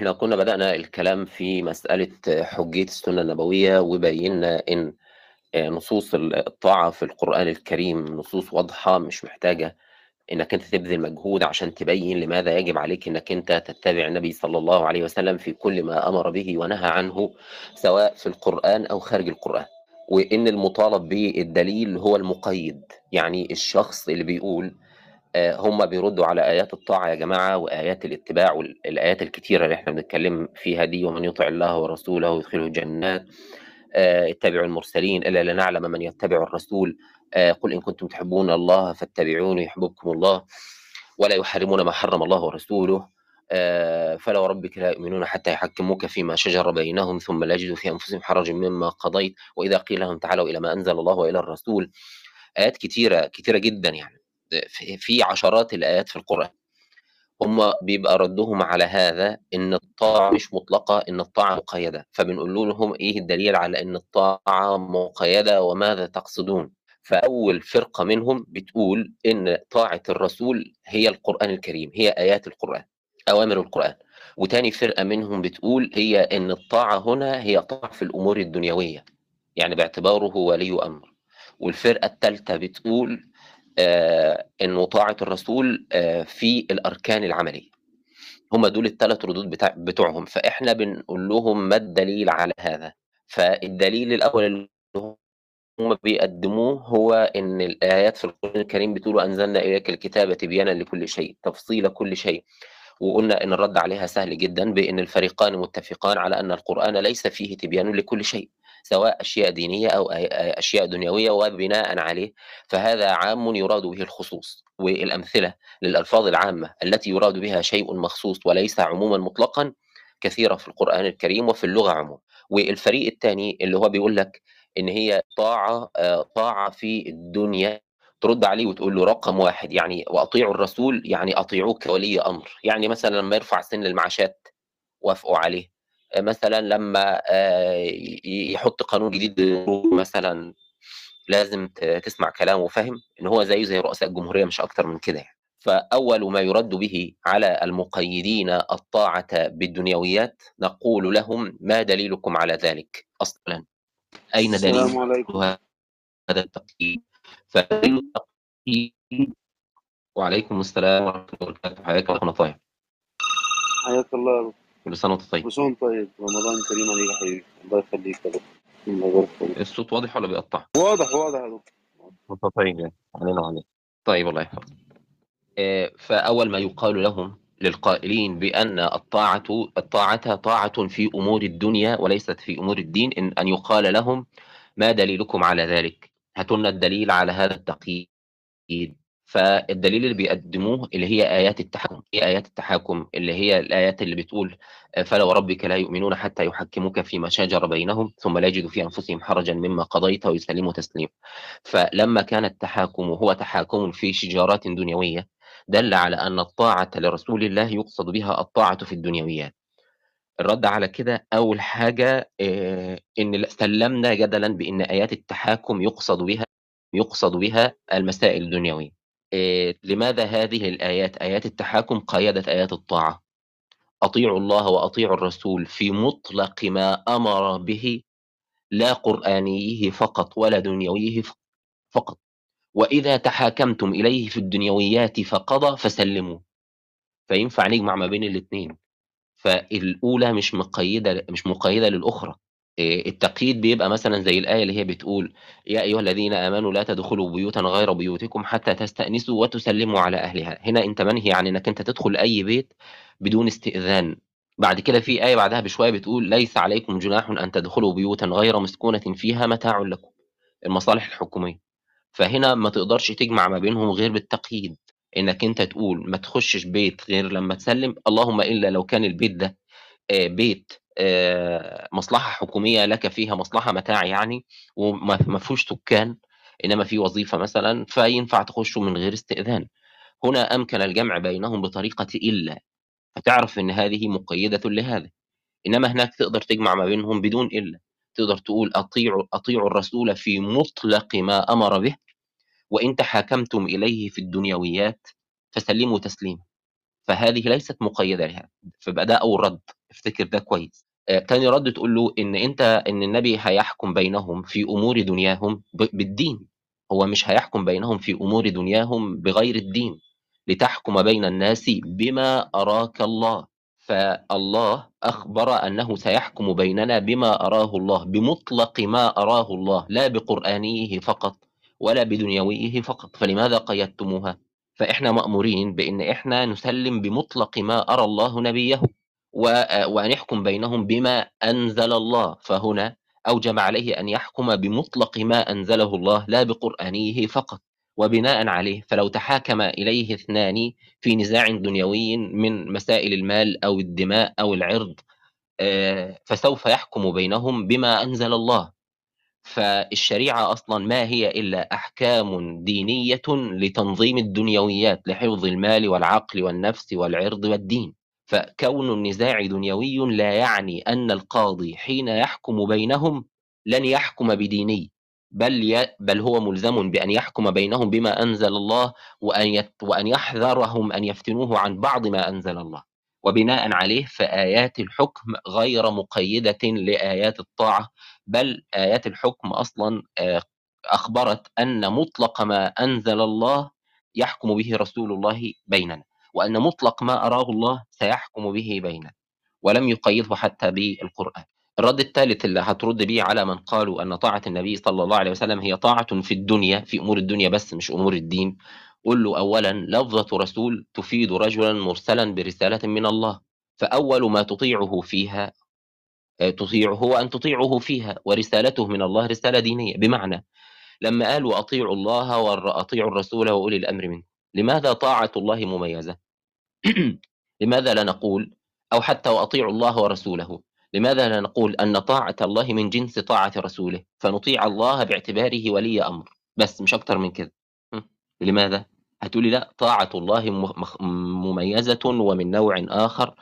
إحنا كنا بدأنا الكلام في مسألة حجية السنة النبوية وبينا إن آه، نصوص الطاعة في القرآن الكريم نصوص واضحة مش محتاجة إنك أنت تبذل مجهود عشان تبين لماذا يجب عليك إنك أنت تتبع النبي صلى الله عليه وسلم في كل ما أمر به ونهى عنه سواء في القرآن أو خارج القرآن. وإن المطالب بالدليل هو المقيد يعني الشخص اللي بيقول هم بيردوا على آيات الطاعة يا جماعة وآيات الاتباع والآيات الكتيرة اللي إحنا بنتكلم فيها دي ومن يطع الله ورسوله يدخله جنات آه، اتبعوا المرسلين إلا لنعلم من يتبع الرسول آه، قل إن كنتم تحبون الله فاتبعوني يحببكم الله ولا يحرمون ما حرم الله ورسوله آه، فلا وربك لا يؤمنون حتى يحكموك فيما شجر بينهم ثم لا يجدوا في أنفسهم حرج مما قضيت وإذا قيل لهم تعالوا إلى ما أنزل الله وإلى الرسول. آيات كتيرة كتيرة جدا يعني. في- عشرات الآيات في القرآن. هم بيبقى ردهم على هذا إن الطاعة مش مطلقة إن الطاعة مقيدة. فبنقول لهم إيه الدليل على إن الطاعة مقيدة وماذا تقصدون؟ فأول فرقة منهم بتقول إن طاعة الرسول هي القرآن الكريم هي آيات القرآن أوامر القرآن. وتاني فرقة منهم بتقول هي إن الطاعة هنا هي طاعة في الأمور الدنيوية يعني باعتباره ولي أمر. والفرقة الثالثه بتقول انه طاعة الرسول آه، في الأركان العملية. هم دول الثلاث ردود بتاع بتوعهم. فإحنا بنقول لهم ما الدليل على هذا؟ فالدليل الأول اللي هم بيقدموه هو إن الآيات في القرآن الكريم بتقول انزلنا إليك الكتاب تبيانا لكل شيء تفصيل كل شيء. وقلنا إن الرد عليها سهل جدا بإن الفريقان متفقان على أن القرآن ليس فيه تبيان لكل شيء. سواء أشياء دينية أو أي- أشياء دنيوية وبناء عليه فهذا عام يراد به الخصوص والأمثلة للألفاظ العامة التي يراد بها شيء مخصوص وليس عموما مطلقا كثيرة في القرآن الكريم وفي اللغة عموما. والفريق الثاني اللي هو بيقول لك إن هي طاعة آه، طاعة في الدنيا ترد عليه وتقول له رقم واحد يعني وأطيعوا الرسول يعني اطيعوه كولي أمر. يعني مثلا لما يرفع سن المعاشات وافقوا عليه. مثلا لما آه، يحط قانون جديد مثلا لازم تسمع كلامه وفاهم إن هو زيه زي رؤساء الجمهورية مش أكتر من كده يعني. فأول ما يرد به على المقيدين الطاعة بالدنيويات نقول لهم ما دليلكم على ذلك أصلا؟ أين دليل هذا التقييد؟ فدليل التقييد وعليكم السلام ورحمة الله وبركاته. حياك الله حياك الله. كل سنة وانت طيب. كل سنة وأنت طيب. رمضان كريم عليك يا حبيبي. الله يخليك يا دكتور الصوت واضح ولا بيقطع؟ واضح واضح يا دكتور انت طيب يعني. علينا وعليك. طيب الله يحفظك آه، فأول ما يقال لهم للقائلين بأن الطاعة الطاعة طاعة في أمور الدنيا وليست في أمور الدين إن أن يقال لهم ما دليلكم على ذلك؟ هاتوا لنا الدليل على هذا التقييد. فالدليل اللي بيقدموه اللي هي آيات التحكم هي آيات التحاكم اللي هي الآيات اللي بتقول آه، فلا وربك لا يؤمنون حتى يحكموك فيما شجر بينهم ثم لا يجدوا في أنفسهم حرجا مما قضيت ويسلموا تسليما. فلما كان التحاكم هو تحاكم في شجارات دنيوية دل على أن الطاعة لرسول الله يقصد بها الطاعة في الدنيويات. الرد على كده أول حاجة آه، إن سلمنا جدلا بأن آيات التحاكم يقصد بها يقصد بها المسائل الدنيوية. آه، لماذا هذه الآيات؟ آيات التحاكم قيدت آيات الطاعة. أطيعوا الله وأطيعوا الرسول في مطلق ما أمر به لا قرآنيه فقط ولا دنيويه فقط. وإذا تحاكمتم إليه في الدنيويات فقضى فسلموا. فينفع نجمع ما بين الاثنين فالأولى مش مقيدة مش مقيدة للأخرى. إيه، التقييد بيبقى مثلا زي الآية اللي هي بتقول يا أيها الذين آمنوا لا تدخلوا بيوتا غير بيوتكم حتى تستأنسوا وتسلموا على أهلها. هنا أنت منهي عن أنك أنت تدخل أي بيت بدون استئذان. بعد كده في آية بعدها بشوية بتقول ليس عليكم جناح أن تدخلوا بيوتا غير مسكونة فيها متاع لكم. المصالح الحكومية. فهنا ما تقدرش تجمع ما بينهم غير بالتقييد. إنك أنت تقول ما تخشش بيت غير لما تسلم اللهم إلا لو كان البيت ده آه، بيت آه، مصلحة حكومية لك فيها مصلحة متاع يعني وما ما فيهوش سكان إنما في وظيفة مثلا فينفع تخشوا من غير استئذان. هنا أمكن الجمع بينهم بطريقة إلا فتعرف إن هذه مقيدة لهذا. إنما هناك تقدر تجمع ما بينهم بدون إلا. تقدر تقول أطيعوا أطيعوا الرسول في مطلق ما أمر به وإن تحاكمتم إليه في الدنيويات فسلموا تسليما. فهذه ليست مقيدة لها فبقى ده أول رد. افتكر ده كويس. آه، تاني رد تقول له إن أنت إن النبي هيحكم بينهم في أمور دنياهم بالدين. هو مش هيحكم بينهم في أمور دنياهم بغير الدين. لتحكم بين الناس بما أراك الله. فالله أخبر أنه سيحكم بيننا بما أراه الله بمطلق ما أراه الله لا بقرآنيه فقط ولا بدنيويه فقط. فلماذا قيدتموها؟ فإحنا مأمورين بإن إحنا نسلم بمطلق ما أرى الله نبيه. وأن يحكم بينهم بما أنزل الله. فهنا أوجب عليه أن يحكم بمطلق ما أنزله الله لا بقرآنيه فقط وبناء عليه. فلو تحاكم إليه اثنان في نزاع دنيوي من مسائل المال أو الدماء أو العرض آه، فسوف يحكم بينهم بما أنزل الله. فالشريعة أصلا ما هي إلا أحكام دينية لتنظيم الدنيويات لحفظ المال والعقل والنفس والعرض والدين. فكون النزاع دنيوي لا يعني أن القاضي حين يحكم بينهم لن يحكم بديني بل ي... بل هو ملزم بأن يحكم بينهم بما أنزل الله وأن يت... وأن يحذرهم أن يفتنوه عن بعض ما أنزل الله. وبناء عليه فآيات الحكم غير مقيدة لآيات الطاعة بل آيات الحكم أصلا آه، أخبرت أن مطلق ما أنزل الله يحكم به رسول الله بيننا. وأن مطلق ما أراه الله سيحكم به بيننا ولم يقيده حتى بالقرآن. الرد الثالث اللي هترد بيه على من قالوا أن طاعة النبي صلى الله عليه وسلم هي طاعة في الدنيا في أمور الدنيا بس مش أمور الدين. قل له أولا لفظة رسول تفيد رجلا مرسلا برسالة من الله فأول ما تطيعه فيها آه، تطيعه هو أن تطيعه فيها ورسالته من الله رسالة دينية. بمعنى لما قالوا أطيعوا الله وأطيعوا الرسول وأولي الأمر منكم. لماذا طاعة الله مميزة؟ لماذا لا نقول أو حتى وأطيعوا الله ورسوله؟ لماذا لا نقول أن طاعة الله من جنس طاعة رسوله؟ فنطيع الله باعتباره ولي أمر. بس مش أكتر من كده? لماذا؟ هتقولي لا طاعة الله مميزة ومن نوع آخر.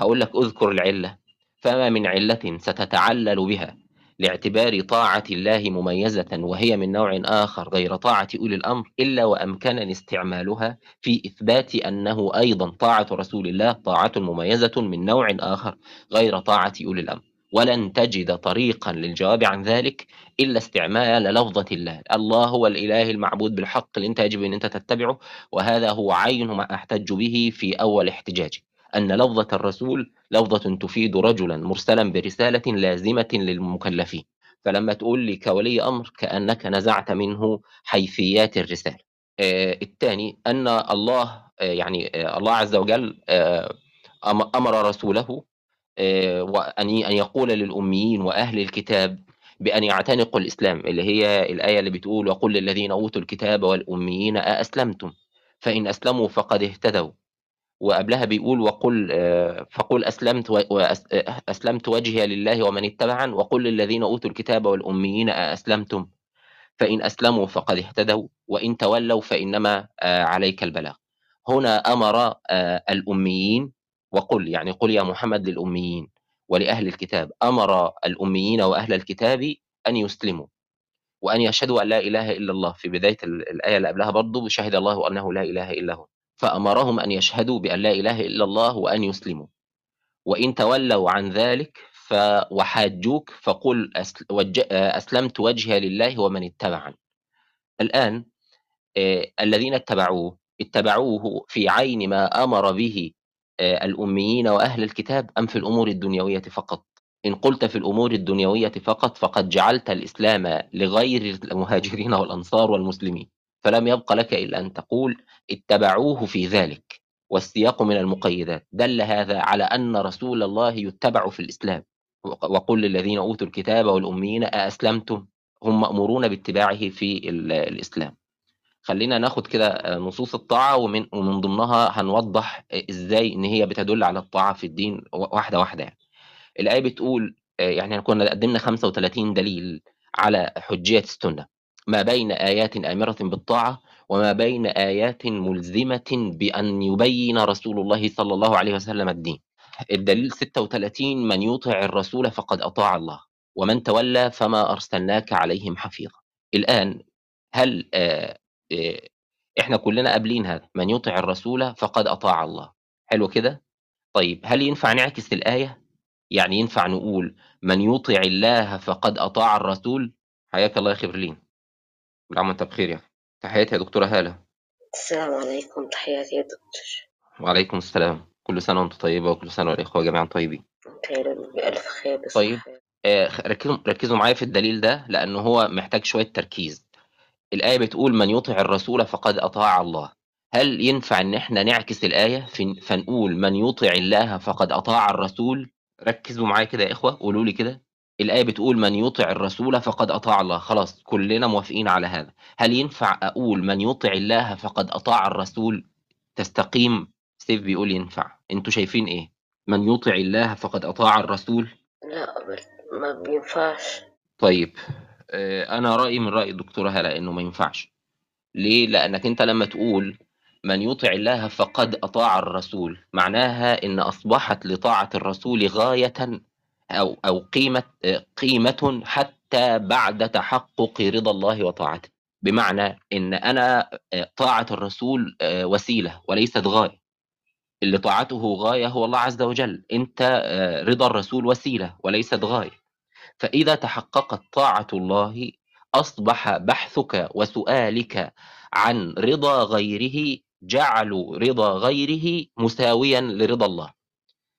هقول لك أذكر العلة. فما من علة ستتعلل بها. لاعتبار طاعة الله مميزة وهي من نوع آخر غير طاعة أولي الأمر إلا وأمكنني استعمالها في إثبات أنه أيضا طاعة رسول الله طاعة مميزة من نوع آخر غير طاعة أولي الأمر. ولن تجد طريقا للجواب عن ذلك إلا استعمال لفظة الله. الله هو الإله المعبود بالحق اللي أنت يجب أن أنت تتبعه وهذا هو عين ما أحتج به في أول احتجاجي أن لفظة الرسول لفظة تفيد رجلا مرسلا برسالة لازمة للمكلفين. فلما تقول لي كولي أمر كأنك نزعت منه حيثيات الرسالة. آه، الثاني أن الله آه، يعني آه، الله عز وجل أم- أمر رسوله وأن أن يقول للأميين وأهل الكتاب بأن يعتنقوا الإسلام اللي هي الآية اللي بتقول وقل للذين أوتوا الكتاب والأميين أأسلمتم فإن أسلموا فقد اهتدوا. وقبلها بيقول وقل آه، فقل أسلمت أسلمت وجهي لله ومن اتبعن وقل للذين أوتوا الكتاب والأميين أأسلمتم؟ فإن أسلموا فقد اهتدوا وإن تولوا فإنما آه، عليك البلاغ. هنا أمر آه، الأميين وقل يعني قل يا محمد للأميين ولأهل الكتاب. أمر الأميين وأهل الكتاب أن يسلموا وأن يشهدوا أن لا إله إلا الله. في بداية ال- الآية اللي قبلها برضو شهد الله أنه لا إله إلا هو. فأمرهم أن يشهدوا بأن لا إله إلا الله وأن يسلموا وإن تولوا عن ذلك. وحاجوك فقل. أسلمت وجهي لله ومن اتبعن الآن آه، الذين اتبعوه اتبعوه في عين ما أمر به آه، الأميين وأهل الكتاب أم في الأمور الدنيوية فقط إن قلت في الأمور الدنيوية فقط فقد جعلت الإسلام لغير المهاجرين والأنصار والمسلمين فلم يبق لك إلا أن تقول اتبعوه في ذلك والسياق من المقيدات. دل هذا على أن رسول الله يتبع في الإسلام. وق- وقل للذين أوتوا الكتاب والأميين أأسلمتم؟ هم مأمورون باتباعه في ال- الإسلام. خلينا ناخد كده نصوص الطاعة ومن ومن ضمنها هنوضح إزاي إن هي بتدل على الطاعة في الدين واحدة واحدة يعني. الآية بتقول يعني كنا قدمنا 35 دليل على حجية السنة. ما بين آيات آمرة بالطاعة وما بين آيات ملزمة بأن يبين رسول الله صلى الله عليه وسلم الدين. الدليل 36 من يطع الرسول فقد أطاع الله ومن تولى فما أرسلناك عليهم حفيظا. الآن هل آه، آه، إحنا كلنا قابلين هذا من يطع الرسول فقد أطاع الله. حلو كده؟ طيب هل ينفع نعكس الآية؟ يعني ينفع نقول من يطع الله فقد أطاع الرسول حياك الله يا خبرلين كل عام وانت بخير يا تحياتي يا دكتورة هالة. السلام عليكم. تحياتي يا دكتور. وعليكم السلام. كل سنة وانت طيبة وكل سنة والإخوة جميعا طيبين. رب بألف خير طيب. بصحة آه، ركزوا ركزوا معايا في الدليل ده لأنه هو محتاج شوية تركيز. الآية بتقول من يطع الرسول فقد أطاع الله هل ينفع إن إحنا نعكس الآية؟ فنقول من يطع الله فقد أطاع الرسول ركزوا معايا كده يا إخوة قولوا لي كده. الآية بتقول من يطع الرسول فقد أطاع الله. خلاص كلنا موافقين على هذا. هل ينفع أقول من يطع الله فقد أطاع الرسول تستقيم. سيف بيقول ينفع أنتوا شايفين إيه؟ من يطع الله فقد أطاع الرسول لا ما بينفعش. طيب آه، أنا رأيي من رأي الدكتورة هلا إنه ما ينفعش. ليه؟ لأنك أنت لما تقول من يطع الله فقد أطاع الرسول معناها إن أصبحت لطاعة الرسول غاية أو قيمة آه، قيمة حتى بعد تحقق رضا الله وطاعته. بمعنى إن أنا آه، طاعة الرسول وسيلة وليست غاية. اللي طاعته غاية هو الله عز وجل. آه، رضا الرسول وسيلة وليست غاية. فإذا تحققت طاعة الله أصبح بحثك وسؤالك عن رضا غيره جعلوا رضا غيره مساويا لرضا الله.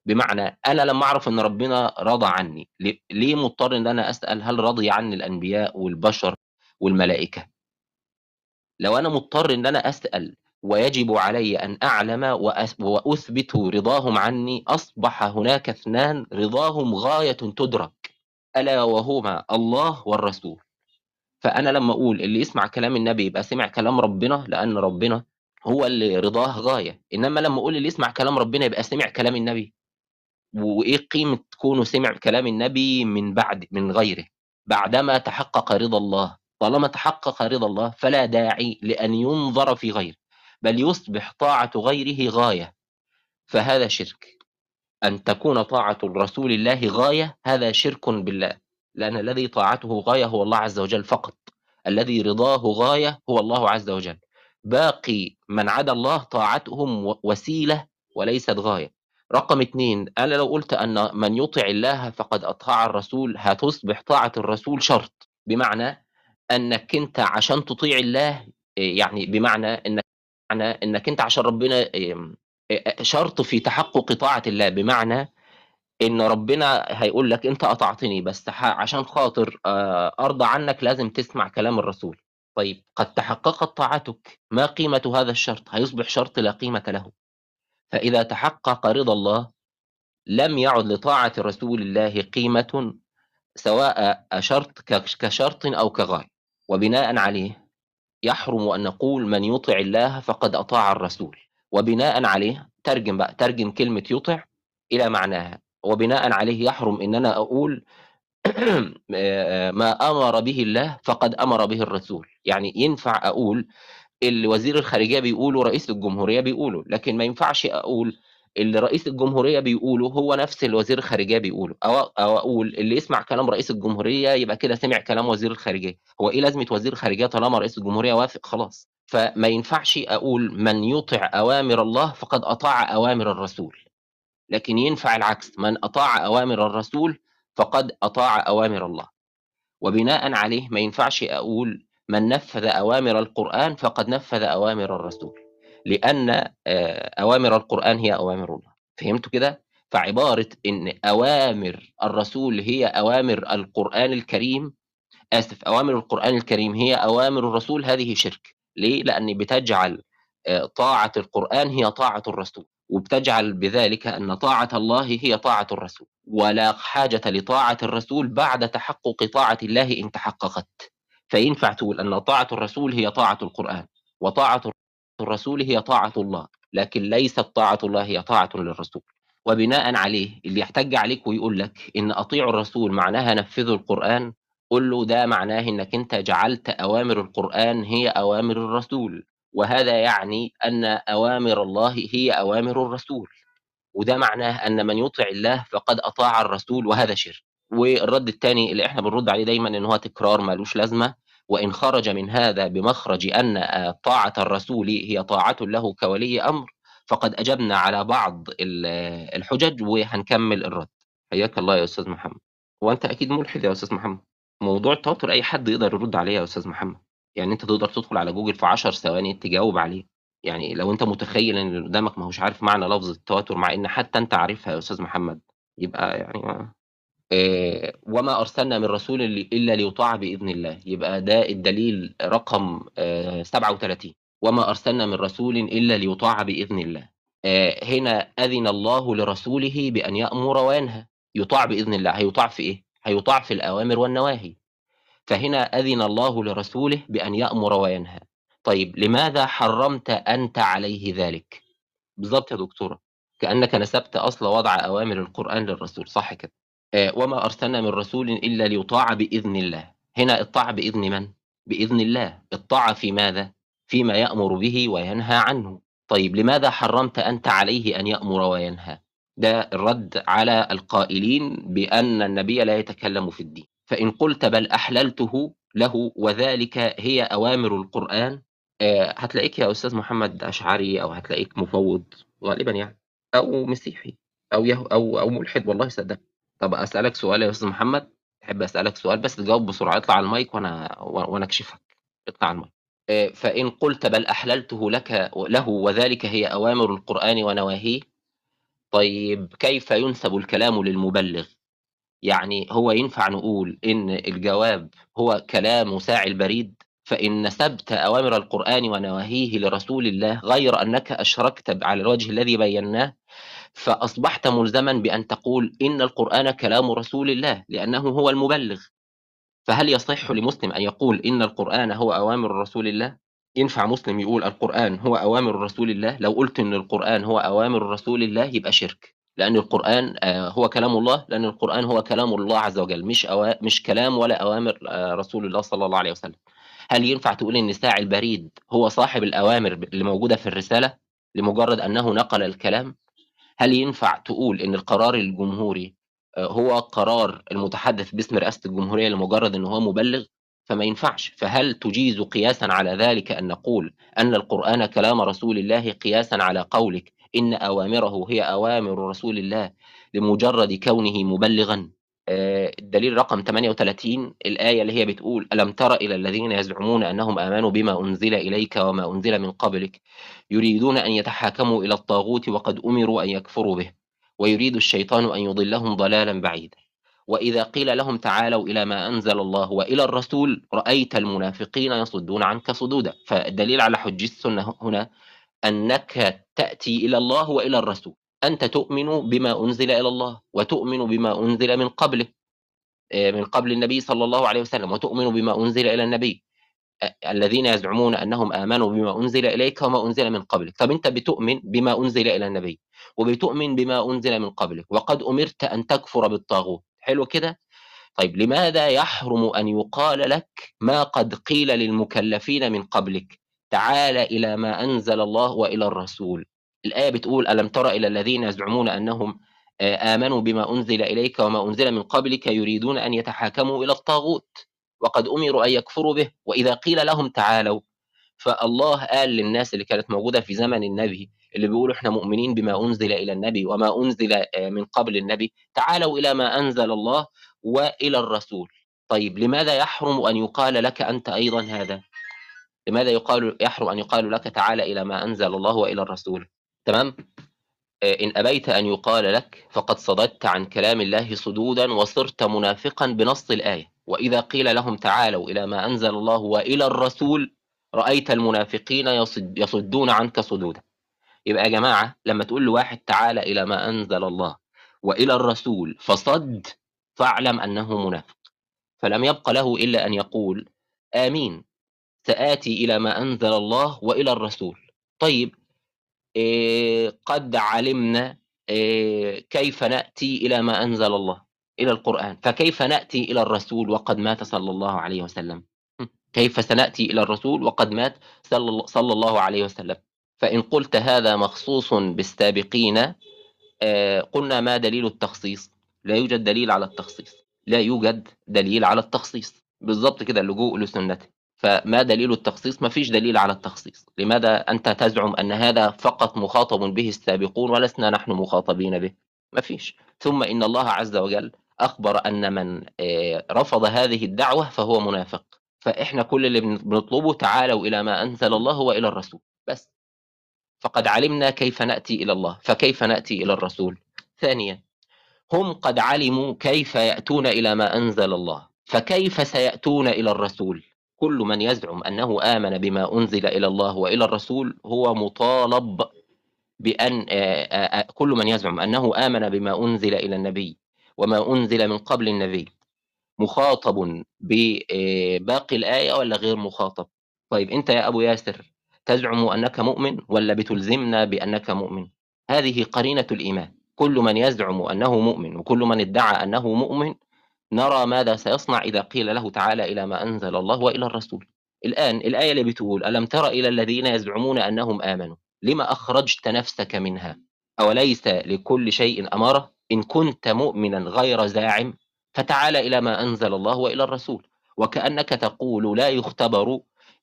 بمعنى أنا لما أعرف أن ربنا رضى عني ليه- مضطر أن أنا أسأل هل رضي عني الأنبياء والبشر والملائكة؟ لو أنا مضطر أن أنا أسأل ويجب علي أن أعلم وأس- وأثبت رضاهم عني أصبح هناك اثنان رضاهم غاية تدرك ألا وهما الله والرسول. فأنا لما أقول اللي يسمع كلام النبي يبقى سمع كلام ربنا لأن ربنا هو اللي رضاه غاية. إنما لما أقول اللي يسمع كلام ربنا يبقى سمع كلام النبي. وإيه قيمة كونه سمع كلام النبي من بعد من غيره؟ بعدما تحقق رضا الله طالما تحقق رضا الله فلا داعي لأن ينظر في غيره بل يصبح طاعة غيره غاية. فهذا شرك. أن تكون طاعة رسول الله غاية هذا شرك بالله. لأن الذي طاعته غاية هو الله عز وجل فقط. الذي رضاه غاية هو الله عز وجل. باقي من عدا الله طاعتهم و- وسيلة وليست غاية. رقم اثنين أنا لو قلت أن من يطع الله فقد أطاع الرسول هتصبح طاعة الرسول شرط. بمعنى أنك أنت عشان تطيع الله يعني بمعنى أنك معنى أنك أنت عشان ربنا شرط في تحقق طاعة الله. بمعنى إن ربنا هيقول لك أنت قطعتني بس عشان خاطر أرضى عنك لازم تسمع كلام الرسول. طيب قد تحققت طاعتك ما قيمة هذا الشرط؟ هيصبح شرط لا قيمة له. فإذا تحقق رضا الله لم يعد لطاعة رسول الله قيمة سواء شرط ك- كشرط أو كغاية. وبناء عليه يحرم أن نقول من يطع الله فقد أطاع الرسول. وبناء عليه ترجم بقى ترجم كلمة يطع إلى معناها. وبناء عليه يحرم إن أنا أقول ما أمر به الله فقد أمر به الرسول. يعني ينفع أقول اللي وزير الخارجية بيقوله رئيس الجمهورية بيقوله لكن ما ينفعش أقول اللي رئيس الجمهورية بيقوله هو نفس اللي وزير الخارجية بيقوله أو, أو أقول اللي يسمع كلام رئيس الجمهورية يبقى كده سمع كلام وزير الخارجية هو إيه لازمة وزير الخارجية طالما رئيس الجمهورية وافق؟ خلاص. فما ينفعش أقول من يطع أوامر الله فقد أطاع أوامر الرسول لكن ينفع العكس من أطاع أوامر الرسول فقد أطاع أوامر الله. وبناء عليه ما ينفعش أقول من نفذ أوامر القرآن فقد نفذ أوامر الرسول. لأن آه، أوامر القرآن هي أوامر الله. فهمتوا كده؟ فعبارة إن أوامر الرسول هي أوامر القرآن الكريم آسف أوامر القرآن الكريم هي أوامر الرسول هذه شرك. ليه؟ لأن بتجعل آه، طاعة القرآن هي طاعة الرسول وبتجعل بذلك أن طاعة الله هي طاعة الرسول. ولا حاجة لطاعة الرسول بعد تحقق طاعة الله إن تحققت. فينفع تقول أن طاعة الرسول هي طاعة القرآن وطاعة الرسول هي طاعة الله لكن ليست طاعة الله هي طاعة للرسول. وبناء عليه اللي يحتج عليك ويقول لك إن أطيعوا الرسول معناها نفذوا القرآن قل له ده معناه إنك أنت جعلت أوامر القرآن هي أوامر الرسول وهذا يعني أن أوامر الله هي أوامر الرسول. وده معناه أن من يطع الله فقد أطاع الرسول وهذا شرك. والرد الثاني اللي إحنا بنرد عليه دايما إن هو تكرار مالوش لازمة وإن خرج من هذا بمخرج أن آه، طاعة الرسول هي طاعة له كولي أمر فقد أجبنا على بعض ال- الحجج وهنكمل الرد. حياك الله يا أستاذ محمد. هو أنت أكيد ملحد يا أستاذ محمد. موضوع التوتر أي حد يقدر يرد عليه يا أستاذ محمد. يعني أنت تقدر تدخل على جوجل في 10 ثواني تجاوب عليه. يعني لو أنت متخيل إن اللي قدامك ما هوش عارف معنى لفظ التواتر مع إن حتى أنت عارفها يا أستاذ محمد يبقى يعني آه، وما أرسلنا من رسول إلا ليطاع بإذن الله. يبقى ده الدليل رقم آه، 37 وما أرسلنا من رسول إلا ليطاع بإذن الله. آه، هنا أذن الله لرسوله بأن يأمر وينهى. يطاع بإذن الله. هيطاع في إيه؟ هيطاع في الأوامر والنواهي. فهنا أذن الله لرسوله بأن يأمر وينهى. طيب لماذا حرمت أنت عليه ذلك؟ بالظبط يا دكتورة. كأنك نسبت أصل وضع أوامر القرآن للرسول. صح كده. آه، وما أرسلنا من رسول إلا ليطاع بإذن الله هنا الطاعة بإذن من؟ بإذن الله الطاعة في ماذا؟ فيما يأمر به وينهى عنه طيب لماذا حرمت أنت عليه أن يأمر وينهى؟ ده الرد على القائلين بأن النبي لا يتكلم في الدين فإن قلت بل أحللته له وذلك هي أوامر القرآن آه، هتلاقيك يا أستاذ محمد أشعري أو هتلاقيك مفوض غالبا يعني أو مسيحي أو أو أو ملحد والله صدق طب أسألك سؤال يا أستاذ محمد أحب أسألك سؤال بس تجاوب بسرعة اطلع على المايك وأنا وأنا أكشفك. اطلع على المايك. آه، فإن قلت بل أحللته لك له وذلك هي أوامر القرآن ونواهيه طيب كيف ينسب الكلام للمبلغ؟ يعني هو ينفع نقول إن الجواب هو كلام ساعي البريد؟ فإن نسبت أوامر القرآن ونواهيه لرسول الله غير أنك أشركت على الوجه الذي بيناه فأصبحت ملزما بأن تقول إن القرآن كلام رسول الله لأنه هو المبلغ فهل يصح لمسلم أن يقول إن القرآن هو أوامر رسول الله؟ ينفع مسلم يقول القرآن هو أوامر رسول الله؟ لو قلت إن القرآن هو أوامر رسول الله يبقى شرك لأن القرآن آه، هو كلام الله لأن القرآن هو كلام الله عز وجل مش أوا... مش كلام ولا أوامر آه، رسول الله صلى الله عليه وسلم هل ينفع تقول إن ساعي البريد هو صاحب الأوامر اللي موجودة في الرسالة لمجرد أنه نقل الكلام؟ هل ينفع تقول إن القرار الجمهوري آه، هو قرار المتحدث باسم رئاسة الجمهورية لمجرد أنه هو مبلغ؟ فما ينفعش فهل تجيز قياسا على ذلك أن نقول أن القرآن كلام رسول الله قياسا على قولك إن أوامره هي أوامر رسول الله لمجرد كونه مبلغا الدليل رقم 38 الآية اللي هي بتقول ألم تر إلى الذين يزعمون أنهم آمنوا بما أنزل إليك وما أنزل من قبلك يريدون أن يتحاكموا إلى الطاغوت وقد أمروا أن يكفروا به ويريد الشيطان أن يضلهم ضلالا بعيدا. وإذا قيل لهم تعالوا إلى ما أنزل الله وإلى الرسول رأيت المنافقين يصدون عنك صدودا فالدليل على حج السنة هنا أنك تأتي إلى الله وإلى الرسول. أنت تؤمن بما أنزل إلى الله وتؤمن بما أنزل من قبله آه، من قبل النبي صلى الله عليه وسلم وتؤمن بما أنزل إلى النبي آه، الذين يزعمون أنهم آمنوا بما أنزل إليك وما أنزل من قبلك. طب أنت بتؤمن بما أنزل إلى النبي وبتؤمن بما أنزل من قبلك وقد أمرت أن تكفر بالطاغوت. حلو كده؟ طيب لماذا يحرم أن يقال لك ما قد قيل للمكلفين من قبلك؟ تعال إلى ما أنزل الله وإلى الرسول. الآية بتقول ألم تر إلى الذين يزعمون أنهم آه، آمنوا بما أنزل إليك وما أنزل من قبلك يريدون أن يتحاكموا إلى الطاغوت وقد أمروا أن يكفروا به وإذا قيل لهم تعالوا. فالله قال للناس اللي كانت موجودة في زمن النبي اللي بيقولوا إحنا مؤمنين بما أنزل إلى النبي وما أنزل آه، من قبل النبي تعالوا إلى ما أنزل الله وإلى الرسول. طيب لماذا يحرم أن يقال لك أنت أيضا هذا؟ لماذا يقال يحرم أن يقال لك تعالى إلى ما أنزل الله وإلى الرسول؟ تمام؟ آه، إن أبيت أن يقال لك فقد صددت عن كلام الله صدودا وصرت منافقا بنص الآية. وإذا قيل لهم تعالوا إلى ما أنزل الله وإلى الرسول رأيت المنافقين يصد يصدون عنك صدودا. يبقى يا جماعة لما تقول لواحد تعالى إلى ما أنزل الله وإلى الرسول فصد فاعلم أنه منافق. فلم يبق له إلا أن يقول آمين سآتي إلى ما أنزل الله وإلى الرسول. طيب قد علمنا إيه كيف نأتي إلى ما أنزل الله إلى القرآن. فكيف نأتي إلى الرسول وقد مات صلى الله عليه وسلم؟ كيف سنأتي إلى الرسول وقد مات صلى الله عليه وسلم؟ فإن قلت هذا مخصوص بالسابقين آه، قلنا ما دليل التخصيص؟ لا يوجد دليل على التخصيص. لا يوجد دليل على التخصيص. بالضبط كده اللجوء لسنته. فما دليل التخصيص؟ ما فيش دليل على التخصيص. لماذا أنت تزعم أن هذا فقط مخاطب به السابقون ولسنا نحن مخاطبين به؟ ما فيش. ثم إن الله عز وجل أخبر أن من آه، رفض هذه الدعوة فهو منافق. فإحنا كل اللي بن- بنطلبه تعالوا إلى ما أنزل الله وإلى الرسول. بس. فقد علمنا كيف نأتي إلى الله. فكيف نأتي إلى الرسول؟ ثانيا. هم قد علموا كيف يأتون إلى ما أنزل الله. فكيف سيأتون إلى الرسول؟ كل من يزعم أنه آمن بما أنزل إلى الله وإلى الرسول هو مطالب بأن آه، آه، آه، كل من يزعم أنه آمن بما أنزل إلى النبي وما أنزل من قبل النبي مخاطب بباقي الآية ولا غير مخاطب؟ طيب أنت يا أبو ياسر تزعم أنك مؤمن ولا بتلزمنا بأنك مؤمن؟ هذه قرينة الإيمان. كل من يزعم أنه مؤمن وكل من ادعى أنه مؤمن نرى ماذا سيصنع إذا قيل له تعالى إلى ما أنزل الله وإلى الرسول. الآن الآية اللي بتقول ألم تر إلى الذين يزعمون أنهم آمنوا؟ لما أخرجت نفسك منها؟ أوليس لكل شيء أمارة؟ إن كنت مؤمنا غير زاعم فتعال إلى ما أنزل الله وإلى الرسول. وكأنك تقول لا يختبر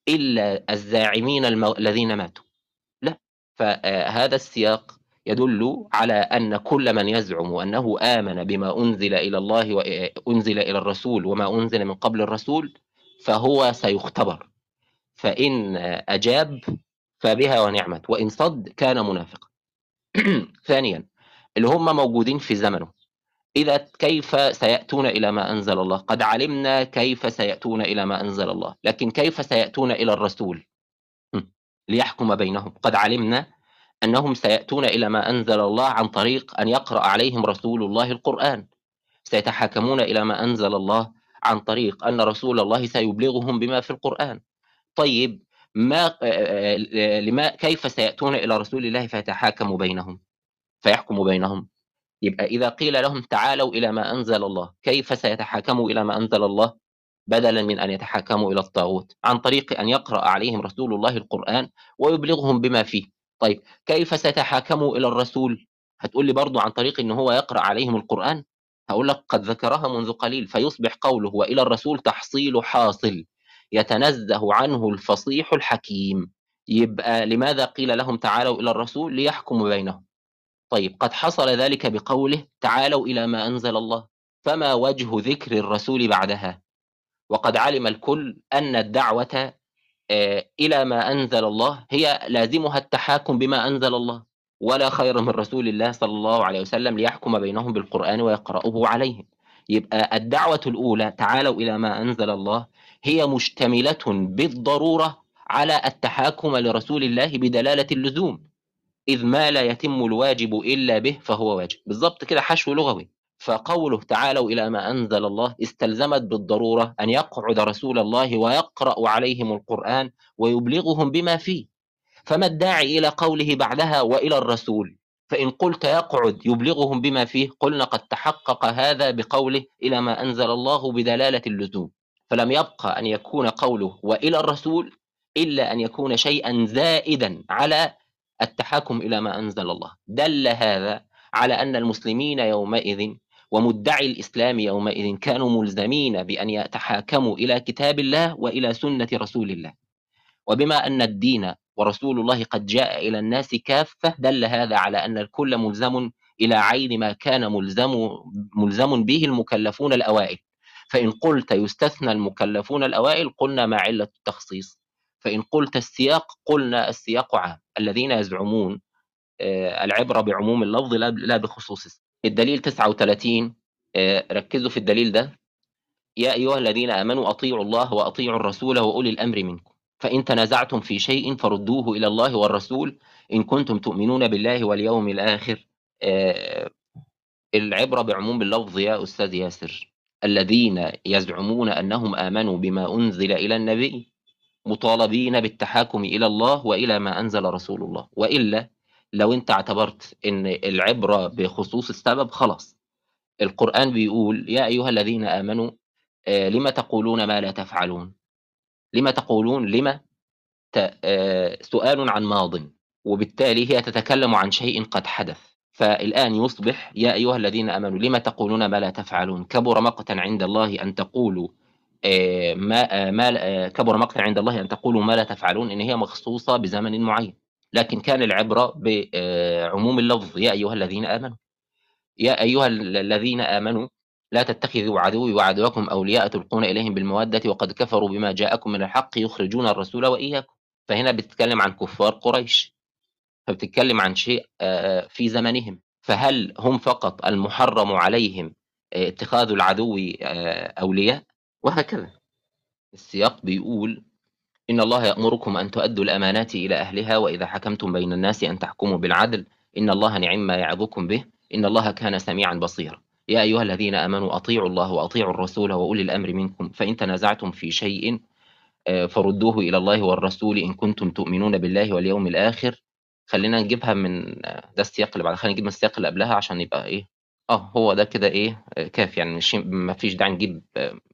إلا الزاعمين. الذين ماتوا. لا فهذا السياق يدل على أن كل من يزعم أنه آمن بما أنزل إلى الله وأنزل إلى الرسول وما أنزل من قبل الرسول فهو سيختبر. فإن أجاب فبها ونعمت وإن صد كان منافقا. ثانيا اللي هم موجودين في زمنه. إذا كيف سيأتون إلى ما أنزل الله؟ قد علمنا كيف سيأتون إلى ما أنزل الله لكن كيف سيأتون إلى الرسول. ليحكم بينهم. قد علمنا أنهم سيأتون إلى ما أنزل الله عن طريق أن يقرأ عليهم رسول الله القرآن. سيتحاكمون إلى ما أنزل الله عن طريق أن رسول الله سيبلغهم بما في القرآن. طيب ما آه، آه، لما كيف سيأتون إلى رسول الله فيتحاكم بينهم؟ فيحكم بينهم. يبقى إذا قيل لهم تعالوا إلى ما أنزل الله كيف سيتحاكموا إلى ما أنزل الله بدلا من أن يتحاكموا إلى الطاغوت؟ عن طريق أن يقرأ عليهم رسول الله القرآن ويبلغهم بما فيه. طيب كيف سيتحاكموا إلى الرسول؟ هتقول لي برضو عن طريق أن هو يقرأ عليهم القرآن؟ هقول لك قد ذكرها منذ قليل فيصبح قوله وإلى الرسول تحصيل حاصل يتنزه عنه الفصيح الحكيم. يبقى لماذا قيل لهم تعالوا إلى الرسول ليحكم بينهم؟ طيب قد حصل ذلك بقوله تعالوا إلى ما أنزل الله فما وجه ذكر الرسول بعدها؟ وقد علم الكل أن الدعوة آه، إلى ما أنزل الله. هي لازمها التحاكم بما أنزل الله. ولا خير من رسول الله صلى الله عليه وسلم ليحكم بينهم بالقرآن ويقرأه عليهم. يبقى الدعوة الأولى تعالوا إلى ما أنزل الله هي مشتملة بالضرورة على التحاكم لرسول الله بدلالة اللزوم. إذ ما لا يتم الواجب إلا به فهو واجب. بالضبط كده حشو لغوي. فقوله تعالوا إلى ما أنزل الله استلزمت بالضرورة أن يقعد رسول الله ويقرأ عليهم القرآن ويبلغهم بما فيه. فما الداعي إلى قوله بعدها وإلى الرسول؟ فإن قلت يقعد يبلغهم بما فيه قلنا قد تحقق هذا بقوله إلى ما أنزل الله بدلالة اللزوم. فلم يبقى أن يكون قوله وإلى الرسول إلا أن يكون شيئا زائدا على التحاكم إلى ما أنزل الله. دل هذا على أن المسلمين يومئذ ومدعي الإسلام يومئذ كانوا ملزمين بأن يتحاكموا إلى كتاب الله وإلى سنة رسول الله. وبما أن الدين ورسول الله قد جاء إلى الناس كافة دل هذا على أن الكل ملزم إلى عين ما كان ملزم ملزم به المكلفون الأوائل. فإن قلت يستثنى المكلفون الأوائل قلنا ما علة التخصيص. فإن قلت السياق قلنا السياق عام. الذين يزعمون آه، العبرة بعموم اللفظ لا بخصوص. الدليل 39 آه، ركزوا في الدليل ده. يا أيها الذين آمنوا أطيعوا الله وأطيعوا الرسول وأولي الأمر منكم. فإن تنازعتم في شيء فردوه إلى الله والرسول. إن كنتم تؤمنون بالله واليوم الآخر آه، العبرة بعموم اللفظ يا أستاذ ياسر. الذين يزعمون أنهم آمنوا بما أنزل إلى النبي مطالبين بالتحاكم إلى الله وإلى ما أنزل رسول الله. وإلا لو أنت اعتبرت أن العبرة بخصوص السبب خلاص. القرآن بيقول يا أيها الذين آمنوا آه، لما تقولون ما لا تفعلون؟ لما تقولون لما آه، سؤال عن ماض وبالتالي هي تتكلم عن شيء قد حدث. فالآن يصبح يا أيها الذين آمنوا لما تقولون ما لا تفعلون؟ كبر مقتا عند الله أن تقولوا آه، ما ما كبر مقتا عند الله أن تقولوا ما لا تفعلون إن هي مخصوصة بزمن معين. لكن كان العبرة بعموم اللفظ. يا أيها الذين آمنوا. يا أيها ال- الذين آمنوا لا تتخذوا عدوي وعدوكم أولياء تلقون إليهم بالمودة وقد كفروا بما جاءكم من الحق يخرجون الرسول وإياكم. فهنا بتتكلم عن كفار قريش. فبتتكلم عن شيء آه، في زمنهم. فهل هم فقط المحرم عليهم آه، اتخاذ العدو آه، أولياء؟ وهكذا. السياق بيقول إن الله يأمركم أن تؤدوا الأمانات إلى أهلها وإذا حكمتم بين الناس أن تحكموا بالعدل. إن الله نعم ما يعظكم به إن الله كان سميعا بصيرا. يا أيها الذين آمنوا أطيعوا الله وأطيعوا الرسول وأولي الأمر منكم. فإن تنازعتم في شيء آه، فردوه إلى الله والرسول إن كنتم تؤمنون بالله واليوم الآخر. خلينا نجيبها من آه، ده السياق اللي بعد خلينا نجيب من السياق اللي قبلها عشان يبقى إيه؟ آه هو ده كده إيه؟ آه، كافي يعني ما فيش داعي نجيب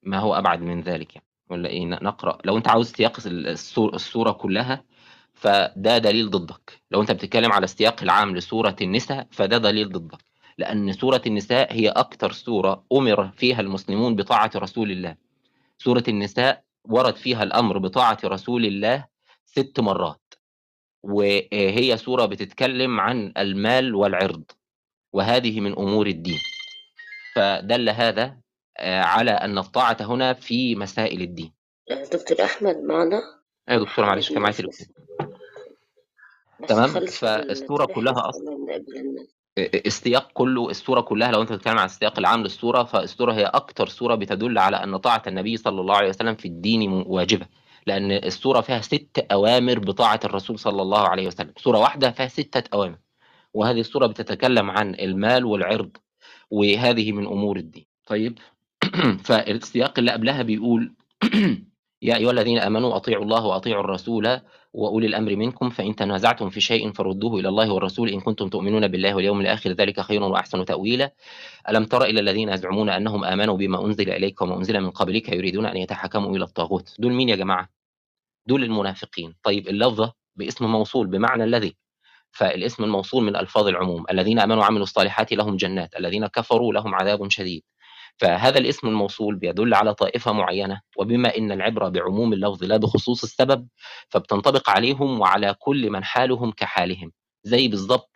ما هو أبعد من ذلك يعني. ولا إيه؟ نقرأ. لو أنت عاوز سياق السوره كلها فده دليل ضدك. لو أنت بتتكلم على السياق العام لسورة النساء فده دليل ضدك. لأن سورة النساء هي أكثر سورة أمر فيها المسلمون بطاعة رسول الله. سورة النساء ورد فيها الأمر بطاعة رسول الله ست مرات. وهي سورة بتتكلم عن المال والعرض. وهذه من أمور الدين. فدل هذا على أن الطاعة هنا في مسائل الدين. آه، دكتور أحمد معنا؟ أيوه دكتور معلش كان معايا تليفون تمام، فالصورة كلها أص- كمان قبل الناس. السياق كله السورة كلها لو أنت بتتكلم عن السياق العام للسورة فالسورة هي أكتر سورة بتدل على أن طاعة النبي صلى الله عليه وسلم في الدين واجبة. لأن السورة فيها ست أوامر بطاعة الرسول صلى الله عليه وسلم. سورة واحدة فيها ستة أوامر. وهذه السورة بتتكلم عن المال والعرض وهذه من أمور الدين. طيب؟ فالسياق اللي قبلها بيقول يا أيها الذين آمنوا أطيعوا الله وأطيعوا الرسول وأولي الأمر منكم فإن تنازعتم في شيء فردوه إلى الله والرسول إن كنتم تؤمنون بالله واليوم الآخر ذلك خير وأحسن تأويلا. ألم تر إلى الذين يزعمون أنهم آمنوا بما أنزل إليك وما أنزل من قبلك يريدون أن يتحكموا إلى الطاغوت. دول مين يا جماعة؟ دول المنافقين. طيب اللفظة باسم موصول بمعنى الذي؟ فالاسم الموصول من ألفاظ العموم. الذين آمنوا وعملوا الصالحات لهم جنات. الذين كفروا لهم عذاب شديد. فهذا الاسم الموصول بيدل على طائفة معينة وبما إن العبرة بعموم اللفظ لا بخصوص السبب فبتنطبق عليهم وعلى كل من حالهم كحالهم. زي بالضبط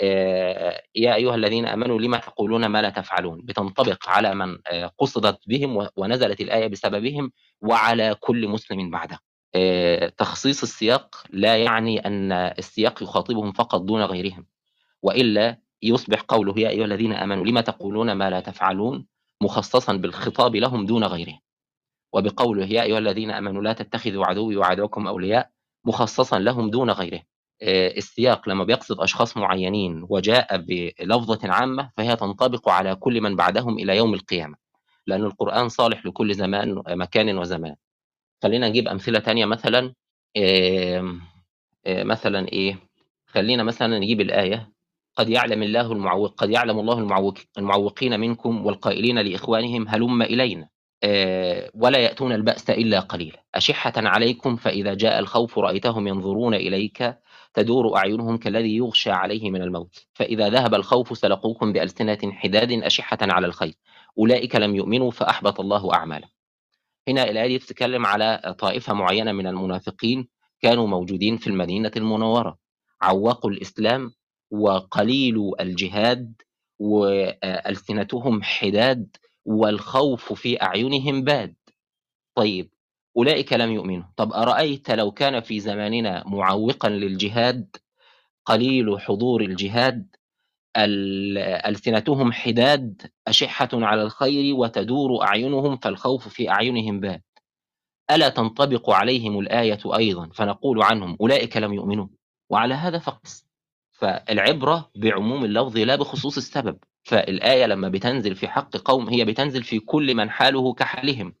آه، يا أيها الذين آمنوا لما تقولون ما لا تفعلون؟ بتنطبق على من آه، قصدت بهم ونزلت الآية بسببهم وعلى كل مسلم بعده. آه، تخصيص السياق لا يعني أن السياق يخاطبهم فقط دون غيرهم وإلا يصبح قوله يا أيها الذين آمنوا لما تقولون ما لا تفعلون؟ مخصصا بالخطاب لهم دون غيرهم وبقوله يا أيها الذين آمنوا لا تتخذوا عدوي وعدوكم أولياء مخصصا لهم دون غيرهم آه، السياق لما بيقصد أشخاص معينين وجاء بلفظة عامة فهي تنطبق على كل من بعدهم إلى يوم القيامة لأن القرآن صالح لكل زمان مكان وزمان. خلينا نجيب أمثلة تانية مثلا آه، مثلا إيه؟ خلينا مثلا نجيب الآية. قد يعلم الله المعوق قد يعلم الله المعوق المعوقين منكم والقائلين لإخوانهم هلم إلينا. آه، ولا يأتون البأس إلا قليلا. أشحة عليكم فإذا جاء الخوف رأيتهم ينظرون إليك تدور أعينهم كالذي يغشى عليه من الموت. فإذا ذهب الخوف سلقوكم بألسنة حداد أشحة على الخير. أولئك لم يؤمنوا فأحبط الله أعمالهم. هنا الآية دي بتتكلم على طائفة معينة من المنافقين كانوا موجودين في المدينة المنورة. عوقوا الإسلام وقليل الجهاد وألسنتهم حداد والخوف في أعينهم باد. طيب أولئك لم يؤمنوا. طب أرأيت لو كان في زماننا معوقا للجهاد قليل حضور الجهاد ال- ألسنتهم حداد أشحة على الخير وتدور أعينهم فالخوف في أعينهم باد. ألا تنطبق عليهم الآية أيضا؟ فنقول عنهم أولئك لم يؤمنوا. وعلى هذا فقس. فالعبرة بعموم اللفظ لا بخصوص السبب. فالآية لما بتنزل في حق قوم هي بتنزل في كل من حاله كحالهم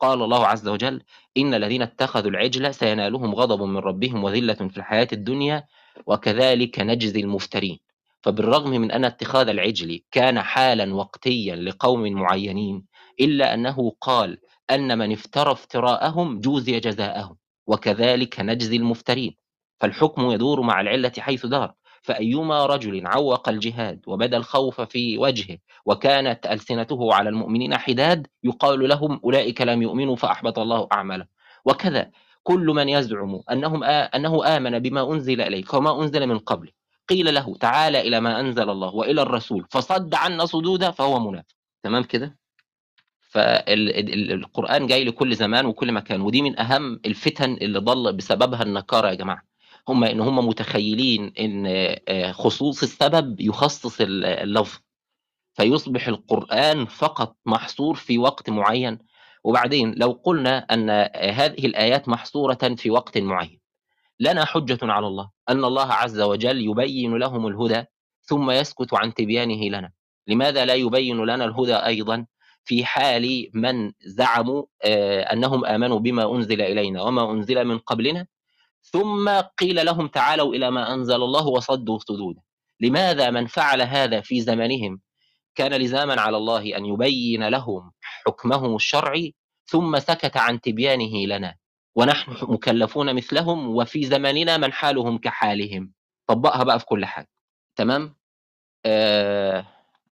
قال الله عز وجل إن الذين اتخذوا العجل سينالهم غضب من ربهم وذلة في الحياة الدنيا وكذلك نجزي المفترين. فبالرغم من أن اتخاذ العجل كان حالا وقتيا لقوم معينين إلا أنه قال أن من افترى افتراءهم جوزي جزاءهم وكذلك نجزي المفترين. فالحكم يدور مع العلة حيث دار. فأيما رجل عوق الجهاد وبدا الخوف في وجهه وكانت ألسنته على المؤمنين حداد يقال لهم أولئك لم يؤمنوا فأحبط الله أعمالهم. وكذا كل من يزعم أنهم آ... أنه آمن بما أنزل إليك وما أنزل من قبل قيل له تعالى إلى ما أنزل الله وإلى الرسول فصد عنا صدودا فهو منافق. تمام كده؟ فالقرآن جاي لكل زمان وكل مكان ودي من أهم الفتن اللي ضل بسببها النكارة يا جماعة. هم إن هم متخيلين إن آه، خصوص السبب يخصص ال- اللفظ. فيصبح القرآن فقط محصور في وقت معين. وبعدين لو قلنا أن هذه الآيات محصورة في وقت معين لنا حجة على الله. أن الله عز وجل يبين لهم الهدى ثم يسكت عن تبيانه لنا. لماذا لا يبين لنا الهدى أيضا في حال من زعموا آه، أنهم آمنوا بما أنزل إلينا وما أنزل من قبلنا؟ ثم قيل لهم تعالوا إلى ما أنزل الله وصدوا صدودا لماذا من فعل هذا في زمنهم كان لزاما على الله أن يبين لهم حكمه الشرعي ثم سكت عن تبيانه لنا. ونحن مكلفون مثلهم وفي زماننا من حالهم كحالهم. طبقها بقى في كل حاجة تمام؟ آه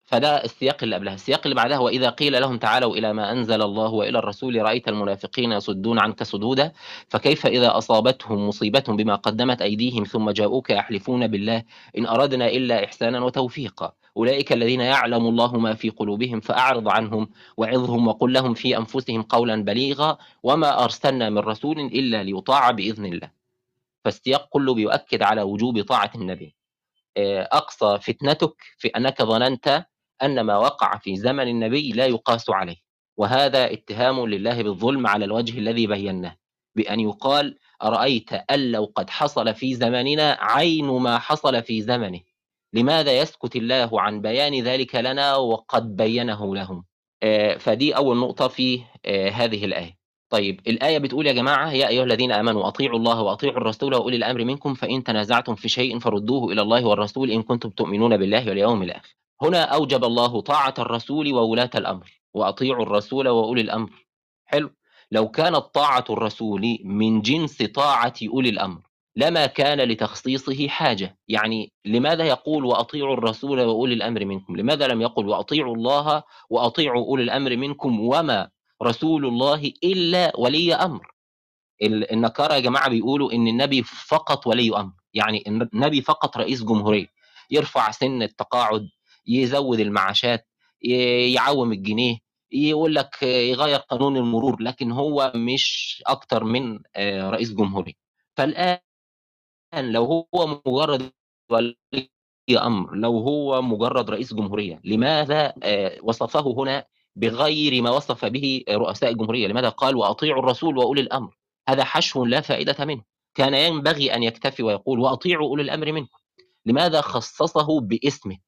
فده السياق اللي قبلها. السياق اللي بعدها وإذا قيل لهم تعالوا إلى ما أنزل الله وإلى الرسول رأيت المنافقين يصدون عنك صدودا فكيف إذا أصابتهم مصيبة بما قدمت أيديهم ثم جاءوك يحلفون بالله إن أردنا إلا إحسانا وتوفيقا؟ أولئك الذين يعلم الله ما في قلوبهم فأعرض عنهم وعظهم وقل لهم في أنفسهم قولا بليغا وما أرسلنا من رسول إلا ليطاع بإذن الله. فالسياق كله بيؤكد على وجوب طاعة النبي. آه، أقصى فتنتك في أنك ظننت أن ما وقع في زمن النبي لا يقاس عليه وهذا اتهام لله بالظلم على الوجه الذي بيناه بأن يقال أرأيت أن لو قد حصل في زمننا عين ما حصل في زمنه لماذا يسكت الله عن بيان ذلك لنا وقد بينه لهم؟ آه، فدي أول نقطة في آه، هذه الآية. طيب الآية بتقول يا جماعة يا أيها الذين آمنوا أطيعوا الله وأطيعوا الرسول وأولي الأمر منكم فإن تنازعتم في شيء فردوه إلى الله والرسول إن كنتم تؤمنون بالله واليوم الآخر. هنا أوجب الله طاعة الرسول وولاة الأمر وأطيعوا الرسول وأولي الأمر. حلو. لو كانت طاعة الرسول من جنس طاعة أولي الأمر لما كان لتخصيصه حاجة. يعني لماذا يقول وأطيعوا الرسول وأولي الأمر منكم؟ لماذا لم يقل وأطيعوا الله وأطيعوا أولي الأمر منكم وما رسول الله إلا ولي أمر؟ ال- النكارة يا جماعة بيقولوا إن النبي فقط ولي أمر. يعني النبي فقط رئيس جمهورية. يرفع سن التقاعد يزود المعاشات يعوم الجنيه يقول لك يغير قانون المرور لكن هو مش أكتر من آه، رئيس جمهورية. فالآن لو هو مجرد ولي أمر لو هو مجرد رئيس جمهورية لماذا آه، وصفه هنا بغير ما وصف به رؤساء الجمهورية؟ لماذا قال وأطيعوا الرسول وأولي الأمر؟ هذا حشو لا فائدة منه. كان ينبغي أن يكتفي ويقول وأطيعوا أولي الأمر منكم لماذا خصصه باسمه؟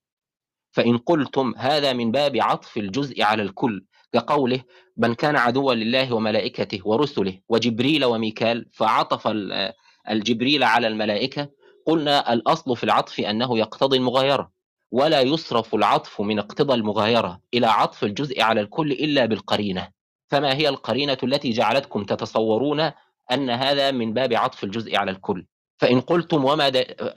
فإن قلتم هذا من باب عطف الجزء على الكل كقوله من كان عدوا لله وملائكته ورسله وجبريل وميكال فعطف ال- الجبريل على الملائكة قلنا الأصل في العطف أنه يقتضي المغايرة ولا يصرف العطف من اقتضى المغايرة إلى عطف الجزء على الكل إلا بالقرينة فما هي القرينة التي جعلتكم تتصورون أن هذا من باب عطف الجزء على الكل فإن قلتم وما.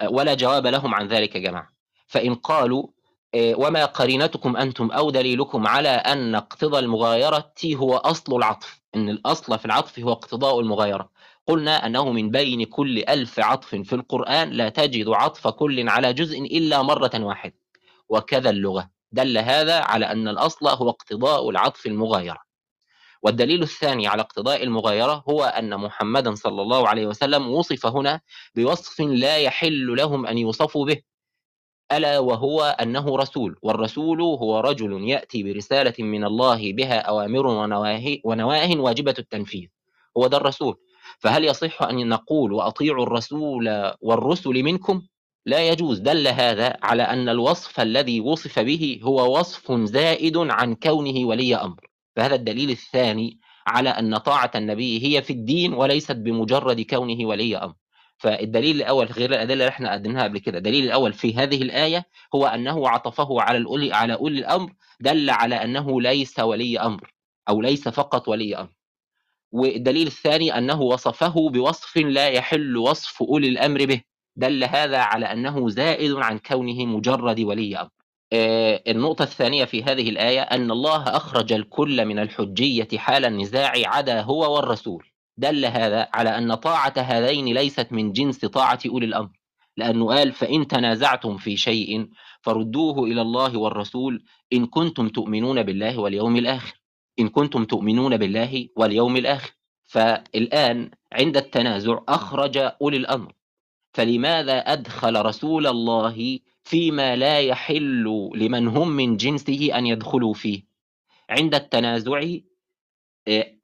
ولا جواب لهم عن ذلك يا جماعة فإن قالوا وما قرينتكم أنتم أو دليلكم على أن اقتضى المغايرة هو أصل العطف إن الأصل في العطف هو اقتضاء المغايرة. قلنا أنه من بين كل ألف عطف في القرآن لا تجد عطف كل على جزء إلا مرة واحدة. وكذا اللغة. دل هذا على أن الأصل هو اقتضاء العطف المغايرة. والدليل الثاني على اقتضاء المغايرة هو أن محمدا صلى الله عليه وسلم وصف هنا بوصف لا يحل لهم أن يوصفوا به. ألا وهو أنه رسول والرسول هو رجل يأتي برسالة من الله بها أوامر ونواهي ونواه واجبة التنفيذ هو ده الرسول. فهل يصح أن نقول وأطيعوا الرسول والرسل منكم؟ لا يجوز. دل هذا على أن الوصف الذي وصف به هو وصف زائد عن كونه ولي أمر. فهذا الدليل الثاني على أن طاعة النبي هي في الدين وليست بمجرد كونه ولي أمر. فالدليل الأول غير الأدلة اللي إحنا قدمناها قبل كده. الدليل الأول في هذه الآية هو أنه عطفه على الأولي على أولي الأمر دل على أنه ليس ولي أمر أو ليس فقط ولي أمر. والدليل الثاني أنه وصفه بوصف لا يحل وصف أولي الأمر به. دل هذا على أنه زائد عن كونه مجرد ولي أمر. آه، النقطة الثانية في هذه الآية أن الله أخرج الكل من الحجية حال النزاع عدا هو والرسول. دل هذا على أن طاعة هذين ليست من جنس طاعة أولي الأمر. لأنه قال فإن تنازعتم في شيء فردوه إلى الله والرسول إن كنتم تؤمنون بالله واليوم الآخر. إن كنتم تؤمنون بالله واليوم الآخر. فالآن عند التنازع أخرج أولي الأمر. فلماذا أدخل رسول الله فيما لا يحل لمن هم من جنسه أن يدخلوا فيه؟ عند التنازع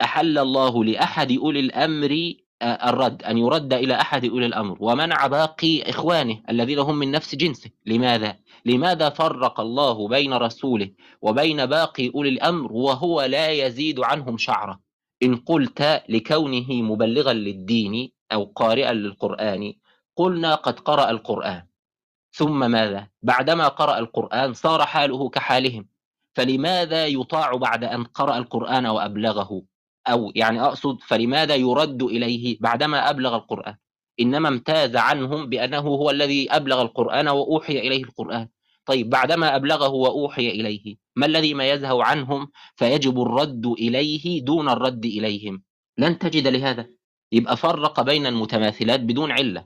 أحل الله لأحد أولي الأمر آه، الرد أن يرد إلى أحد أولي الأمر ومنع باقي إخوانه الذين هم من نفس جنسه لماذا؟ لماذا فرق الله بين رسوله وبين باقي أولي الأمر وهو لا يزيد عنهم شعرة إن قلت لكونه مبلغا للدين أو قارئا للقرآن قلنا قد قرأ القرآن ثم ماذا؟ بعدما قرأ القرآن صار حاله كحالهم فلماذا يطاع بعد أن قرأ القرآن وأبلغه؟ أو يعني أقصد فلماذا يرد إليه بعدما أبلغ القرآن؟ إنما امتاز عنهم بأنه هو الذي أبلغ القرآن وأوحي إليه القرآن. طيب بعدما أبلغه وأوحي إليه ما الذي ميزه عنهم؟ فيجب الرد إليه دون الرد إليهم. لن تجد لهذا. يبقى فرق بين المتماثلات بدون علة.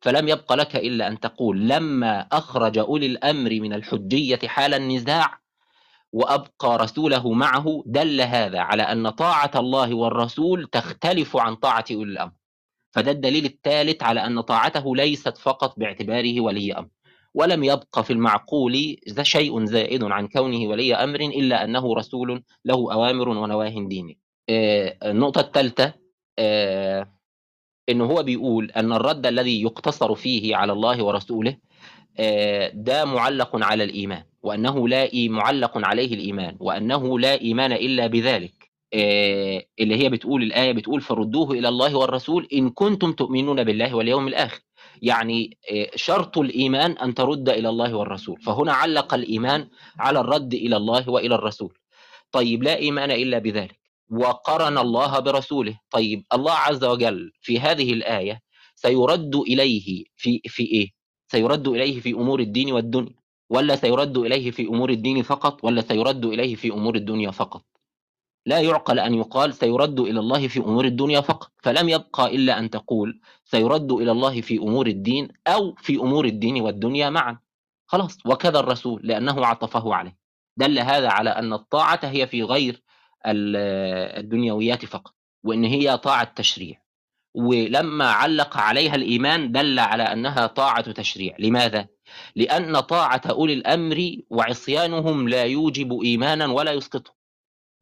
فلم يبق لك إلا أن تقول لما أخرج أولي الأمر من الحجية حال النزاع وأبقى رسوله معه دل هذا على أن طاعة الله والرسول تختلف عن طاعة أولي الأمر. فده الدليل الثالث على أن طاعته ليست فقط باعتباره ولي أمر. ولم يبق في المعقول ذا شيء زائد عن كونه ولي أمر إلا أنه رسول له أوامر ونواه دينه آه، النقطة الثالثة آه، إنه هو بيقول أن الرد الذي يقتصر فيه على الله ورسوله آه، ده معلق على الإيمان. وأنه لا معلق عليه الإيمان وأنه لا إيمان إلا بذلك. آه، اللي هي بتقول الآية بتقول فردوه إلى الله والرسول إن كنتم تؤمنون بالله واليوم الآخر. يعني آه، شرط الإيمان أن ترد إلى الله والرسول. فهنا علق الإيمان على الرد إلى الله وإلى الرسول. طيب لا إيمان إلا بذلك. وقرن الله برسوله. طيب الله عز وجل في هذه الآية سيرد إليه في في إيه؟ سيرد إليه في أمور الدين والدنيا. ولا سيرد إليه في أمور الدين فقط ولا سيرد إليه في أمور الدنيا فقط. لا يعقل أن يقال سيرد إلى الله في أمور الدنيا فقط فلم يبقى إلا أن تقول سيرد إلى الله في أمور الدين أو في أمور الدين والدنيا معا. خلاص وكذا الرسول لأنه عطفه عليه. دل هذا على أن الطاعة هي في غير ال- الدنيويات فقط وإن هي طاعة تشريع. ولما علق عليها الإيمان دل على أنها طاعة تشريع. لماذا؟ لأن طاعة أولي الأمر وعصيانهم لا يوجب إيمانا ولا يسقطه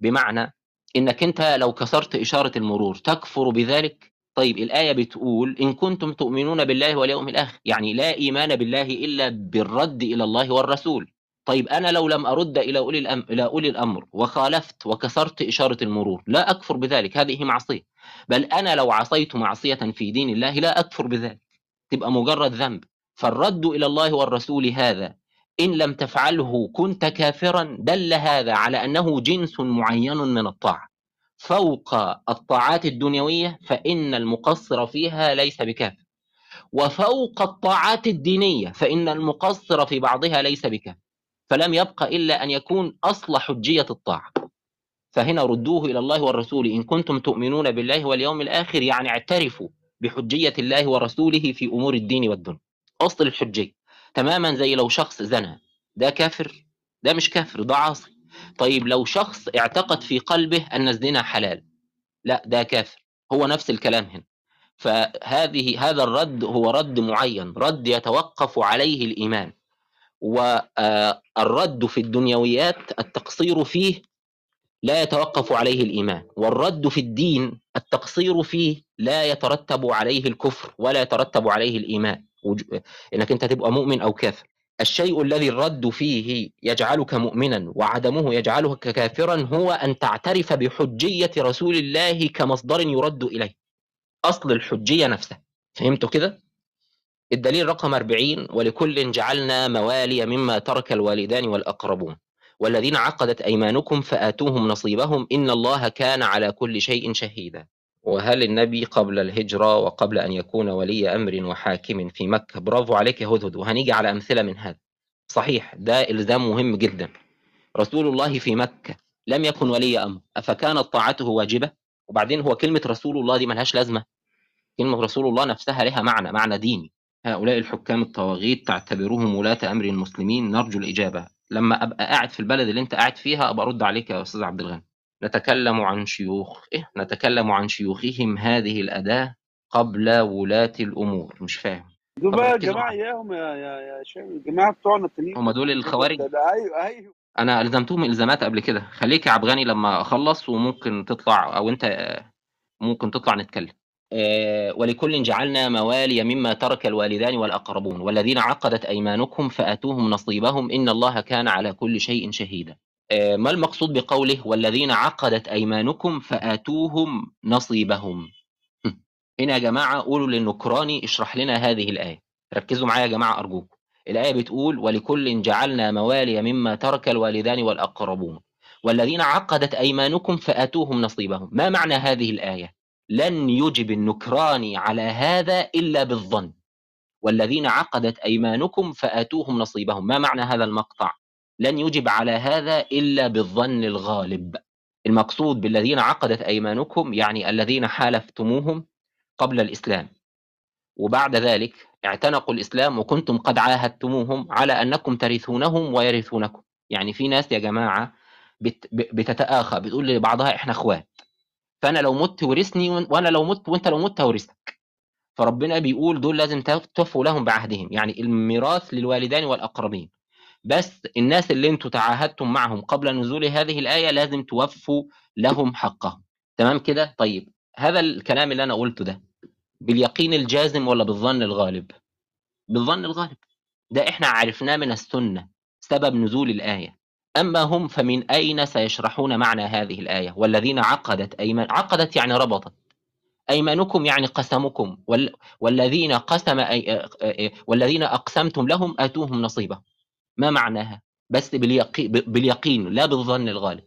بمعنى إنك أنت لو كسرت إشارة المرور تكفر بذلك؟ طيب الآية بتقول إن كنتم تؤمنون بالله واليوم الآخر يعني لا إيمان بالله إلا بالرد إلى الله والرسول. طيب أنا لو لم أرد إلى أولي الأمر, إلى أولي الأمر وخالفت وكسرت إشارة المرور لا أكفر بذلك هذه معصية. بل أنا لو عصيت معصية في دين الله لا أكفر بذلك. تبقى مجرد ذنب. فالرد إلى الله والرسول هذا إن لم تفعله كنت كافرا دل هذا على أنه جنس معين من الطاعة. فوق الطاعات الدنيوية فإن المقصر فيها ليس بكافر. وفوق الطاعات الدينية فإن المقصر في بعضها ليس بكافر. فلم يبق إلا أن يكون أصل حجية الطاعة. فهنا ردوه إلى الله والرسول إن كنتم تؤمنون بالله واليوم الآخر يعني اعترفوا بحجية الله ورسوله في أمور الدين والدنيا. أصل الحجية. تماما زي لو شخص زنى ده كافر ده مش كافر ده عاصي. طيب لو شخص اعتقد في قلبه أن الزنا حلال لا ده كافر. هو نفس الكلام هنا. فهذه هذا الرد هو رد معين رد يتوقف عليه الإيمان. والرد في الدنيويات التقصير فيه لا يتوقف عليه الإيمان. والرد في الدين التقصير فيه لا يترتب عليه الكفر ولا يترتب عليه الإيمان. إنك أنت تبقى مؤمن أو كافر. الشيء الذي الرد فيه يجعلك مؤمنا وعدمه يجعلك كافرا هو أن تعترف بحجية رسول الله كمصدر يرد إليه. أصل الحجية نفسها. فهمتوا كده؟ الدليل رقم 40 ولكل جعلنا موالي مما ترك الوالدان والأقربون. والذين عقدت أيمانكم فآتوهم نصيبهم إن الله كان على كل شيء شهيدا. وهل النبي قبل الهجرة وقبل أن يكون ولي أمر وحاكم في مكة؟ برافو عليك يا هدهد. وهنيجي على أمثلة من هذا. صحيح ده إلزام مهم جدا. رسول الله في مكة لم يكن ولي أمر. أفكانت طاعته واجبة؟ وبعدين هو كلمة رسول الله دي ملهاش لازمة. كلمة رسول الله نفسها لها معنى معنى ديني. هؤلاء الحكام الطواغيت تعتبرهم ولاة أمر المسلمين نرجو الإجابة. لما أبقى قاعد في البلد اللي أنت قاعد فيها أبقى أرد عليك يا أستاذ عبد الغني. نتكلم عن شيوخ إيه؟ نتكلم عن شيوخهم هذه الأداة قبل ولاة الأمور مش فاهم. دول بقى معايا اياهم يا يا يا شام الجماعة بتوعنا التانيين هم دول الخوارج؟ أيوه أيوه. أنا ألزمتهم إلزامات قبل كده. خليك يا عبد الغني لما أخلص وممكن تطلع أو أنت ممكن تطلع نتكلم. آه، ولكل جعلنا موالي مما ترك الوالدان والأقربون والذين عقدت أيمانكم فآتوهم نصيبهم إن الله كان على كل شيء شهيدا. ما المقصود بقوله والذين عقدت أيمانكم فآتوهم نصيبهم؟ هنا يا جماعة قولوا للنكراني اشرح لنا هذه الآية. ركزوا معايا يا جماعة أرجوكم. الآية بتقول ولكل جعلنا موالي مما ترك الوالدان والأقربون. والذين عقدت أيمانكم فآتوهم نصيبهم. ما معنى هذه الآية؟ لن يجب النكراني على هذا إلا بالظن. والذين عقدت أيمانكم فآتوهم نصيبهم. ما معنى هذا المقطع؟ لن يجب على هذا إلا بالظن الغالب. المقصود بالذين عقدت أيمانكم يعني الذين حالفتموهم قبل الإسلام. وبعد ذلك اعتنقوا الإسلام وكنتم قد عاهدتموهم على أنكم ترثونهم ويرثونكم. يعني في ناس يا جماعة بت بتتآخى بتقول لبعضها إحنا إخوات. فأنا لو مت ورثني وأنا لو مت وأنت لو مت هورثك. فربنا بيقول دول لازم توفوا لهم بعهدهم. يعني الميراث للوالدين والأقربين. بس الناس اللي أنتوا تعاهدتم معهم قبل نزول هذه الآية لازم توفوا لهم حقهم. تمام كده؟ طيب هذا الكلام اللي أنا قلته ده باليقين الجازم ولا بالظن الغالب؟ بالظن الغالب. ده إحنا عرفناه من السنة سبب نزول الآية. أما هم فمن أين سيشرحون معنى هذه الآية؟ والذين عقدت أيمان عقدت يعني ربطت. أيمانكم يعني قسمكم. وال... والذين قسم أي... والذين أقسمتم لهم آتوهم نصيبهم. ما معناها؟ بس باليقين, باليقين لا بالظن الغالب.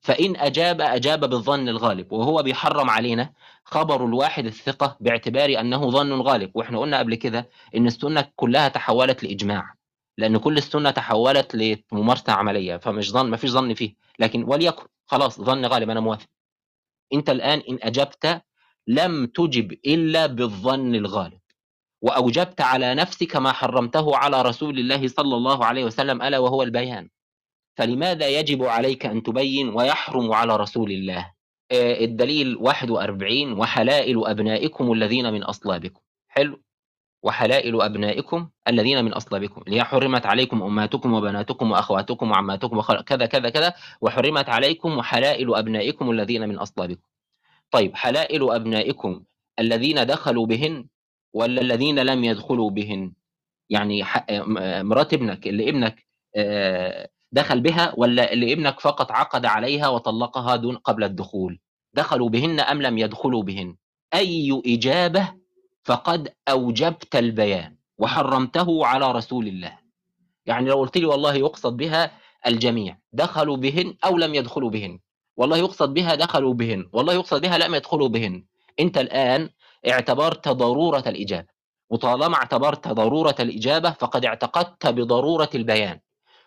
فإن أجاب أجاب بالظن الغالب وهو بيحرم علينا خبر الواحد الثقة باعتبار أنه ظن غالب. وإحنا قلنا قبل كده إن السنة كلها تحولت لإجماع لأن كل السنة تحولت لممارسة عملية فمش ظن ما فيش ظن فيه. لكن وليكن خلاص ظن غالب أنا موافق. أنت الآن إن أجبت لم تجب إلا بالظن الغالب. وأوجبت على نفسك ما حرمته على رسول الله صلى الله عليه وسلم ألا وهو البيان. فلماذا يجب عليك أن تبين ويحرم على رسول الله؟ الدليل 41 وحلائل أبنائكم الذين من أصلابكم. حلو. وحلائل أبنائكم الذين من أصلابكم. اللي هي حرمت عليكم أمهاتكم وبناتكم وأخواتكم وعماتكم وخل... كذا كذا كذا وحرمت عليكم وحلائل أبنائكم الذين من أصلابكم. طيب حلائل أبنائكم الذين دخلوا بهن ولا الذين لم يدخلوا بهن؟ يعني مرات ابنك اللي ابنك دخل بها ولا اللي ابنك فقط عقد عليها وطلقها دون قبل الدخول؟ دخلوا بهن أم لم يدخلوا بهن؟ أي إجابة؟ فقد أوجبت البيان وحرمته على رسول الله. يعني لو قلت لي والله يقصد بها الجميع دخلوا بهن أو لم يدخلوا بهن؟ والله يقصد بها دخلوا بهن والله يقصد بها لم يدخلوا بهن. أنت الآن اعتبرت ضرورة الإجابة. وطالما اعتبرت ضرورة الإجابة فقد اعتقدت بضرورة البيان.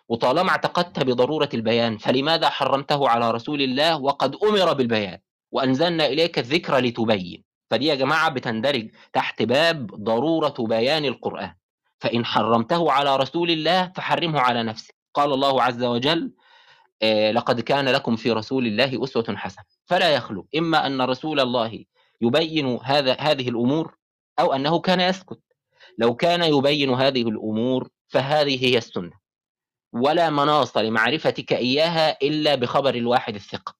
وطالما اعتقدت بضرورة البيان فلماذا حرمته على رسول الله وقد أمر بالبيان؟ وأنزلنا إليك الذكر لتبين. فدي يا جماعة بتندرج تحت باب ضرورة بيان القرآن. فإن حرمته على رسول الله فحرمه على نفسك قال الله عز وجل لقد كان لكم في رسول الله أسوة حسنة. فلا يخلو. إما أن رسول الله يبين هذا هذه الأمور أو أنه كان يسكت. لو كان يبين هذه الأمور فهذه هي السنة. ولا مناص لمعرفتك إياها إلا بخبر الواحد الثقة.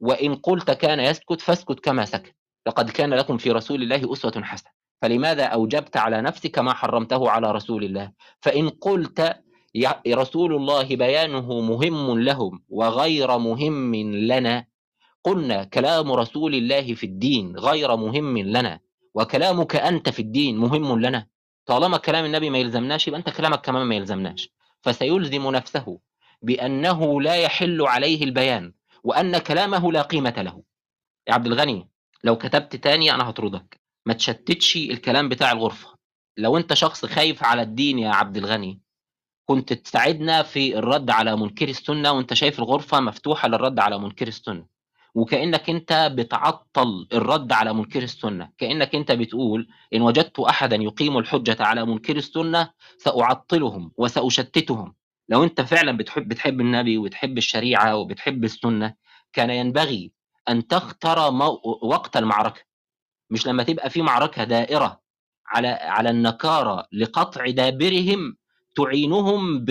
وإن قلت كان يسكت فاسكت كما سكت. لقد كان لكم في رسول الله أسوة حسنة. فلماذا أوجبت على نفسك ما حرمته على رسول الله؟ فإن قلت رسول الله بيانه مهم لهم وغير مهم لنا قلنا كلام رسول الله في الدين غير مهم لنا وكلامك أنت في الدين مهم لنا. طالما كلام النبي ما يلزمناش يبقى أنت كلامك كمان ما يلزمناش. فسيلزم نفسه بأنه لا يحل عليه البيان وأن كلامه لا قيمة له. يا عبد الغني لو كتبت تاني أنا هطردك. ما تشتتش الكلام بتاع الغرفة. لو أنت شخص خايف على الدين يا عبد الغني كنت تساعدنا في الرد على منكر السنة وأنت شايف الغرفة مفتوحة للرد على منكر السنة. وكأنك أنت بتعطل الرد على منكر السنة كأنك أنت بتقول إن وجدت احدا يقيم الحجة على منكر السنة سأعطلهم وسأشتتهم لو أنت فعلا بتحب بتحب النبي وبتحب الشريعة وبتحب السنة كان ينبغي أن تختار. وقت المعركة مش لما تبقى في معركة دائرة على على النكارة لقطع دابرهم تعينهم.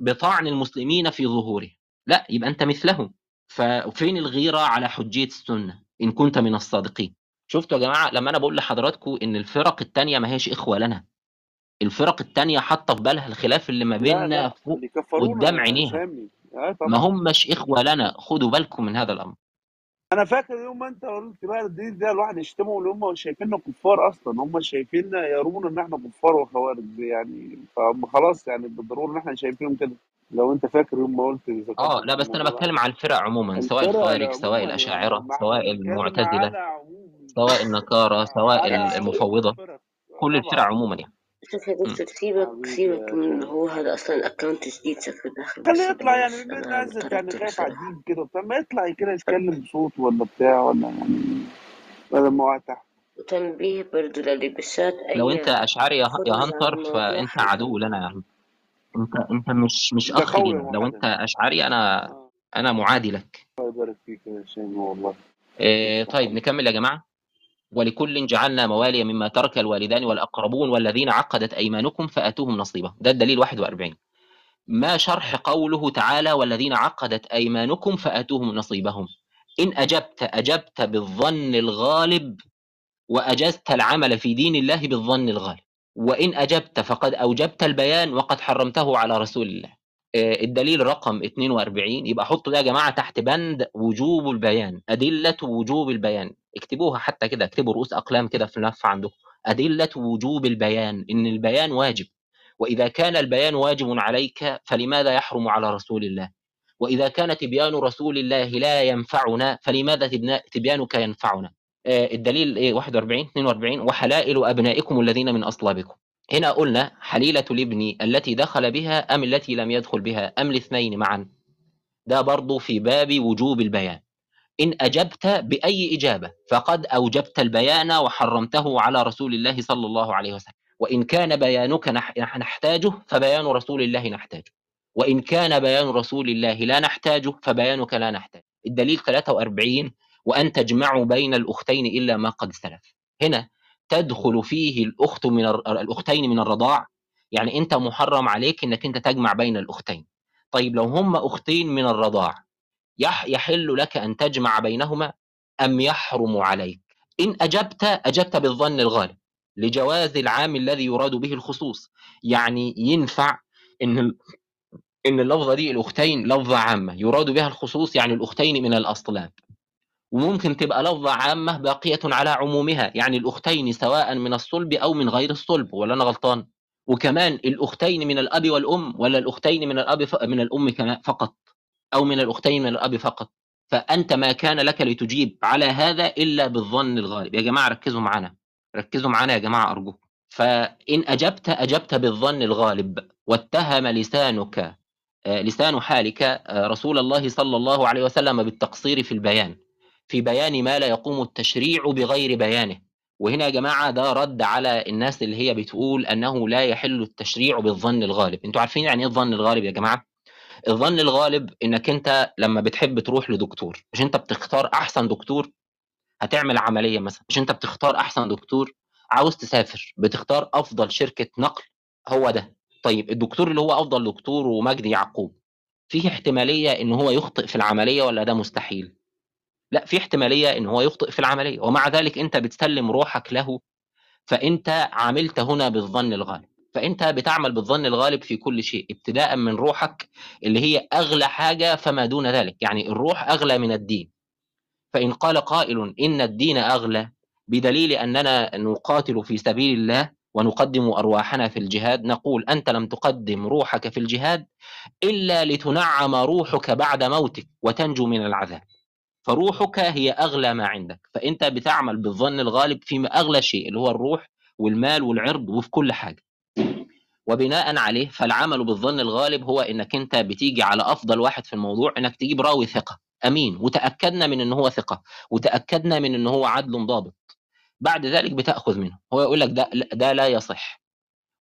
بطعن المسلمين في ظهوره لا يبقى أنت مثلهم ففين الغيرة على حجية السنة إن كنت من الصادقين؟ شفتوا يا جماعة لما أنا بقول لحضراتكم إن الفرق التانية ما هيش إخوة لنا. الفرق التانية حاطة في بالها الخلاف اللي ما بيننا فوق قدام يا عينيها آه ما همش إخوة لنا. خدوا بالكم من هذا الأمر. أنا فاكر يوم ما أنت قلت بقى الدين ده الواحد يشتمهم اللي هم شايفيننا كفار أصلا. هم شايفيننا يرون إن إحنا كفار وخوارج يعني فهم خلاص يعني بالضرورة إن إحنا شايفينهم كده. لو انت فاكر يوم ما قلت آه لا بس أنا بتكلم على الفرق عموما سواء الخوارج سواء الأشاعرة سواء المعتزلة سواء النكاره سواء المفوضة. كل الفرق عموما يعني. شوف يا. دكتور سيبك سيبك من هو هذا أصلا اكونت جديد شكله داخل خليه يطلع يعني عزت يعني خايف على الدين كده وبتاع. ما يطلع كده يتكلم بصوت ولا بتاع ولا يعني بدل ما هو تحت. وتنبيه برضو للي بالشات لو أنت أشعري يا عن هنتر فأنت عدو لنا يا عم. انت انت مش مش أخ لينا. لو أنت أشعري أنا آه. أنا معادي لك. الله يبارك فيك يا شيماء والله. إيه طيب نكمل يا جماعة. ولكل جعلنا موالي مما ترك الوالدان والأقربون والذين عقدت أيمانكم فأتوهم نصيبهم ده الدليل 41 ما شرح قوله تعالى والذين عقدت أيمانكم فأتوهم نصيبهم؟ إن أجبت أجبت بالظن الغالب وأجزت العمل في دين الله بالظن الغالب. وإن أجبت فقد أوجبت البيان وقد حرمته على رسول الله. آه، الدليل رقم 42 يبقى حطوا ده يا جماعة تحت بند وجوب البيان أدلة وجوب البيان. اكتبوها حتى كده اكتبوا رؤوس أقلام كده في اللف عندكم. أدلة وجوب البيان إن البيان واجب. وإذا كان البيان واجب عليك فلماذا يحرم على رسول الله؟ وإذا كان تبيان رسول الله لا ينفعنا فلماذا تبيانك ينفعنا؟ الدليل إيه؟ 41 42 وحلائل أبنائكم الذين من أصلابكم. هنا قلنا حليلة الابن التي دخل بها أم التي لم يدخل بها؟ أم الاثنين معا. ده برضو في باب وجوب البيان. إن أجبت بأي إجابة فقد أوجبت البيان وحرمته على رسول الله صلى الله عليه وسلم. وإن كان بيانك نح- نح- نحتاجه فبيان رسول الله نحتاجه. وإن كان بيان رسول الله لا نحتاجه فبيانك لا نحتاج الدليل 43 وأن تجمعوا بين الأختين إلا ما قد سلف. هنا تدخل فيه الأخت من الأختين من الرضاع. يعني أنت محرم عليك أنك أنت تجمع بين الأختين. طيب لو هم أختين من الرضاع يح يحل لك أن تجمع بينهما أم يحرم عليك؟ إن أجبت أجبت بالظن الغالب. لجواز العام الذي يراد به الخصوص. يعني ينفع إن ال- إن اللفظة دي الأختين لفظة عامة. يراد بها الخصوص يعني الأختين من الأصلاب. وممكن تبقى لفظة عامة باقية على عمومها يعني الأختين سواء من الصلب أو من غير الصلب ولا أنا غلطان؟ وكمان الأختين من الأب والأم ولا الأختين من الأب ف... من الأم كمان فقط أو من الأختين من الأب فقط؟ فأنت ما كان لك لتجيب على هذا إلا بالظن الغالب. يا جماعة ركزوا معنا ركزوا معنا يا جماعة أرجوكم. فإن أجبت أجبت بالظن الغالب واتهم لسانك آه، لسان حالك آه، رسول الله صلى الله عليه وسلم بالتقصير في البيان. في بيان ما لا يقوم التشريع بغير بيانه. وهنا يا جماعة ده رد على الناس اللي هي بتقول أنه لا يحل التشريع بالظن الغالب. أنتوا عارفين يعني إيه الظن الغالب يا جماعة؟ الظن الغالب إنك أنت لما بتحب تروح لدكتور مش أنت بتختار أحسن دكتور؟ هتعمل عملية مثلا. مش أنت بتختار أحسن دكتور؟ عاوز تسافر بتختار أفضل شركة نقل؟ هو ده. طيب الدكتور اللي هو أفضل دكتور ومجدي يعقوب فيه احتمالية إن هو يخطئ في العملية ولا ده مستحيل؟ لا في احتمالية إن هو يخطئ في العملية ومع ذلك أنت بتسلم روحك له فأنت عملت هنا بالظن الغالب فأنت بتعمل بالظن الغالب في كل شيء ابتداء من روحك اللي هي أغلى حاجة فما دون ذلك يعني الروح أغلى من الدين. فإن قال قائل إن الدين أغلى بدليل أننا نقاتل في سبيل الله ونقدم أرواحنا في الجهاد نقول أنت لم تقدم روحك في الجهاد إلا لتنعم روحك بعد موتك وتنجو من العذاب. فروحك هي أغلى ما عندك. فأنت بتعمل بالظن الغالب في أغلى شيء اللي هو الروح والمال والعرض وفي كل حاجة. وبناء عليه فالعمل بالظن الغالب هو إنك أنت بتيجي على أفضل واحد في الموضوع إنك تجيب راوي ثقة. أمين. وتأكدنا من إن هو ثقة. وتأكدنا من إن هو عدل ضابط. بعد ذلك بتأخذ منه. هو يقول لك ده ده لا يصح.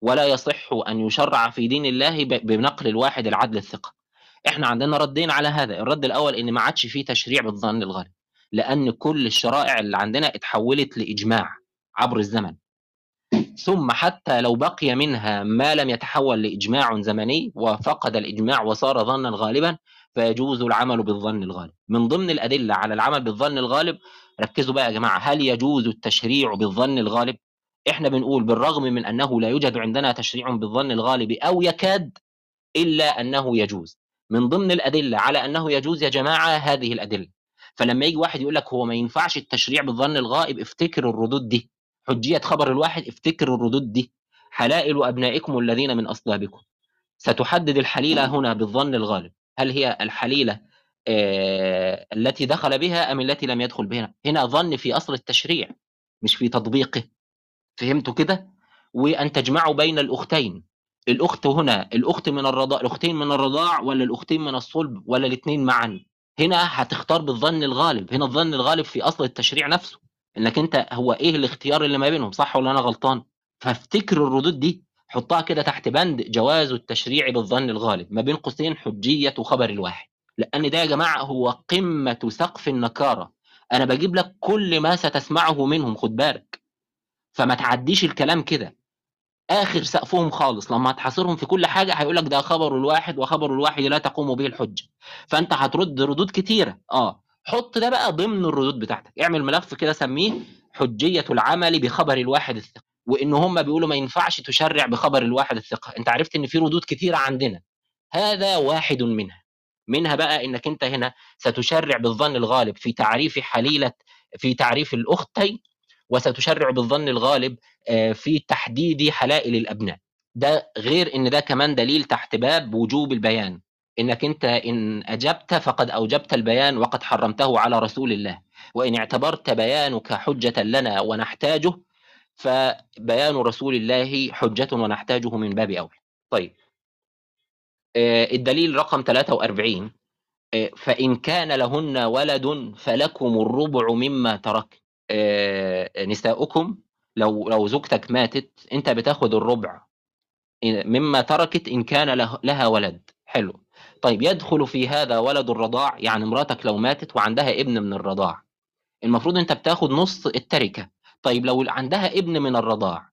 ولا يصح أن يشرع في دين الله بنقل الواحد العدل الثقة. إحنا عندنا ردين على هذا. الرد الأول إن ما عادش فيه تشريع بالظن الغالب لأن كل الشرائع اللي عندنا اتحولت لإجماع عبر الزمن. ثم حتى لو بقي منها ما لم يتحول لإجماع زمني وفقد الإجماع وصار ظنا غالبا فيجوز العمل بالظن الغالب. من ضمن الأدلة على العمل بالظن الغالب ركزوا بقى يا جماعة هل يجوز التشريع بالظن الغالب؟ إحنا بنقول بالرغم من أنه لا يوجد عندنا تشريع بالظن الغالب أو يكاد إلا أنه يجوز. من ضمن الأدلة على أنه يجوز يا جماعة هذه الأدلة. فلما يجي واحد يقول لك هو ما ينفعش التشريع بالظن الغائب افتكر الردود دي. حجية خبر الواحد افتكر الردود دي. حلائل أبنائكم الذين من أصلابكم. ستحدد الحليلة هنا بالظن الغالب. هل هي الحليلة آه التي دخل بها أم التي لم يدخل بها؟ هنا ظن في أصل التشريع مش في تطبيقه. فهمتوا كده؟ وأن تجمعوا بين الأختين. الأخت هنا الأخت من الرضاع الأختين من الرضاع ولا الأختين من الصلب ولا الاثنين معا؟ هنا هتختار بالظن الغالب هنا الظن الغالب في أصل التشريع نفسه إنك أنت هو إيه الاختيار اللي ما بينهم صح ولا أنا غلطان؟ فافتكر الردود دي حطها كده تحت بند جواز التشريع بالظن الغالب ما بين قوسين حجية خبر الواحد. لأن ده يا جماعة هو قمة سقف النكارة. أنا بجيب لك كل ما ستسمعه منهم خد بالك. فما تعديش الكلام كده. آخر سقفهم خالص لما هتحاصرهم في كل حاجة هيقول لك ده خبر الواحد وخبر الواحد لا تقوم به الحجة. فأنت هترد ردود كتيرة. آه. حط ده بقى ضمن الردود بتاعتك. اعمل ملف كده سميه حجية العمل بخبر الواحد الثقة. وإن هم بيقولوا ما ينفعش تشرع بخبر الواحد الثقة. أنت عرفت إن في ردود كتيرة عندنا. هذا واحد منها. منها بقى إنك أنت هنا ستشرع بالظن الغالب في تعريف حليلة في تعريف الاختين وستشرع بالظن الغالب آه، في تحديد حلائل الأبناء. ده غير إن ده كمان دليل تحت باب وجوب البيان. إنك أنت إن أجبت فقد أوجبت البيان وقد حرمته على رسول الله. وإن اعتبرت بيانك حجة لنا ونحتاجه فبيان رسول الله حجة ونحتاجه من باب أولى. طيب. آه، الدليل رقم 43 آه، فإن كان لهن ولد فلكم الربع مما ترك. آه، نساؤكم لو لو زوجتك ماتت أنت بتاخد الربع. مما تركت إن كان له- لها ولد. حلو. طيب يدخل في هذا ولد الرضاع يعني مراتك لو ماتت وعندها ابن من الرضاع. المفروض أنت بتاخد نص التركة. طيب لو عندها ابن من الرضاع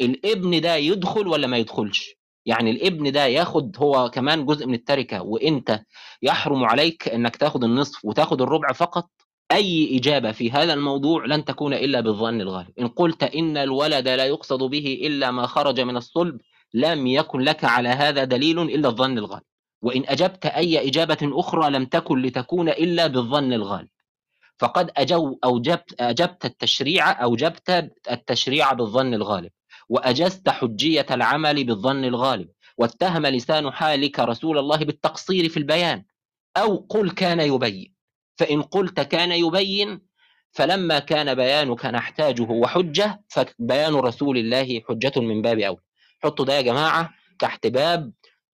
الابن ده يدخل ولا ما يدخلش؟ يعني الابن ده ياخد هو كمان جزء من التركة وأنت يحرم عليك إنك تاخد النصف وتاخد الربع فقط؟ أي إجابة في هذا الموضوع لن تكون إلا بالظن الغالب. إن قلت إن الولد لا يقصد به إلا ما خرج من الصلب لم يكن لك على هذا دليل إلا الظن الغالب. وإن أجبت أي إجابة أخرى لم تكن لتكون إلا بالظن الغالب. فقد أجو أوجبت أجبت التشريع أوجبت التشريع بالظن الغالب. وأجزت حجية العمل بالظن الغالب. واتهم لسان حالك رسول الله بالتقصير في البيان. أو قل كان يبين. فإن قلت كان يبين فلما كان بيانك نحتاجه وحجة فبيان رسول الله حجة من باب أول. حطوا ده يا جماعة تحت باب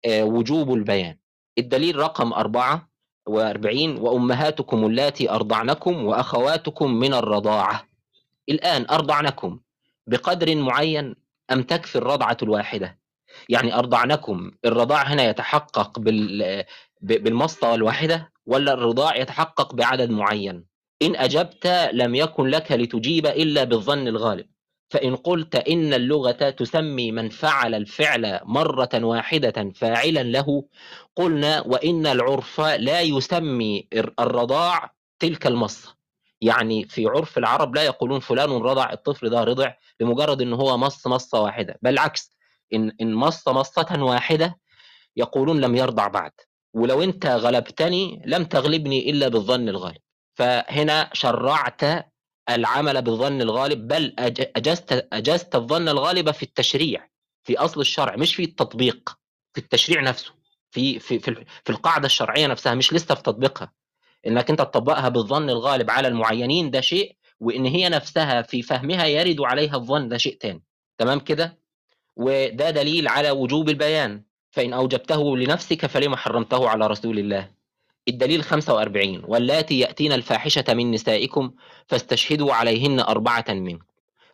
آه، وجوب البيان. الدليل رقم أربعة وأربعين وأمهاتكم اللاتي أرضعنكم وأخواتكم من الرضاعة. الآن أرضعنكم بقدر معين أم تكفي الرضعة الواحدة؟ يعني أرضعنكم الرضاع هنا يتحقق بال... ب- بالمسطة الواحدة؟ ولا الرضاع يتحقق بعدد معين. إن أجبت لم يكن لك لتجيب إلا بالظن الغالب. فإن قلت إن اللغة تسمي من فعل الفعل مرة واحدة فاعلا له قلنا وإن العرف لا يسمي الر- الرضاع تلك المصة يعني في عرف العرب لا يقولون فلان رضع الطفل ده رضع لمجرد إن هو مص مصة واحدة. بل العكس إن إن مص مصة واحدة يقولون لم يرضع بعد. ولو أنت غلبتني لم تغلبني إلا بالظن الغالب. فهنا شرعت العمل بالظن الغالب بل أجزت أجزت الظن الغالب في التشريع في أصل الشرع مش في التطبيق في التشريع نفسه في في في, في القاعدة الشرعية نفسها مش لسه في تطبيقها. إنك أنت تطبقها بالظن الغالب على المعينين ده شيء وإن هي نفسها في فهمها يرد عليها الظن ده شيء تاني. تمام كده؟ وده دليل على وجوب البيان. فإن أوجبته لنفسك فلما حرمته على رسول الله. الدليل 45 واللاتي يأتين الفاحشة من نسائكم فاستشهدوا عليهن أربعة منكم.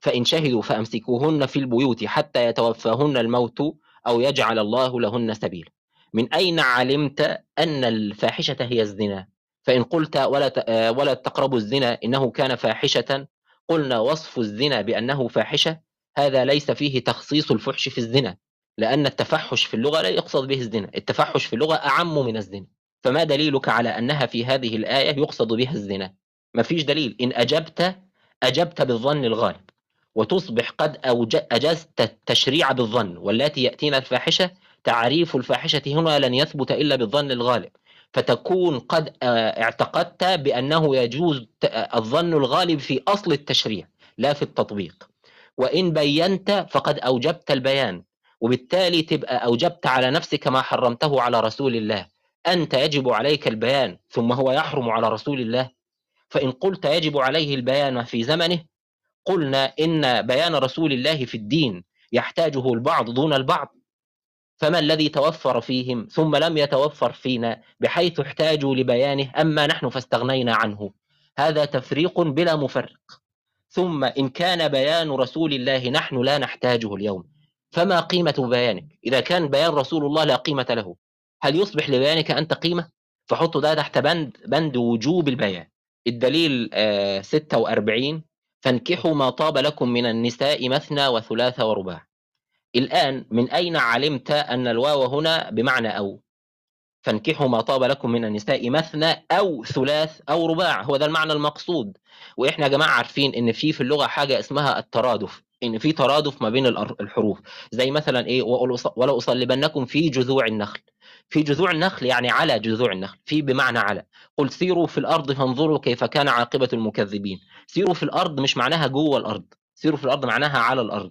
فإن شهدوا فأمسكوهن في البيوت حتى يتوفاهن الموت أو يجعل الله لهن سبيلا من أين علمت أن الفاحشة هي الزنا؟ فإن قلت ولا آه، ولا تقربوا الزنا إنه كان فاحشة. قلنا وصف الزنا بأنه فاحشة. هذا ليس فيه تخصيص الفحش في الزنا. لأن التفحش في اللغة لا يقصد به الزنا. التفحش في اللغة أعم من الزنا. فما دليلك على أنها في هذه الآية يقصد بها الزنا؟ ما فيش دليل. إن أجبت أجبت بالظن الغالب. وتصبح قد أجزت التشريع بالظن والتي يأتين الفاحشة تعريف الفاحشة هنا لن يثبت إلا بالظن الغالب. فتكون قد آه، اعتقدت بأنه يجوز آه، الظن الغالب في أصل التشريع لا في التطبيق. وإن بينت فقد أوجبت البيان. وبالتالي تبقى أوجبت على نفسك ما حرمته على رسول الله. أنت يجب عليك البيان ثم هو يحرم على رسول الله. فإن قلت يجب عليه البيان في زمنه قلنا إن بيان رسول الله في الدين يحتاجه البعض دون البعض. فما الذي توفر فيهم؟ ثم لم يتوفر فينا بحيث احتاجوا لبيانه أما نحن فاستغنينا عنه. هذا تفريق بلا مفرق. ثم إن كان بيان رسول الله نحن لا نحتاجه اليوم. فما قيمة بيانك؟ إذا كان بيان رسول الله لا قيمة له. هل يصبح لبيانك أنت قيمة؟ فحط ده تحت بند بند وجوب البيان. الدليل آه 46 فانكحوا ما طاب لكم من النساء مثنى وثلاث ورباع. الآن من أين علمت أن الواو هنا بمعنى أو؟ فانكحوا ما طاب لكم من النساء مثنى أو ثلاث أو رباع. هو ده المعنى المقصود. وإحنا يا جماعة عارفين إن في في اللغة حاجة اسمها الترادف. إن في ترادف ما بين الحروف. زي مثلا وأص- ولا أصلبنكم في جذوع النخل. في جذوع النخل يعني على جذوع النخل في بمعنى على. قل سيروا في الأرض فانظروا كيف كان عاقبة المكذبين. سيروا في الأرض مش معناها جوه الأرض. سيروا في الأرض معناها على الأرض.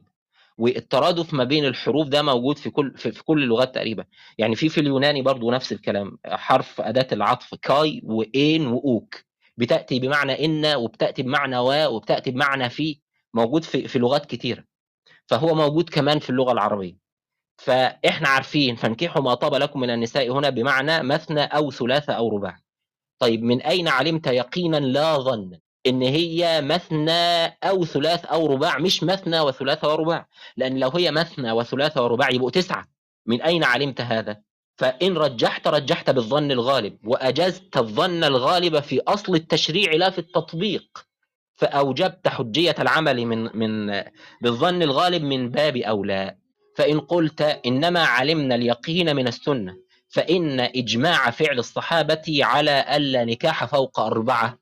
والترادف ما بين الحروف ده موجود في كل في, في كل اللغات تقريبا. يعني في في اليوناني برضو نفس الكلام حرف أداة العطف كاي وإين وأوك. بتأتي بمعنى إن وبتأتي بمعنى و وبتأتي بمعنى في. موجود في في لغات كتيرة فهو موجود كمان في اللغة العربية. فإحنا عارفين فانكحوا ما طاب لكم من النساء هنا بمعنى مثنى أو ثلاثة أو رباع. طيب من أين علمت يقينا لا ظن إن هي مثنى أو ثلاث أو رباع؟ مش مثنى وثلاثة ورباع لأن لو هي مثنى وثلاثة ورباع يبقوا تسعة. من أين علمت هذا؟ فإن رجحت رجحت بالظن الغالب وأجزت الظن الغالب في أصل التشريع لا في التطبيق. فأوجبت حجية العمل من من بالظن الغالب من باب أولى. فإن قلت إنما علمنا اليقين من السنة فإن إجماع فعل الصحابة على ألا نكاح فوق أربعة.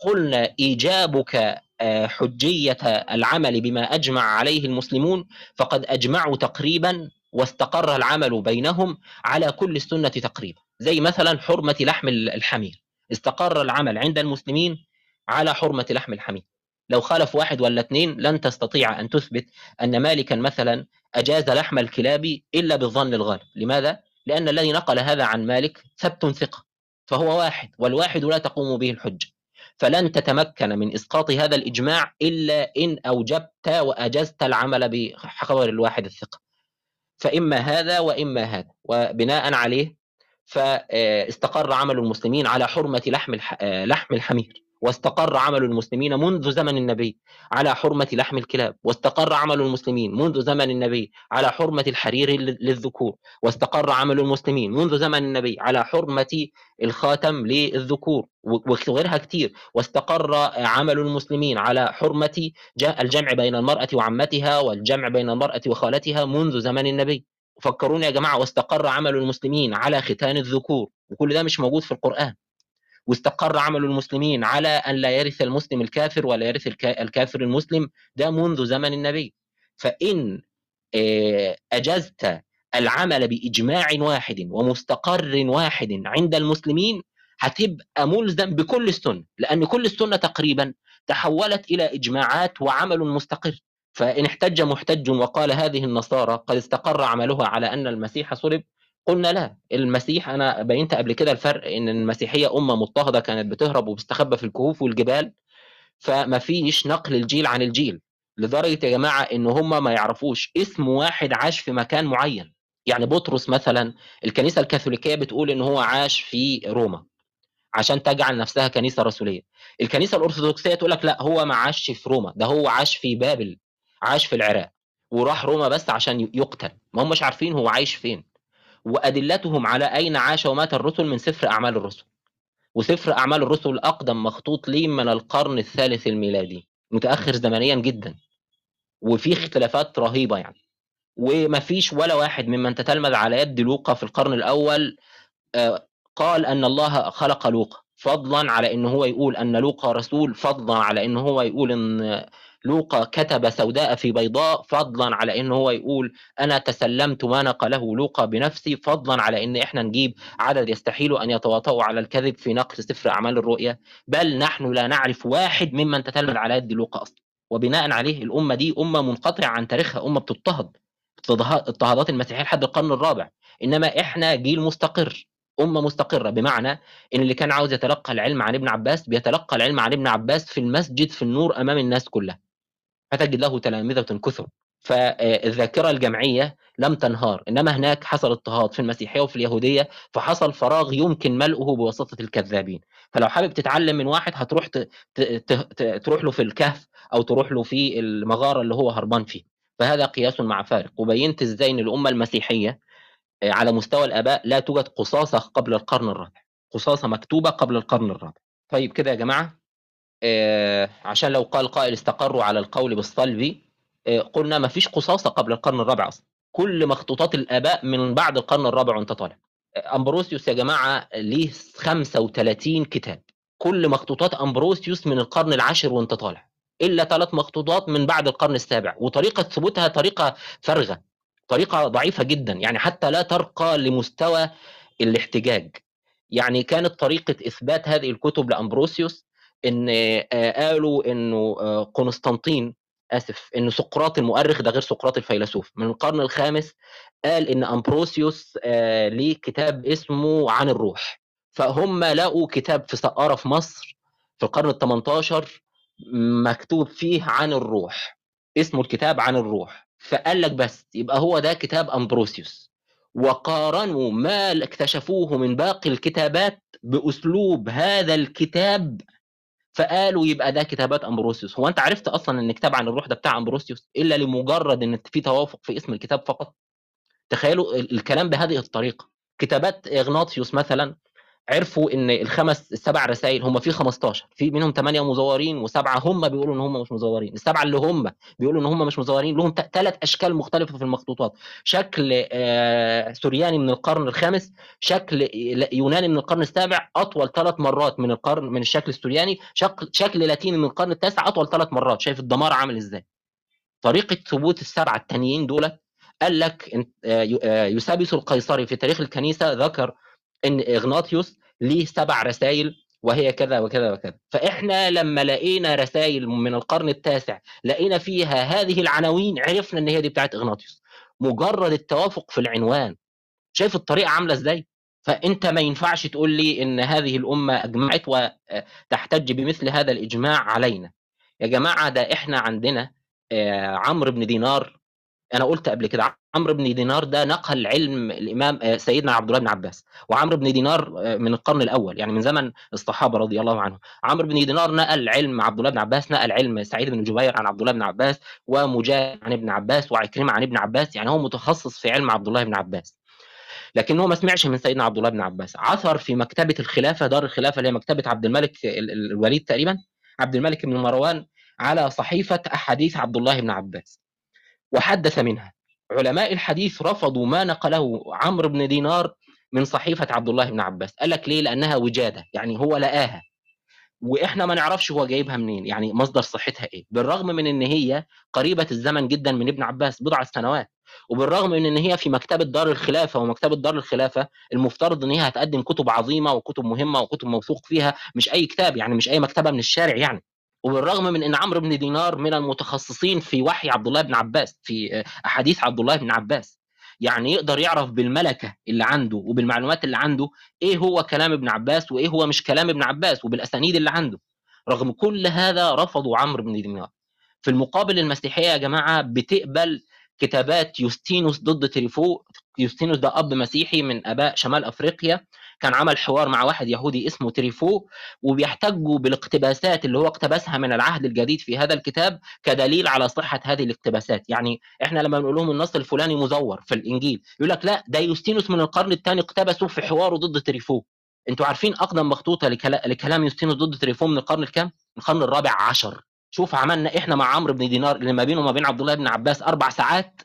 قلنا إيجابك آه، حجية العمل بما أجمع عليه المسلمون فقد أجمعوا تقريبا واستقر العمل بينهم على كل السنة تقريبا. زي مثلا حرمة لحم الحمير. استقر العمل عند المسلمين على حرمة لحم الحمير لو خالف واحد ولا اثنين لن تستطيع أن تثبت أن مالكا مثلا أجاز لحم الكلاب إلا بالظن الغالب. لماذا؟ لأن الذي نقل هذا عن مالك ثبت ثقة فهو واحد والواحد لا تقوم به الحجة. فلن تتمكن من إسقاط هذا الإجماع إلا إن أوجبت وأجزت العمل بخبر الواحد الثقة. فإما هذا وإما هذا. وبناء عليه فاستقر عمل المسلمين على حرمة لحم لحم الحمير. واستقر عمل المسلمين منذ زمن النبي على حرمة لحم الكلاب. واستقر عمل المسلمين منذ زمن النبي على حرمة الحرير لل- للذكور. واستقر عمل المسلمين منذ زمن النبي على حرمة الخاتم للذكور. وغيرها كتير. واستقر عمل المسلمين على حرمة الجمع بين المرأة وعمتها والجمع بين المرأة وخالتها منذ زمن النبي. فكروني يا جماعة واستقر عمل المسلمين على ختان الذكور. وكل ده مش موجود في القرآن. واستقر عمل المسلمين على أن لا يرث المسلم الكافر ولا يرث الكا- الكافر المسلم ده منذ زمن النبي. فإن آه، أجزت العمل بإجماع واحد ومستقر واحد عند المسلمين هتبقى ملزم بكل السنة. لأن كل السنة تقريبا تحولت إلى إجماعات وعمل مستقر. فإن احتج محتج وقال هذه النصارى قد استقر عملها على أن المسيح صلب قلنا لا المسيح أنا بينت قبل كده الفرق إن المسيحية أمة مضطهدة كانت بتهرب وبتستخبى في الكهوف والجبال فما فيش نقل الجيل عن الجيل لدرجة يا جماعة إن هم ما يعرفوش اسم واحد عاش في مكان معين. يعني بطرس مثلا الكنيسة الكاثوليكية بتقول إن هو عاش في روما عشان تجعل نفسها كنيسة رسولية. الكنيسة الأرثوذكسية تقول لك لا هو ما عاش في روما ده هو عاش في بابل عاش في العراق وراح روما بس عشان يقتل. ما هم مش عارفين هو عايش فين. وأدلتهم على أين عاش ومات الرسل من سفر أعمال الرسل. وسفر أعمال الرسل اقدم مخطوط ليه من القرن الثالث الميلادي متأخر زمنيا جدا. وفي اختلافات رهيبة يعني. ومفيش ولا واحد ممن تتلمذ على يد لوقا في القرن الأول آه، قال أن الله خلق لوقا فضلا على إن هو يقول أن لوقا رسول فضلا على إن هو يقول إن لوقا كتب سوداء في بيضاء فضلا على ان هو يقول أنا تسلمت ما نقله لوقا بنفسي فضلا على إن إحنا نجيب عدد يستحيل أن يتواطؤوا على الكذب في نقل سفر أعمال الرؤيا بل نحن لا نعرف واحد ممن تتلمذ على يد لوقا أصلا. وبناء عليه الأمة دي أمة منقطعة عن تاريخها أمة بتضطهد. اضطهاد- اضطهادات المسيحيه لحد القرن الرابع. إنما إحنا جيل مستقر أمة مستقرة. بمعنى إن اللي كان عاوز يتلقى العلم عن ابن عباس بيتلقى العلم عن ابن عباس في المسجد في النور أمام الناس كلها. فتجد له تلامذة كثر. فالذاكرة الجمعية لم تنهار إنما هناك حصل اضطهاد في المسيحية وفي اليهودية فحصل فراغ يمكن ملئه بواسطة الكذابين. فلو حابب تتعلم من واحد هتروح ت... ت... ت... تروح له في الكهف أو تروح له في المغارة اللي هو هربان فيه. فهذا قياس مع فارق. وبينت إزاي إن الأمة المسيحية آه، على مستوى الآباء لا توجد قصاصة قبل القرن الرابع. قصاصة مكتوبة قبل القرن الرابع. طيب كده يا جماعة آه، عشان لو قال قائل استقروا على القول بالصلب آه، قلنا ما فيش قصاصة قبل القرن الرابع أصلا. كل مخطوطات الآباء من بعد القرن الرابع وانت طالع. آه، أمبروسيوس يا جماعة ليه 35 كتاب؟ كل مخطوطات أمبروسيوس من القرن العاشر وانت طالع. إلا ثلاث مخطوطات من بعد القرن السابع. وطريقة ثبوتها طريقة فارغة طريقة ضعيفة جدا. يعني حتى لا ترقى لمستوى الاحتجاج. يعني كانت طريقة إثبات هذه الكتب لأمبروسيوس إن قالوا إنه قسطنطين آسف إن سقراط المؤرخ ده غير سقراط الفيلسوف. من القرن الخامس قال إن أمبروسيوس ليه كتاب اسمه عن الروح. فهم لقوا كتاب في سقارة في مصر في القرن ال 18 مكتوب فيه عن الروح اسمه الكتاب عن الروح. فقال لك بس يبقى هو ده كتاب أمبروسيوس. وقارنوا ما اكتشفوه من باقي الكتابات بأسلوب هذا الكتاب فقالوا يبقى ده كتابات أمبروسيوس. هو أنت عرفت أصلا إن كتاب عن الروح ده بتاع أمبروسيوس إلا لمجرد إن في توافق في اسم الكتاب فقط؟ تخيلوا ال- الكلام بهذه الطريقة. كتابات إغناطيوس مثلا عرفوا إن الخمس السبع رسائل هم في 15 في منهم ثمانيه مزورين وسبعة هم بيقولوا إن هم مش مزورين السبعة اللي هم بيقولوا إن هم مش مزورين لهم ثلاث أشكال مختلفة في المخطوطات شكل آه، سورياني من القرن الخامس شكل يوناني من القرن السابع أطول ثلاث مرات من القرن من الشكل السورياني شكل شكل لاتيني من القرن التاسع أطول ثلاث مرات شايف الدمار عامل إزاي؟ طريقة ثبوت السبعة التانيين دولت قال لك آه، يو- آه، يوسابيوس القيصري في تاريخ الكنيسة ذكر إن إغناطيوس ليه سبع رسائل وهي كذا وكذا وكذا. فإحنا لما لقينا رسائل من القرن التاسع لقينا فيها هذه العناوين عرفنا إن هي دي بتاعت إغناطيوس. مجرد التوافق في العنوان. شايف الطريقة عاملة إزاي؟ فأنت ما ينفعش تقول لي إن هذه الأمة أجمعت وتحتج بمثل هذا الإجماع علينا. يا جماعة ده إحنا عندنا آه، عمرو بن دينار أنا قلت قبل كده عمرو بن دينار ده نقل علم الإمام آه، سيدنا عبد الله بن عباس. وعمرو بن دينار آه، من القرن الأول يعني من زمن الصحابة رضي الله عنهم. عمرو بن دينار نقل علم عبد الله بن عباس نقل علم سعيد بن جبير عن عبد الله بن عباس ومجاهد عن ابن عباس وعكرمة عن ابن عباس يعني هو متخصص في علم عبد الله بن عباس. لكن هو ما سمعش من سيدنا عبد الله بن عباس. عثر في مكتبة الخلافة دار الخلافة اللي هي مكتبة عبد الملك ال- ال- الوليد تقريبا عبد الملك بن مروان على صحيفة أحاديث عبد الله بن عباس. وحدث منها. علماء الحديث رفضوا ما نقله عمرو بن دينار من صحيفة عبد الله بن عباس. قال لك ليه؟ لأنها وجادة يعني هو لقاها. وإحنا ما نعرفش هو جايبها منين يعني مصدر صحتها إيه. بالرغم من إن هي قريبة الزمن جدا من ابن عباس بضع سنوات. وبالرغم من إن هي في مكتبة دار الخلافة ومكتبة دار الخلافة المفترض إن هي هتقدم كتب عظيمة وكتب مهمة وكتب موثوق فيها مش أي كتاب يعني مش أي مكتبة من الشارع يعني. وبالرغم من إن عمرو بن دينار من المتخصصين في وحي عبد الله بن عباس في أحاديث عبد الله بن عباس يعني يقدر يعرف بالملكة اللي عنده وبالمعلومات اللي عنده إيه هو كلام ابن عباس وإيه هو مش كلام ابن عباس وبالأسانيد اللي عنده. رغم كل هذا رفضوا عمرو بن دينار. في المقابل المسيحية يا جماعة بتقبل كتابات يوستينوس ضد تريفو يوستينوس ده أب مسيحي من أباء شمال أفريقيا كان عمل حوار مع واحد يهودي اسمه تريفو وبيحتجوا بالاقتباسات اللي هو اقتبسها من العهد الجديد في هذا الكتاب كدليل على صحة هذه الاقتباسات. يعني إحنا لما بنقول لهم النص الفلاني مزور في الإنجيل يقول لك لا ده يوستينوس من القرن الثاني اقتبسه في حواره ضد تريفو. أنتوا عارفين أقدم مخطوطة لكلا- لكلام يوستينوس ضد تريفو من القرن الكام؟ من القرن الرابع عشر. شوف عملنا إحنا مع عمرو بن دينار اللي ما بينه وما بين عبد الله بن عباس أربع ساعات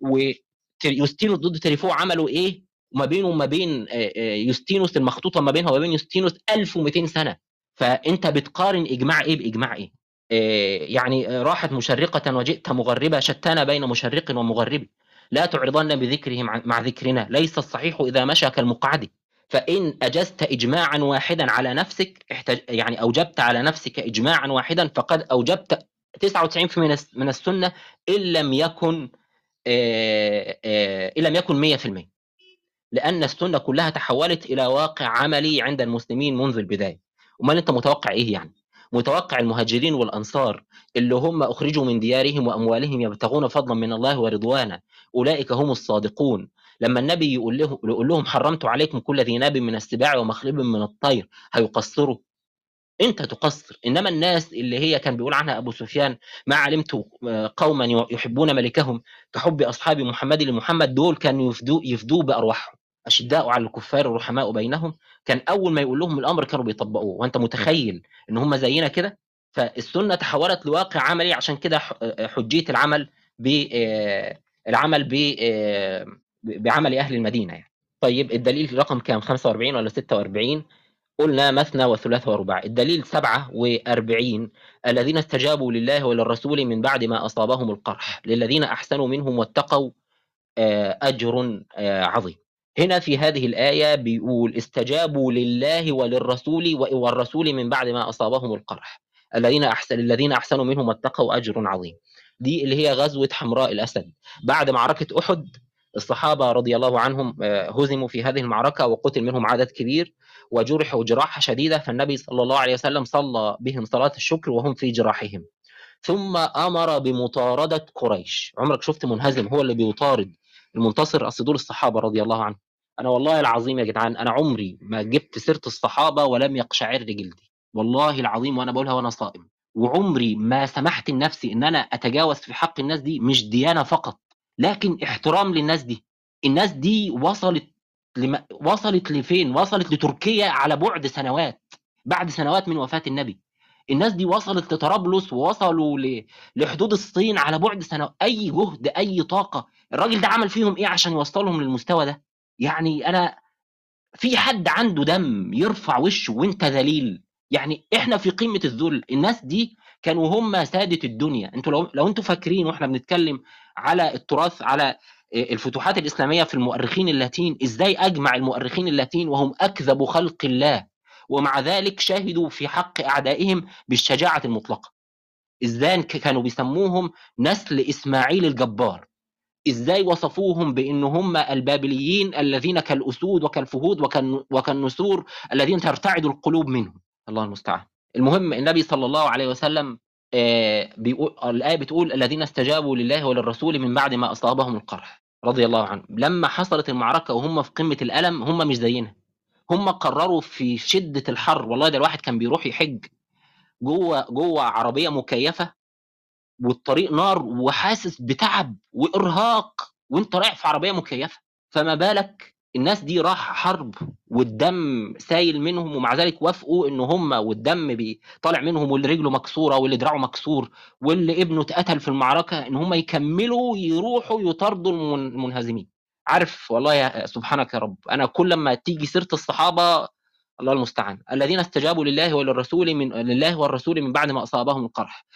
ويوستينوس ضد تريفو عملوا إيه؟ وما بينه وما بين آه، آه، يوستينوس المخطوطة ما بينها وما بين يوستينوس 1200 سنة. فأنت بتقارن إجماع إيه بإجماع إيه. آه، يعني راحت مشرقة وجئت مغربة شتان بين مشرق ومغرب. لا تعرضن بذكره مع- ذكرنا. ليس الصحيح إذا مشى كالمقعد. فإن أجزت إجماعا واحدا على نفسك. يعني أوجبت على نفسك إجماعا واحدا فقد أوجبت 99% من الس- من السنة إن لم يكن إن لم يكن 100% لأن السنة كلها تحولت إلى واقع عملي عند المسلمين منذ البداية. أمال أنت متوقع إيه يعني؟ متوقع المهاجرين والأنصار اللي هم أخرجوا من ديارهم وأموالهم يبتغون فضلا من الله ورضوانا. أولئك هم الصادقون. لما النبي يقول لهم يقول لهم حرمت عليكم كل ذي ناب من السباع ومخلب من الطير هيقصروا؟ أنت تقصر. إنما الناس اللي هي كان بيقول عنها أبو سفيان ما علمت قوما يحبون ملكهم كحب أصحاب محمد. لمحمد دول كانوا يفدوا يفدوا بأرواحهم. أشداء على الكفار رحماء بينهم كان أول ما يقول لهم الأمر كانوا بيطبقوه. وأنت متخيل إن هم زينا كده؟ فالسنة تحولت لواقع عملي عشان كده حجيه العمل ب آه، العمل ب آه، بعمل أهل المدينة يعني. طيب الدليل رقم كام؟ 45 ولا 46 قلنا مثنى وثلاث ورباع. الدليل سبعة وأربعين. الذين استجابوا لله وللرسول من بعد ما أصابهم القرح. للذين أحسنوا منهم واتقوا آه، أجر عظيم. هنا في هذه الآية بيقول استجابوا لله وللرسول والرسول من بعد ما أصابهم القرح. الذين أحسن الذين أحسنوا منهم واتقوا أجر عظيم. دي اللي هي غزوة حمراء الأسد. بعد معركة أحد الصحابة رضي الله عنهم آه، هزموا في هذه المعركة وقتل منهم عدد كبير وجرحوا جراحة شديدة فالنبي صلى الله عليه وسلم صلى بهم صلاة الشكر وهم في جراحهم. ثم أمر بمطاردة قريش. عمرك شفت منهزم هو اللي بيطارد المنتصر أصل دول الصحابة رضي الله عنهم. أنا والله العظيم يا جدعان أنا عمري ما جبت سيرة الصحابة ولم يقشعر جلدي. والله العظيم وأنا بقولها وأنا صائم. وعمري ما سمحت لنفسي إن أنا أتجاوز في حق الناس دي مش ديانة فقط لكن احترام للناس دي. الناس دي وصلت لم... وصلت لفين؟ وصلت لتركيا على بعد سنوات بعد سنوات من وفاة النبي. الناس دي وصلت لطرابلس ووصلوا ل... لحدود الصين على بعد سنوات أي جهد أي طاقة. الراجل ده عمل فيهم إيه عشان يوصلهم للمستوى ده؟ يعني أنا في حد عنده دم يرفع وشه وأنت ذليل. يعني إحنا في قمة الذل. الناس دي كانوا هم سادة الدنيا. أنتوا لو لو أنتوا فاكرين وإحنا بنتكلم على التراث على الفتوحات الإسلامية في المؤرخين اللاتين إزاي أجمع المؤرخين اللاتين وهم أكذب خلق الله؟ ومع ذلك شهدوا في حق أعدائهم بالشجاعة المطلقة. إزاي كانوا بيسموهم نسل إسماعيل الجبار؟ إزاي وصفوهم بأن هم البابليين الذين كالأسود وكالفهود وكالن- وكالنسور الذين ترتعد القلوب منهم؟ الله المستعان. المهم النبي صلى الله عليه وسلم آه، بيقول الآية بتقول الذين استجابوا لله وللرسول من بعد ما أصابهم القرح رضي الله عنهم. لما حصلت المعركة وهم في قمة الألم هم مش زينا. هم قرروا في شدة الحر والله ده الواحد كان بيروح يحج جوه جوه عربية مكيفة والطريق نار وحاسس بتعب وإرهاق وانت رايح في عربية مكيفة. فما بالك الناس دي راح حرب والدم سايل منهم ومع ذلك وافقوا إن هم والدم طالع منهم واللي رجله مكسورة واللي دراعه مكسور واللي ابنه اتقتل في المعركة إن هم يكملوا يروحوا يطاردوا المن- المنهزمين. عارف والله يا سبحانك يا رب أنا كل ما تيجي سيرة الصحابة الله المستعان. الذين استجابوا لله وللرسول من لله والرسول من بعد ما أصابهم القرح.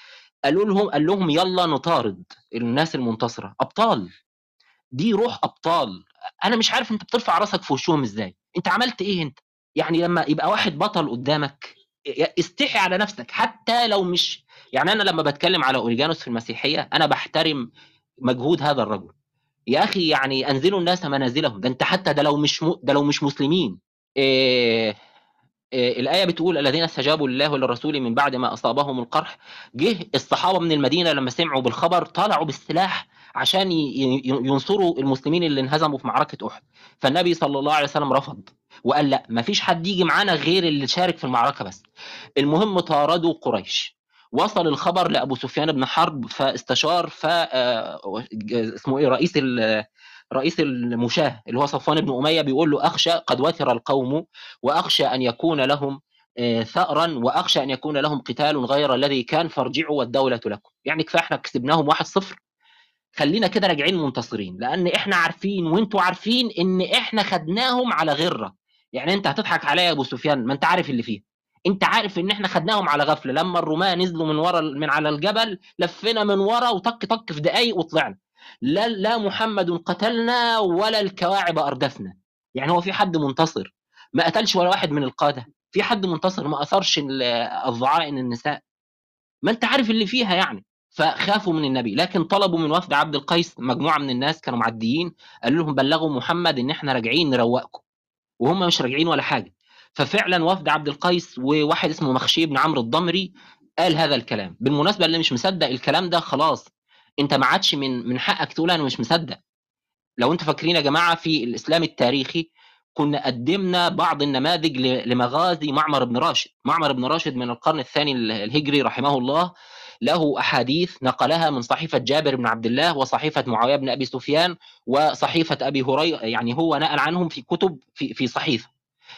قالوا لهم قال لهم يلا نطارد الناس المنتصرة. أبطال. دي روح أبطال. أنا مش عارف أنت بترفع راسك في وشهم إزاي. أنت عملت إيه أنت؟ يعني لما يبقى واحد بطل قدامك استحي على نفسك. حتى لو مش يعني أنا لما بتكلم على أوريجانوس في المسيحية أنا بحترم مجهود هذا الرجل. يا أخي يعني أنزلوا الناس منازلهم. ده أنت حتى ده لو مش م... ده لو مش مسلمين. إيه... إيه... الآية بتقول الذين استجابوا لله وللرسول من بعد ما أصابهم القرح. جه الصحابة من المدينة لما سمعوا بالخبر طلعوا بالسلاح عشان ينصروا المسلمين اللي انهزموا في معركة أحد. فالنبي صلى الله عليه وسلم رفض وقال لا ما فيش حد يجي معانا غير اللي شارك في المعركة بس. المهم طاردوا قريش. وصل الخبر لأبو سفيان بن حرب فاستشار ف آه، اسمه إيه رئيس رئيس المشاه اللي هو صفوان بن أمية بيقول له أخشى قد وثر القوم وأخشى أن يكون لهم آه، ثأرا وأخشى أن يكون لهم قتال غير الذي كان فارجعوا والدولة لكم. يعني كفاية إحنا كسبناهم 1-0 خلينا كده راجعين منتصرين لأن إحنا عارفين وإنتوا عارفين إن إحنا خدناهم على غرة. يعني أنت هتضحك عليا يا أبو سفيان ما أنت عارف اللي فيه. أنت عارف إن إحنا خدناهم على غفلة. لما الرومان نزلوا من ورا من على الجبل لفينا من ورا وطق طق في دقايق وطلعنا. لا لا محمد قتلنا ولا الكواعب أردفنا. يعني هو في حد منتصر؟ ما قتلش ولا واحد من القادة. في حد منتصر؟ ما أثرش ال- الضعائن النساء. ما أنت عارف اللي فيها يعني. فخافوا من النبي. لكن طلبوا من وفد عبد القيس مجموعة من الناس كانوا معديين قالوا لهم بلغوا محمد إن إحنا راجعين نروقكم. وهم مش راجعين ولا حاجة. ففعلا وفد عبد القيس وواحد اسمه مخشي بن عمرو الضمري قال هذا الكلام. بالمناسبة اللي مش مصدق الكلام ده خلاص انت ما عادش من من حقك تقول أنا مش مصدق. لو أنتوا فاكرين يا جماعة في الإسلام التاريخي كنا قدمنا بعض النماذج لمغازي معمر بن راشد. معمر بن راشد من القرن الثاني ال- الهجري رحمه الله. له أحاديث نقلها من صحيفة جابر بن عبد الله وصحيفة معاوية بن أبي سفيان وصحيفة أبي هريرة يعني هو نقل عنهم في كتب في في صحيفة.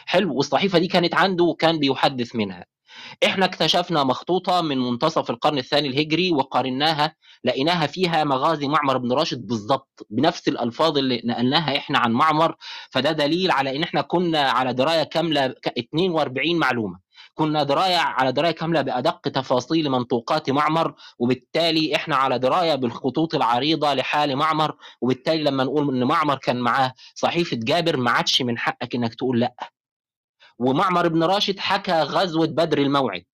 حلو. والصحيفة دي كانت عنده وكان بيحدث منها. إحنا اكتشفنا مخطوطة من منتصف القرن الثاني الهجري وقارناها لقيناها فيها مغازي معمر بن راشد بالضبط بنفس الألفاظ اللي نقلناها إحنا عن معمر فده دليل على إن إحنا كنا على دراية كاملة ك- 42 معلومة. كنا دراية على دراية كاملة بأدق تفاصيل منطوقات معمر وبالتالي إحنا على دراية بالخطوط العريضة لحال معمر وبالتالي لما نقول إن معمر كان معاه صحيفة جابر ما عادش من حقك إنك تقول لأ. ومعمر بن راشد حكى غزوة بدر الموعد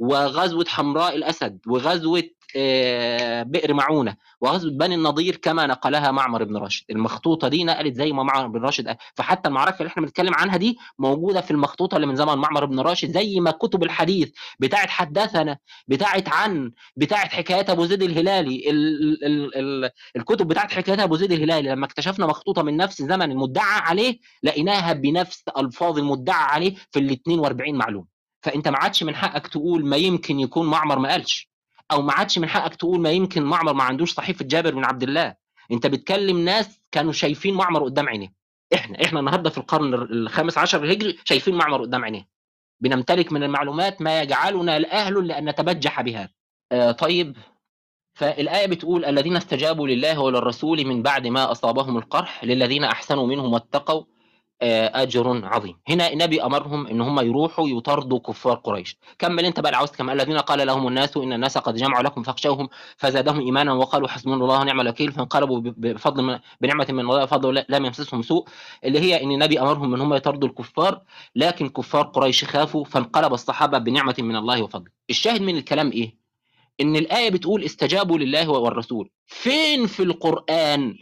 وغزوة حمراء الأسد وغزوة آه، بئر معونة. وغزوة بني النضير كما نقلها معمر بن راشد. المخطوطة دي نقلت زي ما معمر بن راشد قال. فحتى المعركة اللي إحنا بنتكلم عنها دي موجودة في المخطوطة اللي من زمن معمر بن راشد زي ما كتب الحديث بتاعت حدثنا بتاعت عن بتاعت حكايات أبو زيد الهلالي. ال ال ال الكتب بتاعت حكايات أبو زيد الهلالي. لما اكتشفنا مخطوطة من نفس زمن المدعى عليه لقيناها بنفس ألفاظ المدعى عليه في ال 42 معلومة. فأنت ما عادش من حقك تقول ما يمكن يكون معمر ما قالش. أو ما عادش من حقك تقول ما يمكن معمر ما عندوش صحيفه جابر بن عبد الله. أنت بتكلم ناس كانوا شايفين معمر قدام عينيه. إحنا إحنا النهارده في القرن الخامس عشر الهجري شايفين معمر قدام عينيه. بنمتلك من المعلومات ما يجعلنا الأهل لأن نتبجح بهذا آه طيب فالآية بتقول الذين استجابوا لله وللرسول من بعد ما أصابهم القرح للذين أحسنوا منهم واتقوا آه، أجر عظيم. هنا النبي أمرهم إن هم يروحوا يطاردوا كفار قريش. كمل أنت بقى عاوز كم الذين قال لهم الناس إن الناس قد جمعوا لكم فاخشوهم فزادهم إيمانا وقالوا حسبنا الله ونعم الوكيل فانقلبوا بفضل من- بنعمة من الله وفضل لا- لم يمسسهم سوء. اللي هي إن النبي أمرهم إن هم يطاردوا الكفار لكن كفار قريش خافوا فانقلب الصحابة بنعمة من الله وفضل. الشاهد من الكلام إيه؟ إن الآية بتقول استجابوا لله والرسول. فين في القرآن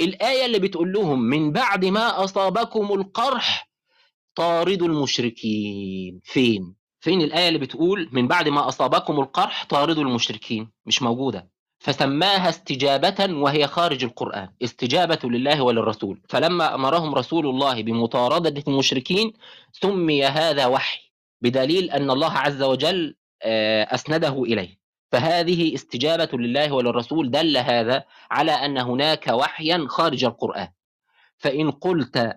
الآية اللي بتقول لهم من بعد ما أصابكم القرح طاردوا المشركين. فين؟ فين الآية اللي بتقول من بعد ما أصابكم القرح طاردوا المشركين مش موجودة. فسماها استجابة وهي خارج القرآن استجابة لله وللرسول. فلما أمرهم رسول الله بمطاردة المشركين سمي هذا وحي بدليل أن الله عز وجل آه، أسنده إليه. فهذه استجابة لله وللرسول دل هذا على أن هناك وحيا خارج القرآن. فإن قلت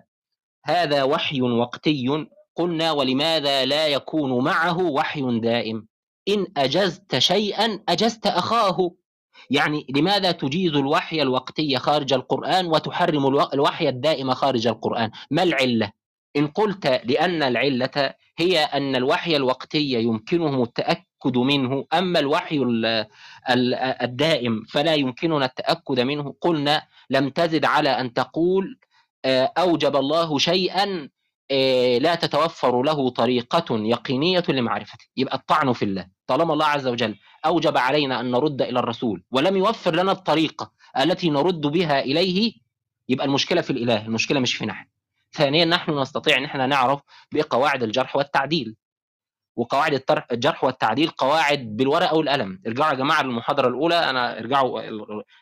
هذا وحي وقتي قلنا ولماذا لا يكون معه وحي دائم؟ إن أجزت شيئا أجزت أخاه. يعني لماذا تجيز الوحي الوقتي خارج القرآن وتحرم الو- الوحي الدائم خارج القرآن؟ ما العلة؟ إن قلت لأن العلة هي أن الوحي الوقتي يمكنهم التأكد منه أما الوحي ال- ال- الدائم فلا يمكننا التأكد منه. قلنا لم تزد على أن تقول آه، أوجب الله شيئا آه، لا تتوفر له طريقة يقينية لمعرفته. يبقى الطعن في الله. طالما الله عز وجل أوجب علينا أن نرد إلى الرسول ولم يوفر لنا الطريقة التي نرد بها إليه يبقى المشكلة في الإله المشكلة مش في نحن. ثانيا نحن نستطيع أن إحنا نعرف بقواعد الجرح والتعديل. وقواعد الجرح والتعديل قواعد بالورقة والقلم. ارجعوا يا جماعة للمحاضرة الأولى. أنا ارجعوا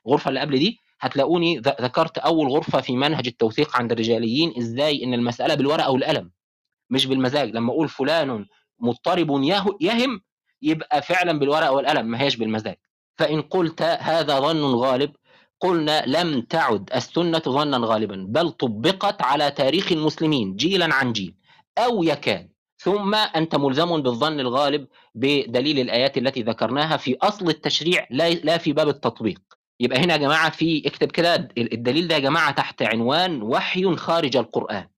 الغرفة اللي قبل دي هتلاقوني ذكرت أول غرفة في منهج التوثيق عند الرجاليين إزاي إن المسألة بالورقة والقلم مش بالمزاج. لما أقول فلان مضطرب يه- يهم يبقى فعلا بالورقة والقلم ما هيش بالمزاج. فإن قلت هذا ظن غالب قلنا لم تعد السنة ظنا غالبا بل طبقت على تاريخ المسلمين جيلا عن جيل أو يكاد. ثم أنت ملزم بالظن الغالب بدليل الآيات التي ذكرناها في أصل التشريع لا في باب التطبيق. يبقى هنا يا جماعة في اكتب كده الدليل ده يا جماعة تحت عنوان وحي خارج القرآن.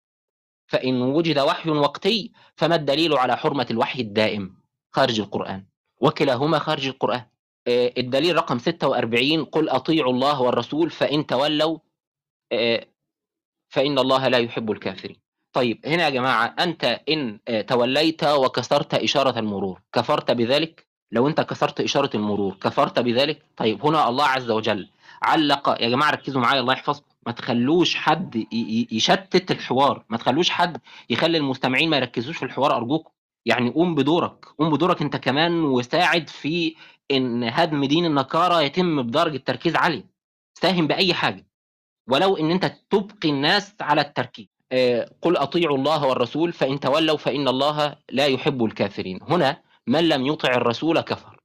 فإن وجد وحي وقتي فما الدليل على حرمة الوحي الدائم؟ خارج القرآن. وكلاهما خارج القرآن. آه، الدليل رقم 46 قل أطيعوا الله والرسول فإن تولوا آه، فإن الله لا يحب الكافرين. طيب هنا يا جماعة أنت إن آه، توليت وكسرت إشارة المرور كفرت بذلك؟ لو أنت كسرت إشارة المرور كفرت بذلك؟ طيب هنا الله عز وجل علق يا جماعة ركزوا معايا الله يحفظكم ما تخلوش حد يشتت الحوار ما تخلوش حد يخلي المستمعين ما يركزوش في الحوار أرجوكم. يعني قوم بدورك قوم بدورك أنت كمان وساعد في إن هدم دين النكارة يتم بدرجة تركيز عالية. ساهم بأي حاجة ولو إن أنت تبقي الناس على التركيز. قل اطيعوا الله والرسول فان تولوا فان الله لا يحب الكافرين. هنا من لم يطع الرسول كفر.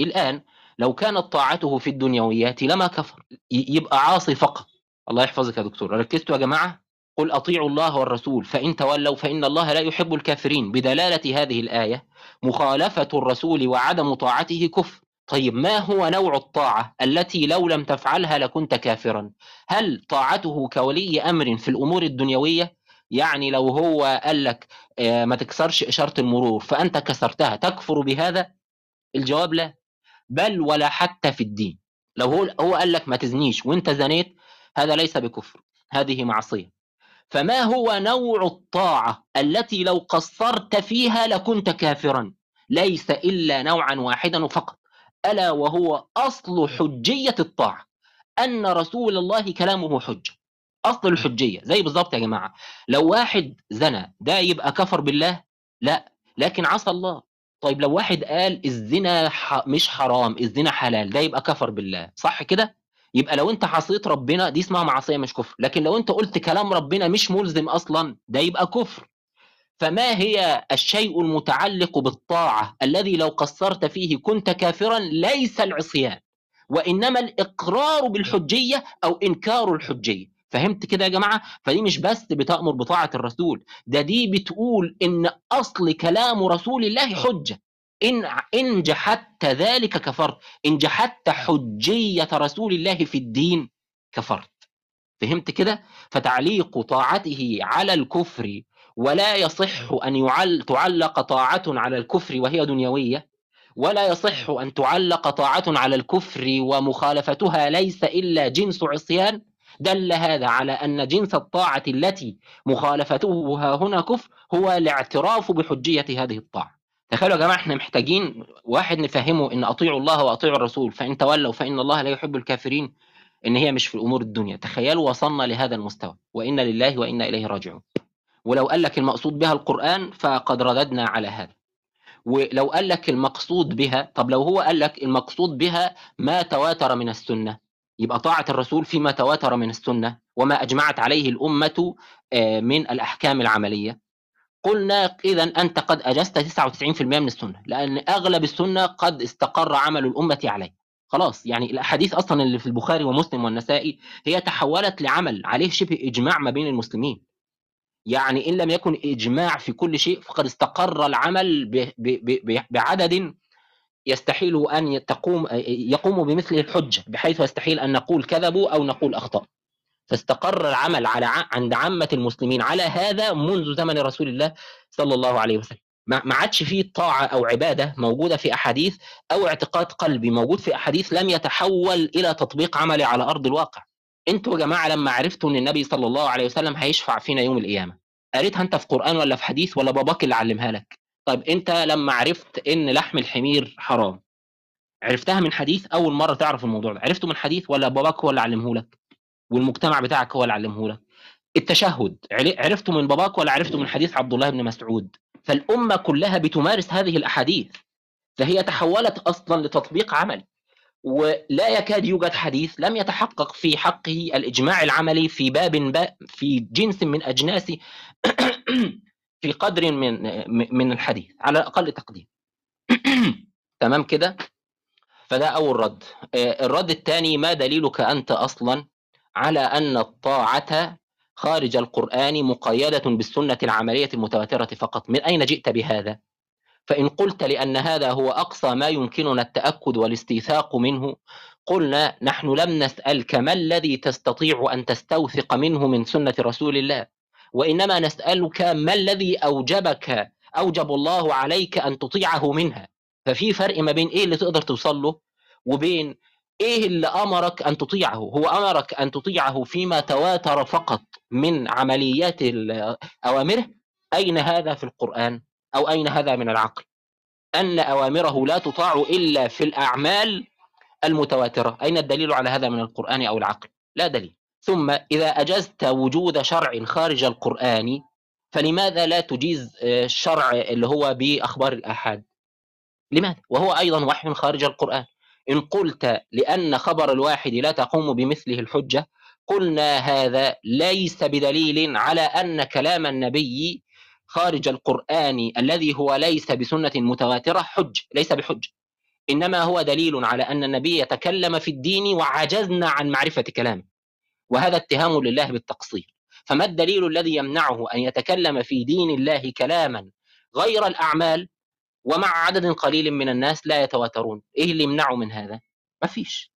الآن لو كانت طاعته في الدنيويات لما كفر يبقى عاصي فقط. الله يحفظك يا دكتور. ركزتوا يا جماعة؟ قل اطيعوا الله والرسول فان تولوا فان الله لا يحب الكافرين. بدلالة هذه الآية مخالفة الرسول وعدم طاعته كفر. طيب ما هو نوع الطاعة التي لو لم تفعلها لكنت كافرا؟ هل طاعته كولي أمر في الأمور الدنيوية؟ يعني لو هو قال لك آه، ما تكسرش إشارة المرور فأنت كسرتها تكفر بهذا؟ الجواب لا. بل ولا حتى في الدين. لو هو هو قال لك ما تزنيش وأنت زنيت هذا ليس بكفر هذه معصية. فما هو نوع الطاعة التي لو قصرت فيها لكنت كافرا؟ ليس إلا نوعا واحدا فقط. ألا وهو أصل حجية الطاعة. أن رسول الله كلامه حجة. أصل الحجية. زي بالظبط يا جماعة. لو واحد زنى ده يبقى كفر بالله؟ لا. لكن عصى الله. طيب لو واحد قال الزنا ح... مش حرام الزنا حلال ده يبقى كفر بالله. صح كده؟ يبقى لو انت عصيت ربنا دي اسمها معصية مش كفر. لكن لو انت قلت كلام ربنا مش ملزم أصلا ده يبقى كفر. فما هي الشيء المتعلق بالطاعة الذي لو قصرت فيه كنت كافرا؟ ليس العصيان وإنما الإقرار بالحجية أو إنكار الحجية. فهمت كده يا جماعة؟ فدي مش بس بتأمر بطاعة الرسول ده دي بتقول إن أصل كلام رسول الله حجة. إن إن جحدت ذلك كفرت إن جحدت حجية رسول الله في الدين كفرت. فهمت كده؟ فتعليق طاعته على الكفر ولا يصح أن يعل تعلق طاعة على الكفر وهي دنيوية ولا يصح أن تعلق طاعة على الكفر ومخالفتها ليس إلا جنس عصيان. دل هذا على أن جنس الطاعة التي مخالفته ها هنا كفر هو الاعتراف بحجية هذه الطاعة. تخيلوا يا جماعة إحنا محتاجين واحد نفهمه إن أطيعوا الله وأطيعوا الرسول فإن تولوا فإن الله لا يحب الكافرين إن هي مش في الأمور الدنيا. تخيلوا وصلنا لهذا المستوى وإنا لله وإنا إليه راجعون. ولو قال لك المقصود بها القرآن فقد رددنا على هذا. ولو قال لك المقصود بها طب لو هو قال لك المقصود بها ما تواتر من السنة يبقى طاعة الرسول فيما تواتر من السنة وما أجمعت عليه الأمة آه، من الأحكام العملية. قلنا اذا أنت قد أجزت 99% من السنة لأن أغلب السنة قد استقر عمل الأمة عليه. خلاص يعني الأحاديث أصلا اللي في البخاري ومسلم والنسائي هي تحولت لعمل عليه شبه إجماع ما بين المسلمين. يعني إن لم يكن إجماع في كل شيء فقد استقر العمل بعدد يستحيل أن تقوم يقوم بمثله الحجة بحيث يستحيل أن نقول كذبوا أو نقول اخطاوا فاستقر العمل على عند عامة المسلمين على هذا منذ زمن رسول الله صلى الله عليه وسلم. ما عادش فيه طاعة أو عبادة موجودة في أحاديث أو اعتقاد قلبي موجود في أحاديث لم يتحول إلى تطبيق عملي على أرض الواقع. أنتوا يا جماعة لما عرفتوا إن النبي صلى الله عليه وسلم هيشفع فينا يوم القيامة قريتها أنت في قرآن ولا في حديث ولا باباك اللي علمها لك؟ طيب أنت لما عرفت إن لحم الحمير حرام عرفتها من حديث أول مرة تعرف الموضوع ده عرفته من حديث ولا باباك هو اللي علمه لك؟ والمجتمع بتاعك هو اللي علمه لك؟ التشهد عرفته من باباك ولا عرفته من حديث عبد الله بن مسعود؟ فالأمة كلها بتمارس هذه الأحاديث فهي تحولت أصلا لتطبيق عملي. ولا يكاد يوجد حديث لم يتحقق في حقه الإجماع العملي في باب با في جنس من أجناس في قدر من من الحديث على أقل تقدير. تمام كده؟ فده أول رد. آه، الرد الثاني ما دليلك أنت أصلا على أن الطاعة خارج القرآن مقيدة بالسنة العملية المتواترة فقط؟ من أين جئت بهذا؟ فإن قلت لأن هذا هو أقصى ما يمكننا التأكد والاستيثاق منه قلنا نحن لم نسألك ما الذي تستطيع أن تستوثق منه من سنة رسول الله وإنما نسألك ما الذي أوجبك أوجب الله عليك أن تطيعه منها. ففي فرق ما بين إيه اللي تقدر توصل له وبين إيه اللي أمرك أن تطيعه. هو أمرك أن تطيعه فيما تواتر فقط من عمليات أوامره. أين هذا في القرآن؟ أو أين هذا من العقل؟ أن أوامره لا تطاع إلا في الأعمال المتواترة. أين الدليل على هذا من القرآن أو العقل؟ لا دليل. ثم إذا أجزت وجود شرع خارج القرآن فلماذا لا تجيز الشرع اللي هو بأخبار الآحاد؟ لماذا؟ وهو أيضا وحي خارج القرآن. إن قلت لأن خبر الواحد لا تقوم بمثله الحجة قلنا هذا ليس بدليل على أن كلام النبي خارج القرآن الذي هو ليس بسنة متواترة حج ليس بحج. إنما هو دليل على أن النبي يتكلم في الدين وعجزنا عن معرفة كلامه. وهذا اتهام لله بالتقصير. فما الدليل الذي يمنعه أن يتكلم في دين الله كلاما غير الأعمال ومع عدد قليل من الناس لا يتواترون؟ إيه اللي يمنعه من هذا؟ ما فيش.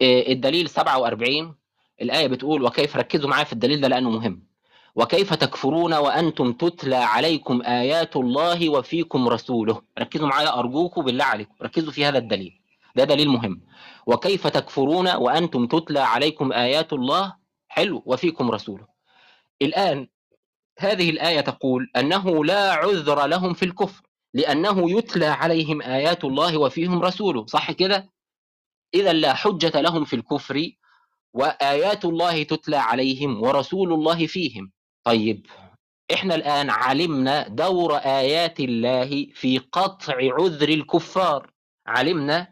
إيه الدليل 47 الآية بتقول وكيف ركزوا معايا في الدليل ده؟ لأنه مهم. وكيف تكفرون وأنتم تتلى عليكم آيات الله وفيكم رسوله. ركزوا معايا أرجوكم بالله عليكم ركزوا في هذا الدليل. ده دليل مهم. وكيف تكفرون وأنتم تتلى عليكم آيات الله؟ حلو وفيكم رسوله. الآن هذه الآية تقول أنه لا عذر لهم في الكفر لأنه يتلى عليهم آيات الله وفيهم رسوله. صح كده؟ إذا لا حجة لهم في الكفر وآيات الله تتلى عليهم ورسول الله فيهم. طيب إحنا الآن علمنا دور آيات الله في قطع عذر الكفار. علمنا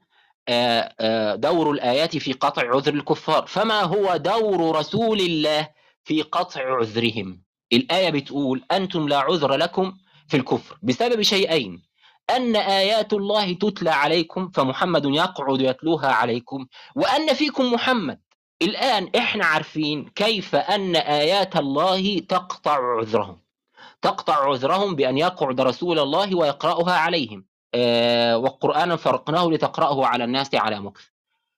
دور الآيات في قطع عذر الكفار. فما هو دور رسول الله في قطع عذرهم؟ الآية بتقول أنتم لا عذر لكم في الكفر. بسبب شيئين. أن آيات الله تتلى عليكم فمحمد يقعد يتلوها عليكم. وأن فيكم محمد. الآن إحنا عارفين كيف أن آيات الله تقطع عذرهم. تقطع عذرهم بأن يقعد رسول الله ويقرأها عليهم. آه وقرآنا فرقناه لتقرأه على الناس على مكث.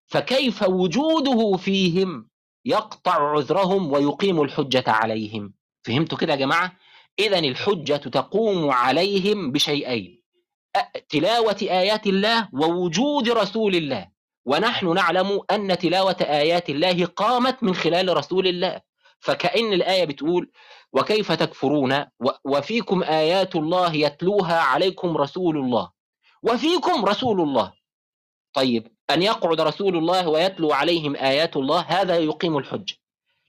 فكيف وجوده فيهم يقطع عذرهم ويقيم الحجة عليهم؟ فهمتوا كده يا جماعة؟ إذا الحجة تقوم عليهم بشيئين. تلاوة آيات الله ووجود رسول الله. ونحن نعلم أن تلاوة آيات الله قامت من خلال رسول الله. فكأن الآية بتقول وكيف تكفرون؟ وفيكم آيات الله يتلوها عليكم رسول الله. وفيكم رسول الله. طيب أن يقعد رسول الله ويتلو عليهم آيات الله هذا يقيم الحجة.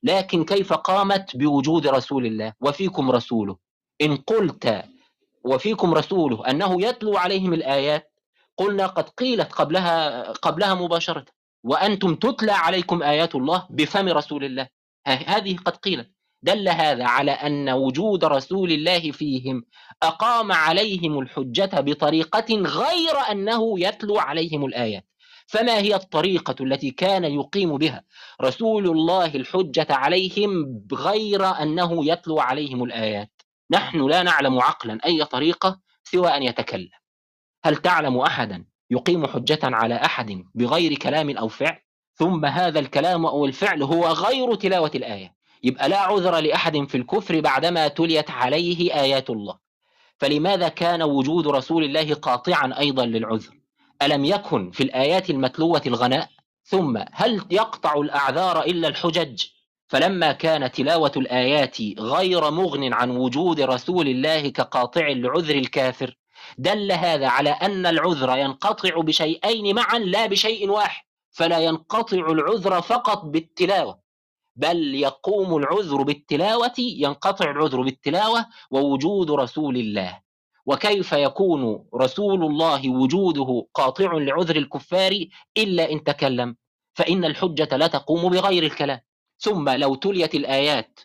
لكن كيف قامت بوجود رسول الله؟ وفيكم رسوله. إن قلت وفيكم رسوله أنه يتلو عليهم الآيات قلنا قد قيلت قبلها قبلها مباشرة. وأنتم تتلى عليكم آيات الله بفم رسول الله. هذه قد قيلت. دل هذا على أن وجود رسول الله فيهم أقام عليهم الحجة بطريقة غير أنه يتلو عليهم الآيات. فما هي الطريقة التي كان يقيم بها رسول الله الحجة عليهم غير أنه يتلو عليهم الآيات؟ نحن لا نعلم عقلا أي طريقة سوى أن يتكلم. هل تعلم أحدا يقيم حجة على أحد بغير كلام أو فعل؟ ثم هذا الكلام أو الفعل هو غير تلاوة الآية. يبقى لا عذر لأحد في الكفر بعدما تليت عليه آيات الله. فلماذا كان وجود رسول الله قاطعا أيضا للعذر؟ ألم يكن في الآيات المتلوة الغناء؟ ثم هل يقطع الأعذار إلا الحجج؟ فلما كان تلاوة الآيات غير مغن عن وجود رسول الله كقاطع لعذر الكافر دل هذا على أن العذر ينقطع بشيئين معا لا بشيء واحد. فلا ينقطع العذر فقط بالتلاوة بل يقوم العذر بالتلاوة ينقطع العذر بالتلاوة ووجود رسول الله. وكيف يكون رسول الله وجوده قاطع لعذر الكفار إلا إن تكلم؟ فإن الحجة لا تقوم بغير الكلام. ثم لو تليت الآيات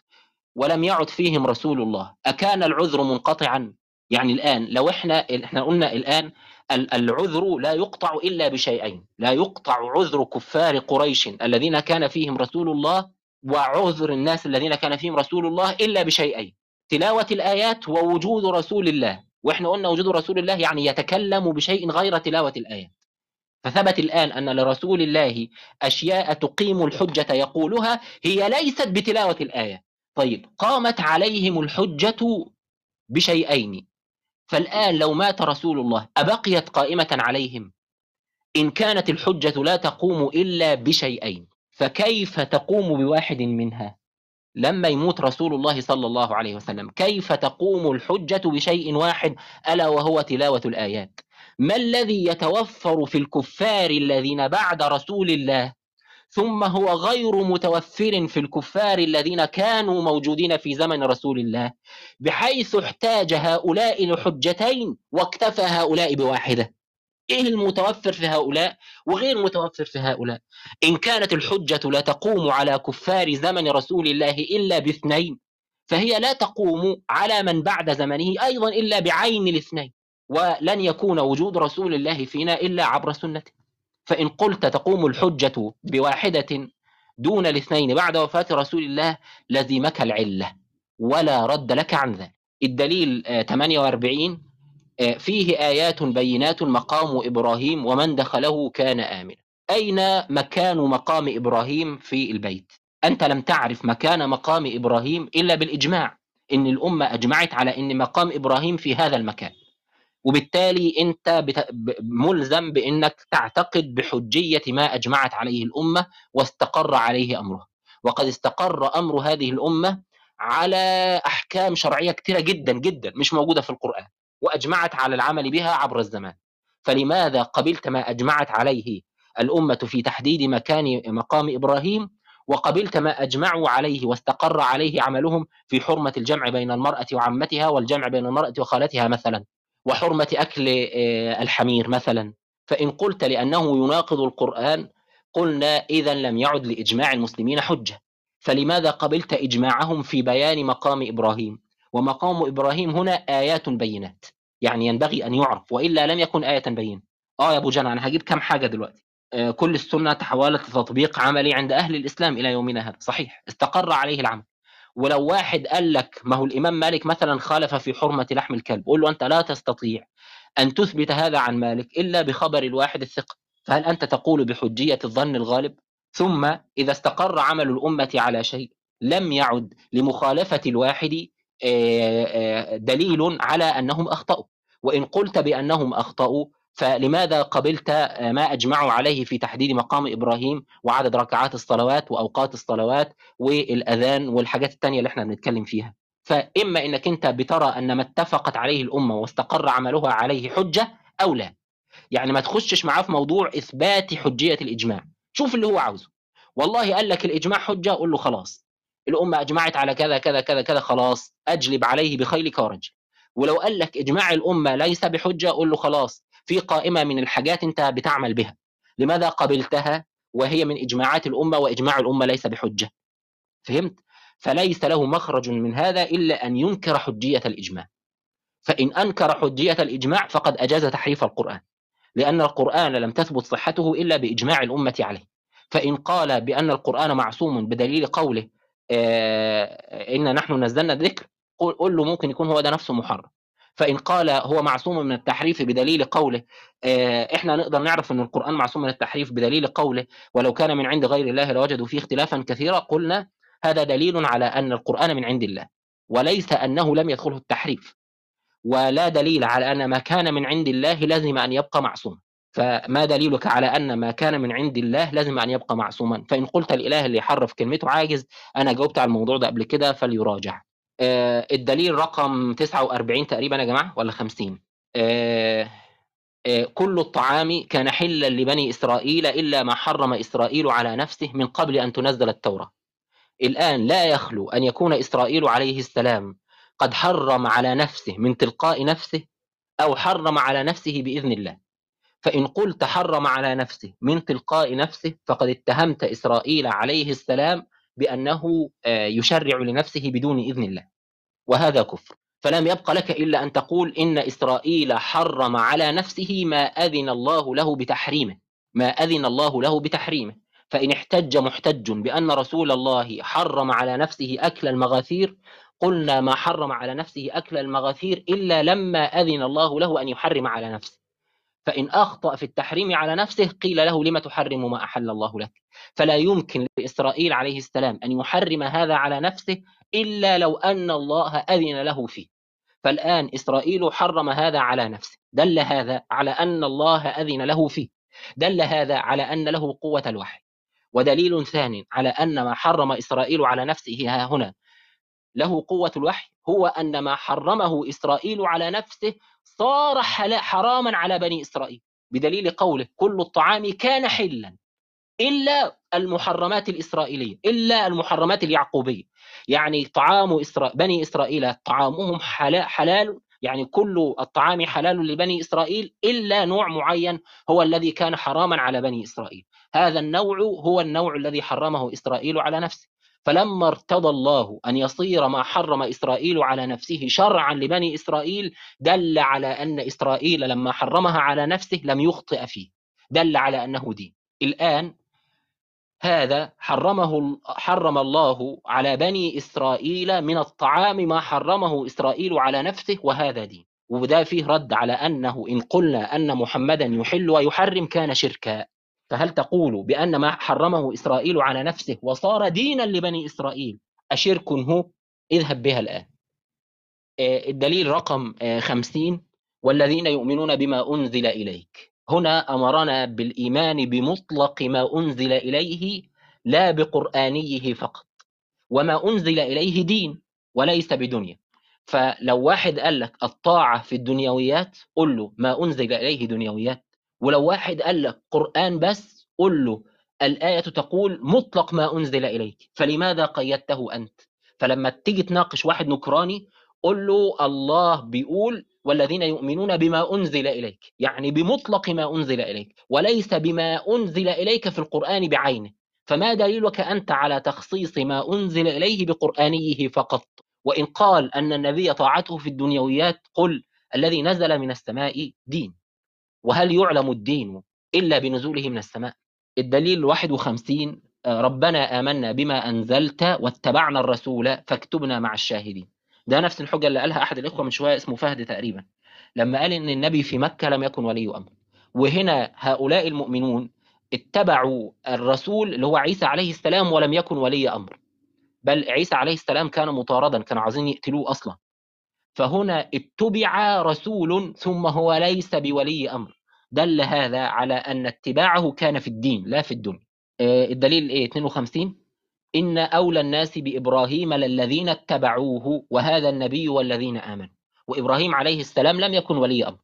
ولم يعد فيهم رسول الله أكان العذر منقطعا. يعني الآن لو إحنا إحنا قلنا الآن ال- العذر لا يقطع إلا بشيئين لا يقطع عذر كفار قريش الذين كان فيهم رسول الله وعذر الناس الذين كان فيهم رسول الله إلا بشيئين. تلاوة الآيات ووجود رسول الله وإحنا قلنا وجود رسول الله يعني يتكلم بشيء غير تلاوة الآيات. فثبت الآن أن لرسول الله أشياء تقيم الحجة يقولها هي ليست بتلاوة الآية. طيب قامت عليهم الحجة بشيئين. فالآن لو مات رسول الله أبقيت قائمة عليهم؟ إن كانت الحجة لا تقوم إلا بشيئين فكيف تقوم بواحد منها؟ لما يموت رسول الله صلى الله عليه وسلم كيف تقوم الحجة بشيء واحد ألا وهو تلاوة الآيات؟ ما الذي يتوفر في الكفار الذين بعد رسول الله؟ ثم هو غير متوفر في الكفار الذين كانوا موجودين في زمن رسول الله بحيث احتاج هؤلاء لحجتين واكتفى هؤلاء بواحدة. إيه المتوفر في هؤلاء وغير متوفر في هؤلاء؟ إن كانت الحجة لا تقوم على كفار زمن رسول الله إلا باثنين فهي لا تقوم على من بعد زمنه أيضا إلا بعين الاثنين ولن يكون وجود رسول الله فينا إلا عبر سنته. فإن قلت تقوم الحجة بواحدة دون الاثنين بعد وفاة رسول الله لزمك العلة ولا رد لك عن ذلك. الدليل آه، 48 آه، فيه آيات بينات مقام إبراهيم ومن دخله كان آمنا. أين مكان مقام إبراهيم في البيت؟ أنت لم تعرف مكان مقام إبراهيم إلا بالإجماع. إن الأمة أجمعت على إن مقام إبراهيم في هذا المكان. وبالتالي ب- ملزم بأنك تعتقد بحجية ما أجمعت عليه الأمة واستقر عليه أمرها. وقد استقر أمر هذه الأمة على أحكام شرعية كثيرة جدا جدا مش موجودة في القرآن واجمعت على العمل بها عبر الزمان. فلماذا قبلت ما اجمعت عليه الامة في تحديد مكان مقام إبراهيم وقبلت ما اجمعوا عليه واستقر عليه عملهم في حرمة الجمع بين المرأة وعمتها والجمع بين المرأة وخالتها مثلا؟ وحرمة أكل آه، الحمير مثلا. فإن قلت لأنه يناقض القرآن قلنا اذا لم يعد لإجماع المسلمين حجة. فلماذا قبلت إجماعهم في بيان مقام إبراهيم؟ ومقام إبراهيم هنا آيات بينات. يعني ينبغي أن يعرف وإلا لم يكن آية بينة. آه يا أبو جنى أنا هجيب كم حاجة دلوقتي. آه، كل السنة تحولت لتطبيق عملي عند أهل الإسلام إلى يومنا هذا. صحيح استقر عليه العمل. ولو واحد قال لك ما هو الإمام مالك مثلا خالف في حرمة لحم الكلب قول له أنت لا تستطيع أن تثبت هذا عن مالك إلا بخبر الواحد الثقة. فهل أنت تقول بحجية الظن الغالب؟ ثم إذا استقر عمل الأمة على شيء لم يعد لمخالفة الواحد آه، آه، دليل على أنهم أخطأوا. وإن قلت بأنهم أخطأوا فلماذا قبلت ما اجمعوا عليه في تحديد مقام إبراهيم وعدد ركعات الصلوات وأوقات الصلوات والأذان والحاجات التانية اللي إحنا بنتكلم فيها؟ فإما إنك أنت بترى أن ما اتفقت عليه الأمة واستقر عملها عليه حجة أو لا. يعني ما تخشش معاه في موضوع إثبات حجية الإجماع. شوف اللي هو عاوزه. والله قال لك الإجماع حجة قول له خلاص. الأمة أجمعت على كذا كذا كذا كذا خلاص. أجلب عليه بخيلك ورجل. ولو قال لك إجماع الأمة ليس بحجة قول له خلاص. في قائمة من الحاجات انت بتعمل بها. لماذا قبلتها وهي من إجماعات الأمة وإجماع الأمة ليس بحجة؟ فهمت؟ فليس له مخرج من هذا إلا أن ينكر حجية الإجماع. فإن أنكر حجية الإجماع فقد أجاز تحريف القرآن لأن القرآن لم تثبت صحته إلا بإجماع الأمة عليه. فإن قال بأن القرآن معصوم بدليل قوله آه، إن نحن نزلنا الذكر قل قل له ممكن يكون هو ده نفسه محرم. فإن قال هو معصوم من التحريف بدليل قوله آه، إحنا نقدر نعرف أن القرآن معصوم من التحريف بدليل قوله ولو كان من عند غير الله لوجدوا فيه اختلافا كثيرا قلنا هذا دليل على أن القرآن من عند الله وليس أنه لم يدخله التحريف ولا دليل على أن ما كان من عند الله لازم أن يبقى معصوما فما دليلك على أن ما كان من عند الله لازم أن يبقى معصوما؟ فإن قلت الإله اللي يحرف كلمته عاجز أنا جاوبت على الموضوع ده قبل كده فليراجع. الدليل رقم 49 تقريبا يا جماعة ولا 50 آه، آه، كل الطعام كان حلا لبني إسرائيل إلا ما حرم إسرائيل على نفسه من قبل أن تنزل التوراة. الآن لا يخلو أن يكون إسرائيل عليه السلام قد حرم على نفسه من تلقاء نفسه أو حرم على نفسه بإذن الله. فإن قلت حرم على نفسه من تلقاء نفسه فقد اتهمت إسرائيل عليه السلام بأنه آه، يشرع لنفسه بدون إذن الله وهذا كفر. فلم يبق لك إلا أن تقول إن إسرائيل حرم على نفسه ما أذن الله له بتحريمه ما أذن الله له بتحريمه. فإن احتج محتج بأن رسول الله حرم على نفسه أكل المغاثير قلنا ما حرم على نفسه أكل المغاثير إلا لما أذن الله له أن يحرم على نفسه. فإن أخطأ في التحريم على نفسه قيل له لم تحرم ما أحل الله لك؟ فلا يمكن لإسرائيل عليه السلام أن يحرم هذا على نفسه إلا لو أن الله أذن له فيه. فالآن إسرائيل حرم هذا على نفسه. دل هذا على أن الله أذن له فيه. دل هذا على أن له قوة الوحي. ودليل ثاني على أن ما حرم إسرائيل على نفسه ها هنا له قوة الوحي هو أن ما حرمه إسرائيل على نفسه صار حراما على بني إسرائيل. بدليل قوله كل الطعام كان حلا إلا المحرمات الإسرائيلية إلا المحرمات اليعقوبية. يعني طعام إسرا... بني إسرائيل طعامهم حلا- حلال يعني كل الطعام حلال لبني إسرائيل إلا نوع معين هو الذي كان حراما على بني إسرائيل. هذا النوع هو النوع الذي حرمه إسرائيل على نفسه. فلما ارتضى الله أن يصير ما حرم إسرائيل على نفسه شرعا لبني إسرائيل دل على أن إسرائيل لما حرمها على نفسه لم يخطئ فيه. دل على أنه دين. الآن هذا حرمه حرم الله على بني إسرائيل من الطعام ما حرمه إسرائيل على نفسه وهذا دين. وده فيه رد على أنه إن قلنا أن محمدا يحل ويحرم كان شركا. فهل تقول بأن ما حرمه إسرائيل على نفسه وصار دينا لبني إسرائيل أشرك هو؟ اذهب بها الآن. آه، الدليل رقم آه، خمسين. والذين يؤمنون بما أنزل إليك. هنا أمرنا بالإيمان بمطلق ما أنزل إليه لا بقرآنيه فقط. وما أنزل إليه دين وليس بدنيا. فلو واحد قال لك الطاعة في الدنيويات قل له ما أنزل إليه دنيويات. ولو واحد قال لك قرآن بس قل له الآية تقول مطلق ما أنزل إليك فلماذا قيدته أنت؟ فلما تيجي تناقش واحد نكراني قل له الله بيقول والذين يؤمنون بما أنزل إليك يعني بمطلق ما أنزل إليك وليس بما أنزل إليك في القرآن بعينه. فما دليلك أنت على تخصيص ما أنزل إليه بقرآنيه فقط؟ وإن قال أن النبي طاعته في الدنيويات قل الذي نزل من السماء دين. وهل يعلم الدين إلا بنزوله من السماء؟ الدليل 51 آه، ربنا آمنا بما أنزلت واتبعنا الرسول فاكتبنا مع الشاهدين. ده نفس الحجة اللي قالها أحد الإخوة من شوية اسمه فهد تقريبا. لما قال إن النبي في مكة لم يكن ولي أمر. وهنا هؤلاء المؤمنون اتبعوا الرسول اللي هو عيسى عليه السلام ولم يكن ولي أمر. بل عيسى عليه السلام كان مطاردا كانوا عايزين يقتلوه أصلا. فهنا اتبع رسول ثم هو ليس بولي أمر. دل هذا على أن اتباعه كان في الدين لا في الدنيا. آه، الدليل إيه؟ 52 إن أولى الناس بإبراهيم للذين اتبعوه وهذا النبي والذين آمنوا. وإبراهيم عليه السلام لم يكن ولي أمر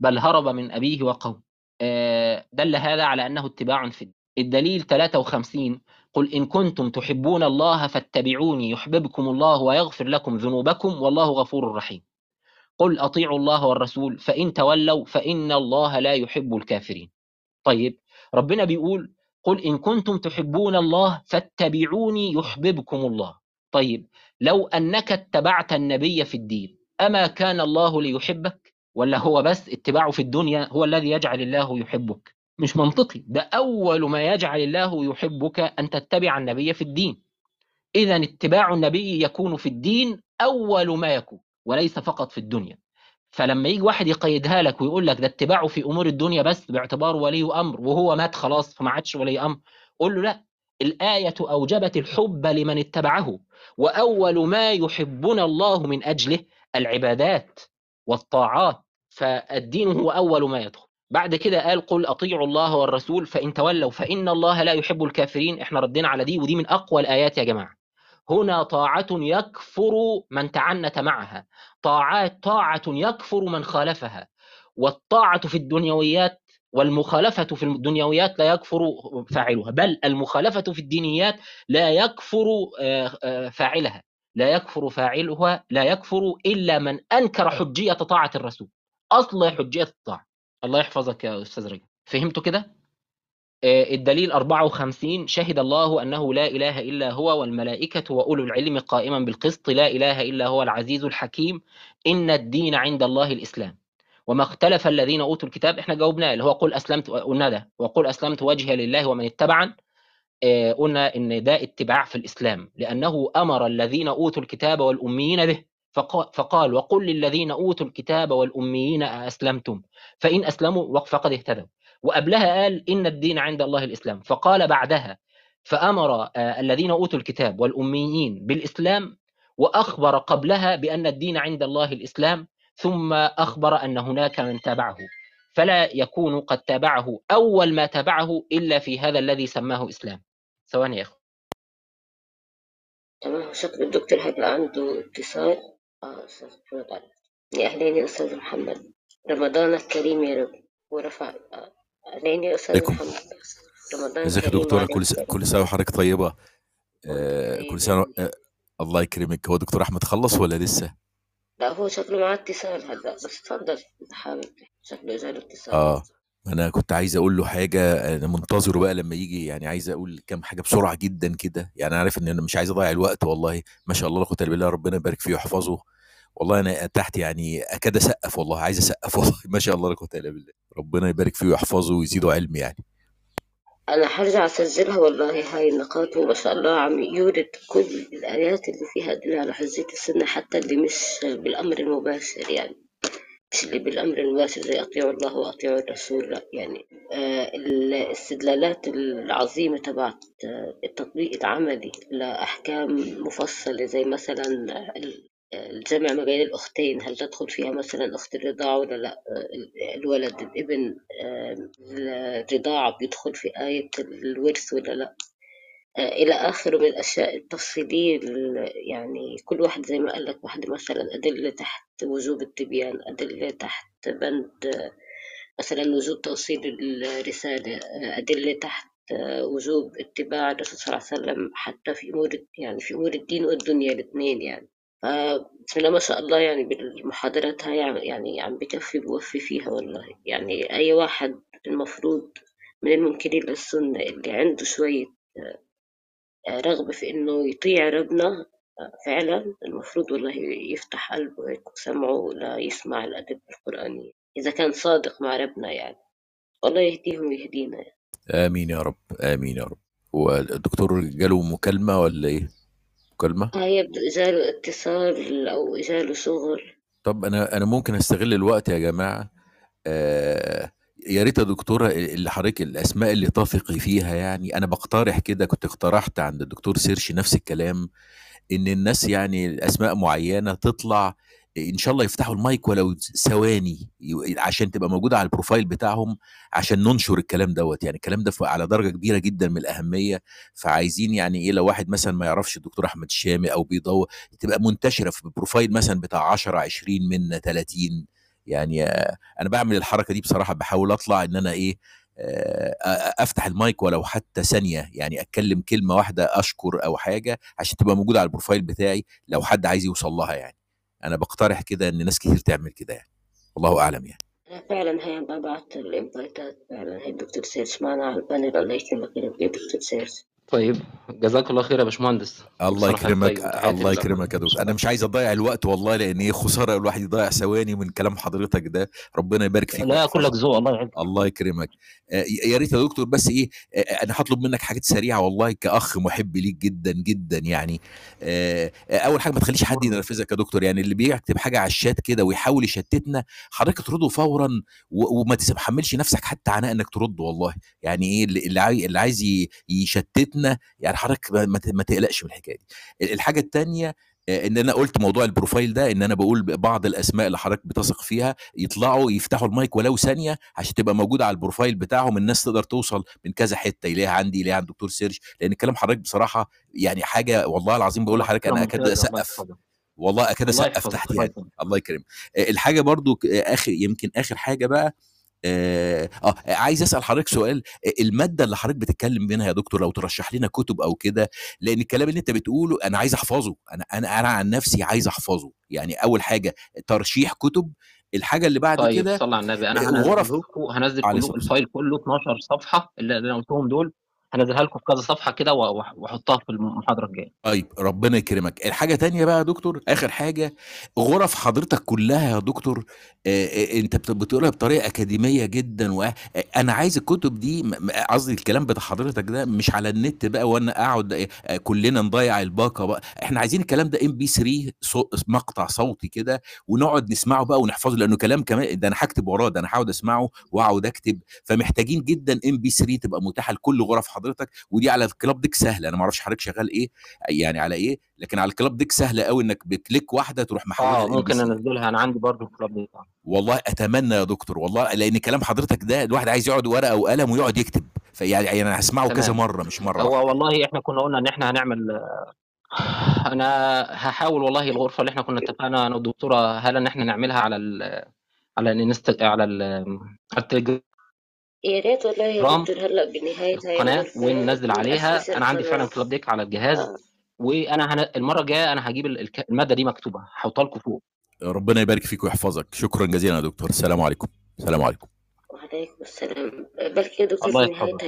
بل هرب من أبيه وقومه. آه، دل هذا على أنه اتباع في الدين. الدليل 53 قل إن كنتم تحبون الله فاتبعوني يحببكم الله ويغفر لكم ذنوبكم والله غفور رحيم. قل أطيعوا الله والرسول فإن تولوا فإن الله لا يحب الكافرين. طيب ربنا بيقول قل إن كنتم تحبون الله فاتبعوني يحببكم الله. طيب لو أنك اتبعت النبي في الدين أما كان الله ليحبك؟ ولا هو بس اتباعه في الدنيا هو الذي يجعل الله يحبك؟ مش منطقي. ده أول ما يجعل الله يحبك أن تتبع النبي في الدين. إذا اتباع النبي يكون في الدين أول ما يكون وليس فقط في الدنيا. فلما يجي واحد يقيدها لك ويقول لك ده اتباعه في أمور الدنيا بس باعتباره ولي أمر وهو مات خلاص فما عادش ولي أمر قول له لا الآية أوجبت الحب لمن اتبعه وأول ما يحبنا الله من أجله العبادات والطاعات فالدين هو أول ما يدخل. بعد كده قال قل أطيعوا الله والرسول فإن تولوا فإن الله لا يحب الكافرين. إحنا ردينا على دي ودي من أقوى الآيات يا جماعة. هنا طاعة يكفر من تعنت معها. طاعات طاعة يكفر من خالفها. والطاعة في الدنيويات والمخالفة في الدنيويات لا يكفر فاعلها. بل المخالفة في الدينيات لا يكفر آه، آه، فاعلها. لا يكفر فاعلها لا يكفر إلا من أنكر حجية طاعة الرسول. أصل حجية الطاعة. الله يحفظك يا أستاذ رجب. فهمتوا كده؟ آه، الدليل 54 شهد الله أنه لا إله إلا هو والملائكة وأولو العلم قائما بالقسط لا إله إلا هو العزيز الحكيم إن الدين عند الله الإسلام. وما اختلف الذين أوتوا الكتاب إحنا جاوبناه اللي هو قل أسلمت قلنا ده وقل أسلمت وجهي لله ومن اتبعن آه، قلنا إن ده اتباع في الإسلام لأنه أمر الذين أوتوا الكتاب والأميين به. فقال وقل للذين أوتوا الكتاب والأميين أأسلمتم؟ فإن أسلموا فقد اهتدوا. وقبلها قال إن الدين عند الله الإسلام. فقال بعدها فأمر آه، الذين أوتوا الكتاب والأميين بالإسلام وأخبر قبلها بأن الدين عند الله الإسلام ثم أخبر أن هناك من تابعه. فلا يكون قد تابعه أول ما تابعه إلا في هذا الذي سماه إسلام. ثواني يا أخو تمام شكل الدكتور هيبقى عنده اتصال؟ آه أستاذ محمد علي يا أستاذ محمد. رمضان الكريم يا رب. ورفع آه، أهلين يا أستاذ عليكم. محمد. رمضان ازيك يا كريم دكتورة. وعليك كل س... كل سنة وحضرتك طيبة. وانت آه كل رب. آه الله يكرمك. هو دكتور أحمد خلص ولا لسه؟ لا هو شكله معاه اتصال هلا بس اتفضل اذا حابب شكله جاله اتصال. آه. أنا كنت عايز أقول له حاجة أنا منتظره بقى لما يجي يعني عايز أقول كام حاجة بسرعة جدا كده. يعني عارف إن أنا مش عايز أضيع الوقت والله. ما شاء الله لا قوة إلا بالله ربنا يبارك فيه ويحفظه. والله أنا تحت يعني أكاد أسقف والله عايز أسقف والله. ما شاء الله لا قوة إلا بالله. ربنا يبارك فيه ويحفظه ويزيده علم يعني. أنا حرجع أسجلها والله هاي النقاط وما شاء الله عم يورد كل الآيات اللي فيها دليل على حجية السنة حتى اللي مش بالأمر المباشر يعني. اللي بالأمر المباشر زي أطيعوا الله وأطيعوا الرسول. لا يعني آه، الاستدلالات العظيمة تبعت آه، التطبيق العملي لأحكام مفصلة زي مثلا ال- الجمع ما بين الأختين هل تدخل فيها مثلا أخت الرضاعة ولا لا؟ آه، ال- الولد الابن آه، الرضاعة بيدخل في آية الورث ولا لا؟ آه، إلى آخره من الأشياء التفصيلية ال- يعني كل واحد زي ما قال لك واحد مثلا أدلة تحت وجوب التبيان أدلة تحت بند آه، مثلا وجوب توصيل الرسالة آه، أدلة تحت آه، وجوب اتباع الرسول صلى الله عليه وسلم حتى في أمور يعني في أمور الدين والدنيا الاثنين يعني. فبسم الله ما شاء الله يعني بالمحاضرات هاي يعني عم بكفي بوفي فيها والله. يعني أي واحد المفروض من المنكرين للسنة اللي عنده شوية رغبة في إنه يطيع ربنا فعلا المفروض والله يفتح قلبه هيك وسمعه ليسمع الأدب القرآني إذا كان صادق مع ربنا يعني والله يهديهم ويهدينا يعني. آمين يا رب آمين يا رب والدكتور جاله مكالمة ولا إيه؟ مكالمة؟ آه يبدو إجاله اتصال أو إجاله شغل طب أنا أنا ممكن أستغل الوقت يا جماعة آه يا ريت يا دكتوره اللي حضرتك الأسماء اللي تثقي فيها يعني. أنا بقترح كده كنت اقترحت عند الدكتور سيرش نفس الكلام إن الناس يعني أسماء معينة تطلع إن شاء الله يفتحوا المايك ولو ثواني عشان تبقى موجودة على ال profile بتاعهم عشان ننشر الكلام دوت. يعني الكلام ده على درجة كبيرة جدا من الأهمية. فعايزين يعني إيه لو واحد مثلا ما يعرفش الدكتور أحمد الشامي أو بيدور تبقى منتشرة في ال profile مثلا بتاع 10 20 من 30 يعني آه، أنا بعمل الحركة دي بصراحة بحاول أطلع إن أنا إيه آه، آه، أفتح المايك ولو حتى ثانية يعني أتكلم كلمة واحدة أشكر أو حاجة عشان تبقى موجودة على ال profile بتاعي لو حد عايز يوصل لها يعني. أنا بقترح كده إن ناس كتير تعمل كده يعني. الله أعلم يعني. فعلا هي بعت الإنفايتات فعلا هي الدكتور سيرش معنا على ال panel الله يكرمك يا دكتور سيرش. طيب جزاك الله خير يا باشمهندس. الله يكرمك طيب الله يكرمك يا دكتور. أنا مش عايز أضيع الوقت والله لأن إيه خسارة الواحد يضيع ثواني من كلام حضرتك ده. ربنا يبارك فيك. لا كلك ذوق الله يعزك الله يكرمك. آه، يا ريت يا دكتور بس إيه آه، أنا هطلب منك حاجات سريعة والله كأخ محب ليك جدا جدا يعني. آه، آه، أول حاجة ما تخليش حد ينرفزك يا دكتور. يعني اللي بيكتب حاجة على الشات كده ويحاول يشتتنا حضرتك ترده فورا وما تحملش نفسك حتى عناء إنك ترد والله. يعني إيه اللي اللي عاي- اللي عايز ي- يشتتنا يعني حضرتك ما تقلقش من الحكاية دي. الحاجة الثانية إن أنا قلت موضوع ال profile ده إن أنا بقول بعض الأسماء اللي حضرتك بتثق فيها يطلعوا يفتحوا المايك ولو ثانية عشان تبقى موجودة على ال profile بتاعهم الناس تقدر توصل من كذا حتة يلاقيها عندي يلاقيها عند دكتور سيرش لأن كلام حضرتك بصراحة يعني حاجة والله العظيم بقول لحضرتك أنا أكاد أسقف. والله أكاد أسقف تحت الله يعني. يكرمك. آه، الحاجة برضو آه، آخر يمكن آخر حاجة بقى آه, آه عايز أسأل حضرتك سؤال. آه، المادة اللي حضرتك بتتكلم منها يا دكتور لو ترشح لنا كتب أو كده لأن الكلام اللي أنت بتقوله أنا عايز أحفظه. أنا أنا أنا عن نفسي عايز أحفظه. يعني أول حاجة ترشيح كتب الحاجة اللي بعد طيب كده صلى على النبي. أنا آه، هنزل هنزل كله الفايل كله 12 صفحة اللي أنا قلتهم دول. هنزلها لكم في كذا صفحة كده وأحطها في المحاضرة الجاية. طيب ربنا يكرمك. الحاجة تانية بقى يا دكتور آخر حاجة غرف حضرتك كلها يا دكتور آه، آه، أنت بت- بتقولها بطريقة أكاديمية جدا وأنا عايز الكتب دي قصدي الكلام بتاع حضرتك ده مش على النت بقى آه، آه، كلنا نضيع الباقة بقى. إحنا عايزين الكلام ده MP3 مقطع صوتي كده ونقعد نسمعه بقى ونحفظه لأنه كلام كمان ده أنا هكتب وراه ده أنا هقعد أسمعه وأقعد أكتب. فمحتاجين جدا MP3 تبقى متاحة لكل غرف حضرتك. ودي على ال Clubdeck سهلة أنا ما أعرفش حضرتك شغال إيه يعني على إيه لكن على الكلاب ديك سهلة قوي إنك بكليك واحدة تروح محولها آه ممكن 3 أنزلها أنا عندي برضو الكلاب دي والله أتمنى يا دكتور والله لأن كلام حضرتك ده الواحد عايز يقعد ورقة وقلم ويقعد يكتب فيعني يعني أنا هسمعه كذا مرة مش مرة هو والله إحنا كنا قلنا إن إحنا هنعمل أنا هحاول والله الغرفة اللي إحنا كنا اتفقنا أنا والدكتورة هلا إن إحنا نعملها على ال على الإنست على ال على التليجرام. يا ريت والله يا دكتور هلا بنهاية هاي القناة وننزل عليها؟ نأسس أنا عندي فعلا كلاب deck على الجهاز آه. وأنا هن... المرة الجاية أنا هجيب ال- الك- المادة دي مكتوبة هحطها لكم فوق. ربنا يبارك فيك ويحفظك. شكرا جزيلا يا دكتور. السلام عليكم. السلام عليكم. وعليكم السلام. بلكي يا دكتور في نهاية يحفظك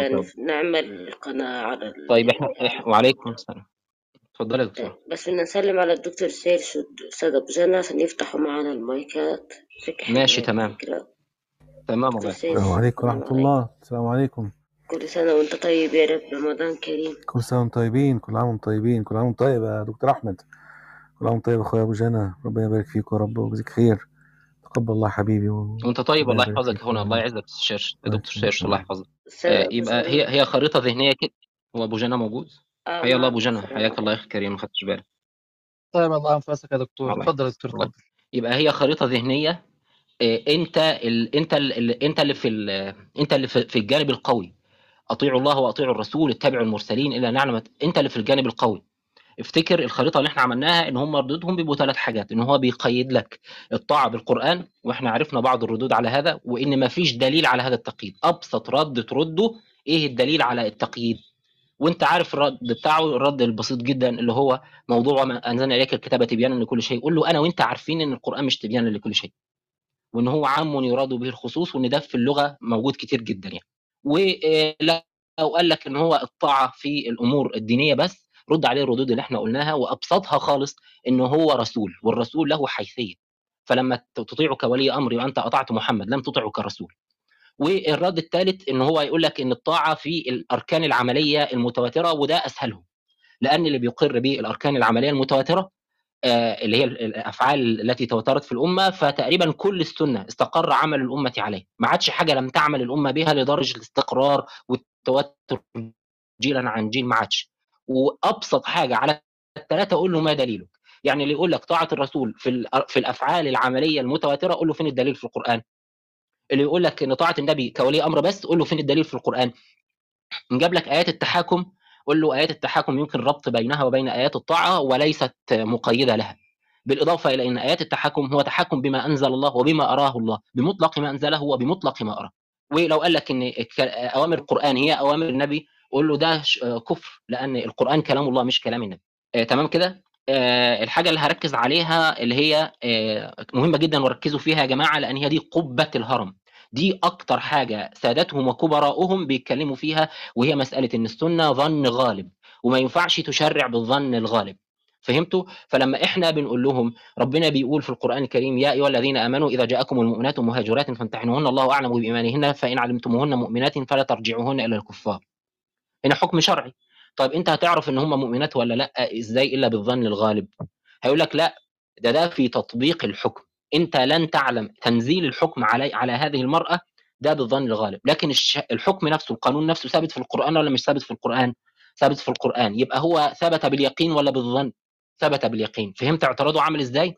هاي نف- نعمل قناة على ال... طيب إحنا. وعليكم السلام. اتفضلي يا دكتور. بس بدنا نسلم على الدكتور سيرش والأستاذ أبو جنى عشان يفتحوا معنا المايكات. ماشي تمام. تمام السلام عليكم السلام ورحمة عليكم الله. السلام عليكم. كل سنة وأنت طيب يا رب. رمضان كريم. كل سنة وأنتم طيبين. كل عام وأنتم طيبين. كل عام وأنتم طيب يا دكتور أحمد. كل عام وأنت طيب أخويا أبو جنى. ربنا يبارك فيك يا رب ويجزيك خير. تقبل الله حبيبي و- وأنت طيب الله يحفظك هنا. الله يعزك يا سيرش يا الله دكتور يا الله يحفظك. آه، أبو يبقى هي هي خريطة ذهنية كده. هو أبو جنى موجود؟ آه حيا الله معك أبو جنى. حياك الله يا عليكم أخي كريم ما خدتش بالي طيب الله أنفاسك يا دكتور. اتفضل يا دكتور يبقى هي خريطة ذهنية آه، انت ال... انت ال... انت اللي في. انت اللي في... الجانب القوي. أطيعوا الله وأطيعوا الرسول اتبعوا المرسلين الا نعلم انت اللي في الجانب القوي. افتكر الخريطة اللي إحنا عملناها إن هم ردودهم بيبقوا ثلاث حاجات إن هو بيقيد لك الطاعة بالقرآن وإحنا عرفنا بعض الردود على هذا وإن ما فيش دليل على هذا التقييد. أبسط رد ترده إيه الدليل على التقييد؟ وأنت عارف الرد بتاعه الرد البسيط جدا اللي هو موضوع ما أنزلنا إليك الكتابه تبيانا لكل شيء. قول له أنا وأنت عارفين إن القرآن مش تبيانا لكل شيء. وإن هو عام يراد به الخصوص وإن ده في اللغة موجود كتير جدا يعني. ولو قال لك إن هو الطاعة في الأمور الدينية بس رد عليه الردود اللي إحنا قلناها وأبسطها خالص إن هو رسول والرسول له حيثية. فلما تطيعه كولي أمر وانت أطعت محمد لم تطعه كرسول. والرد الثالث إن هو يقول لك إن الطاعة في الأركان العملية المتواترة وده أسهلهم. لأن اللي بيقر به الأركان العملية المتواترة آه، اللي هي الأفعال التي تواترت في الأمة فتقريبا كل السنة استقر عمل الأمة عليه. ما عادش حاجة لم تعمل الأمة بها لدرجة الاستقرار والتواتر جيلا عن جيل ما عادش. وأبسط حاجة على الثلاثه قول له ما دليلك. يعني اللي يقول لك طاعة الرسول في في الأفعال العملية المتواترة قول له فين الدليل في القرآن؟ اللي يقول لك إن طاعة النبي كولي أمر بس قول له فين الدليل في القرآن؟ ان جاب لك آيات التحاكم قول له آيات التحاكم يمكن الربط بينها وبين آيات الطاعة وليست مقيدة لها. بالإضافة إلى إن آيات التحكم هو تحكم بما أنزل الله وبما أراه الله بمطلق ما أنزله وبمطلق ما أراه. ولو قال لك إن أوامر القرآن هي أوامر النبي قول له ده كفر لأن القرآن كلام الله مش كلام النبي. آه، تمام كده؟ آه، الحاجة اللي هركز عليها اللي هي آه، مهمة جدا وركزوا فيها يا جماعة لأن هي دي قبة الهرم. دي أكتر حاجة سادتهم وكبراؤهم بيتكلموا فيها وهي مسألة إن السنة ظن غالب وما ينفعش تشرع بالظن الغالب. فهمتوا؟ فلما إحنا بنقول لهم ربنا بيقول في القرآن الكريم يا أيها الذين آمنوا إذا جاءكم المؤمنات مهاجرات فامتحنوهن الله أعلم بإيمانهن فإن علمتموهن مؤمنات فلا ترجعوهن إلى الكفار. هنا حكم شرعي. طيب أنت هتعرف إن هم مؤمنات ولا لأ؟ إزاي إلا بالظن الغالب؟ هيقول لك لأ ده ده في تطبيق الحكم. أنت لن تعلم تنزيل الحكم علي على هذه المرأة ده بالظن الغالب. لكن الحكم نفسه القانون نفسه ثابت في القرآن ولا مش ثابت في القرآن؟ ثابت في القرآن. يبقى هو ثبت باليقين ولا بالظن؟ ثبت باليقين. فهمت اعتراضه عامل إزاي؟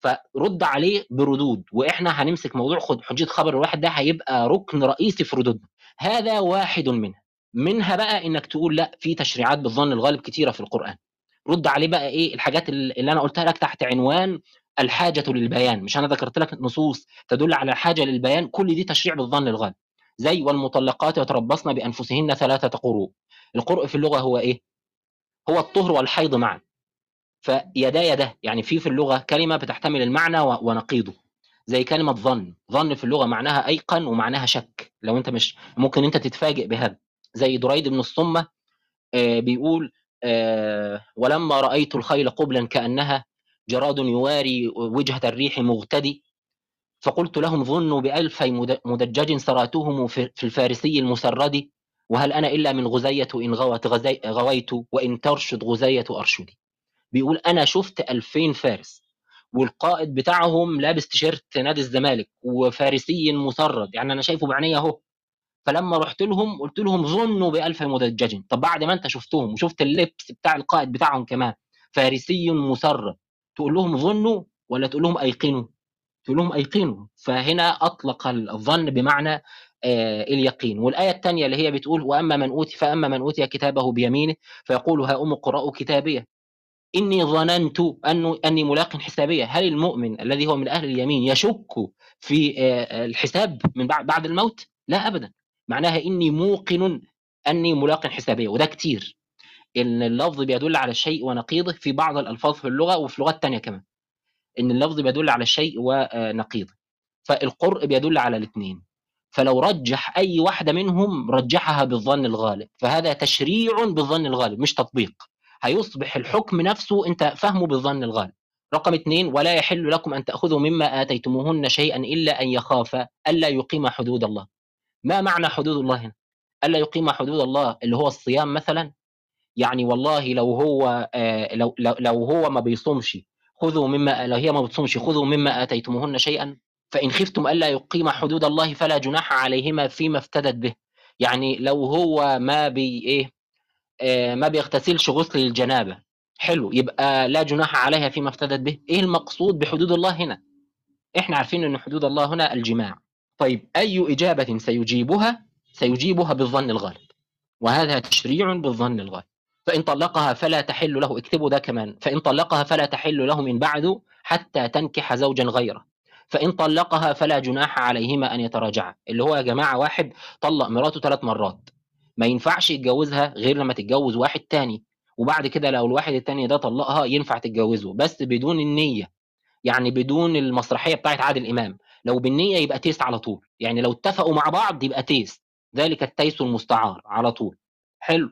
فرد عليه بردود. وإحنا هنمسك موضوع خد حجية خبر الواحد ده هيبقى ركن رئيسي في ردودنا. هذا واحد منها. منها بقى إنك تقول لأ في تشريعات بالظن الغالب كتيرة في القرآن. رد عليه بقى إيه؟ الحاجات اللي أنا قلتها لك تحت عنوان الحاجة للبيان مش أنا ذكرت لك نصوص تدل على الحاجة للبيان كل دي تشريع بالظن الغالب زي والمطلقات يتربصن بأنفسهن ثلاثة قروء القرء في اللغة هو إيه؟ هو الطهر والحيض معا. فيدا يدا يعني في في اللغة كلمة بتحتمل المعنى ونقيضه. زي كلمة ظن. ظن في اللغة معناها أيقن ومعناها شك. لو أنت مش ممكن أنت تتفاجئ بهذا. زي دريد بن الصمة آه، بيقول آه، ولما رأيت الخيل قبلا كأنها جراد يواري وجهة الريح مغتدي. فقلت لهم ظنوا بألفي مد- مدجج سراتهم في الفارسي المسرد. وهل أنا إلا من غزية إن غوت غزي غويت وإن ترشد غزية أرشدي. بيقول أنا شفت ألفين فارس. والقائد بتاعهم لابس تيشيرت نادي الزمالك وفارسي مسرد. يعني أنا شايفه بعيني أهو. فلما رحت لهم قلت لهم ظنوا بألف مدجج. طب بعد ما أنت شفتهم وشفت اللبس بتاع القائد بتاعهم كمان فارسي مسرب تقول لهم ظنوا ولا تقول لهم أيقنوا تقول لهم أيقنوا فهنا أطلق الظن بمعنى آه اليقين. والآية الثانية اللي هي بتقول وأما من أوتي فأما من أوتي كتابه بيمينه فيقول هاؤم اقرأوا كتابية إني ظننت أنه أني ملاق حسابية. هل المؤمن الذي هو من أهل اليمين يشك في آه، الحساب من بعد بعد الموت؟ لا ابدا. معناها إني موقن أني ملاق حسابية وده كتير. إن اللفظ بيدل على الشيء ونقيضه في بعض الألفاظ في اللغة وفي لغات تانية كمان. إن اللفظ بيدل على الشيء ونقيضه. فالقرء بيدل على الاثنين. فلو رجح أي واحدة منهم رجحها بالظن الغالب. فهذا تشريع بالظن الغالب مش تطبيق. هيصبح الحكم نفسه أنت فهمه بالظن الغالب. رقم اثنين ولا يحل لكم أن تأخذوا مما آتيتموهن شيئا إلا أن يخافا ألا يقيم حدود الله. ما معنى حدود الله هنا؟ ألا يقيم حدود الله اللي هو الصيام مثلا؟ يعني والله لو هو آه، لو لو, هو ما بيصومش خذوا مما لو هي ما بتصومش خذوا مما آتيتموهن شيئا فإن خفتم ألا يقيم حدود الله فلا جناح عليهما فيما افتدت به. يعني لو هو ما بي إيه آه، ما بيغتسلش غسل الجنابة حلو يبقى لا جناح عليها فيما افتدت به. إيه المقصود بحدود الله هنا؟ إحنا عارفين إن حدود الله هنا الجماع. طيب أي إجابة سيجيبها؟ سيجيبها بالظن الغالب وهذا تشريع بالظن الغالب. فإن طلقها فلا تحل له اكتبوا ده كمان. فإن طلقها فلا تحل له من بعد حتى تنكح زوجا غيره. فإن طلقها فلا جناح عليهما أن يتراجعا. اللي هو يا جماعة واحد طلق مراته ثلاث مرات. ما ينفعش يتجوزها غير لما تتجوز واحد تاني. وبعد كده لو الواحد التاني ده طلقها ينفع تتجوزه. بس بدون النية. يعني بدون المسرحية بتاعت عادل إمام. لو بالنية يبقى تيس على طول. يعني لو اتفقوا مع بعض يبقى تيس ذلك التيس المستعار على طول. حلو.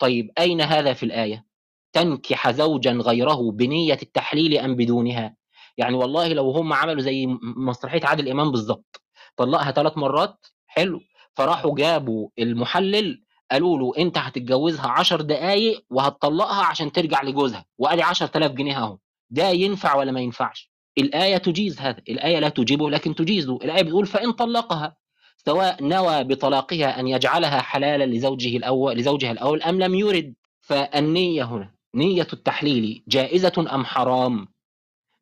طيب أين هذا في الآية؟ تنكح زوجا غيره بنية التحليل أم بدونها؟ يعني والله لو هم عملوا زي مسرحية عادل إمام بالظبط طلقها ثلاث مرات حلو فراحوا جابوا المحلل قالوا له أنت هتتجوزها عشر دقايق وهتطلقها عشان ترجع لجوزها وأدي 10000 جنيه أهو ده ينفع ولا ما ينفعش؟ الآية تجيز هذا الآية لا تجيبه لكن تجيزه الآية بتقول فإن طلقها. سواء نوى بطلاقها أن يجعلها حلالا لزوجه الأول لزوجها الأول أم لم يرد فالنية هنا نية التحليل جائزة أم حرام؟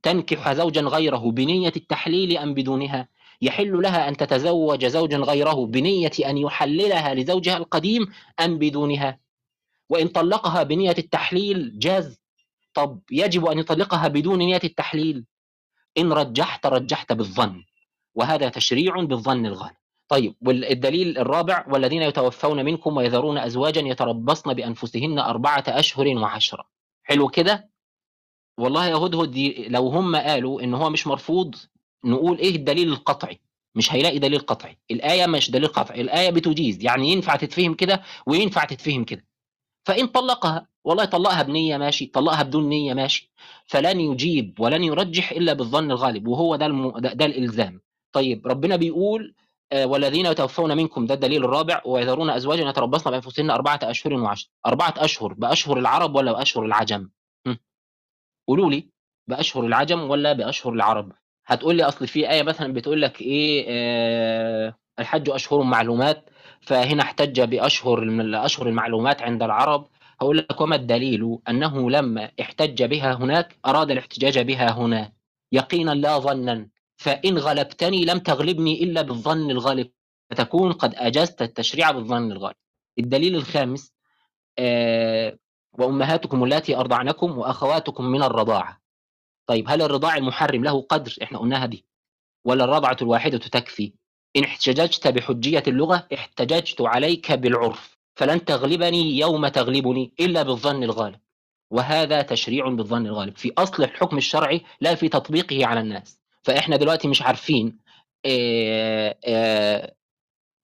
تنكح زوجا غيره بنية التحليل أم بدونها؟ يحل لها أن تتزوج زوجا غيره بنية أن يحللها لزوجها القديم أم بدونها؟ وإن طلقها بنية التحليل جاز. طب يجب أن يطلقها بدون نية التحليل. إن رجحت رجحت بالظن. وهذا تشريع بالظن الغالب. طيب والدليل الرابع والذين يتوفون منكم ويذرون أزواجا يتربصن بأنفسهن أربعة أشهر وعشرة. حلو كده؟ والله يا هدهد لو هم قالوا إن هو مش مرفوض نقول إيه الدليل القطعي؟ مش هيلاقي دليل قطعي. الآية مش دليل قطعي الآية بتجيز. يعني ينفع تتفهم كده وينفع تتفهم كده. فإن طلقها والله طلقها بنية ماشي طلقها بدون نية ماشي. فلن يجيب ولن يرجح إلا بالظن الغالب وهو ده, الم... ده, ده الإلزام. طيب ربنا بيقول والذين يتوفون منكم ده الدليل الرابع ويذرون أزواجا يتربصن بأنفسهن أربعة أشهر وعشر أربعة أشهر بأشهر العرب ولا بأشهر العجم. قولوا لي بأشهر العجم ولا بأشهر العرب؟ هتقول لي أصل في آية مثلا بتقول لك إيه آه الحج أشهر معلومات فهنا احتج بأشهر من الأشهر المعلومات عند العرب. هقول لك وما الدليل؟ أنه لما احتج بها هناك أراد الاحتجاج بها هنا. يقينا لا ظنا. فإن غلبتني لم تغلبني إلا بالظن الغالب. فتكون قد أجزت التشريع بالظن الغالب. الدليل الخامس آه وأمهاتكم اللاتي أرضعنكم وأخواتكم من الرضاعة. طيب هل الرضاع المحرم له قدر؟ إحنا قلناها دي. ولا الرضعة الواحدة تكفي؟ إن احتججت بحجية اللغة احتججت عليك بالعرف. فلن تغلبني يوم تغلبني إلا بالظن الغالب. وهذا تشريع بالظن الغالب. في أصل الحكم الشرعي لا في تطبيقه على الناس. فإحنا دلوقتي مش عارفين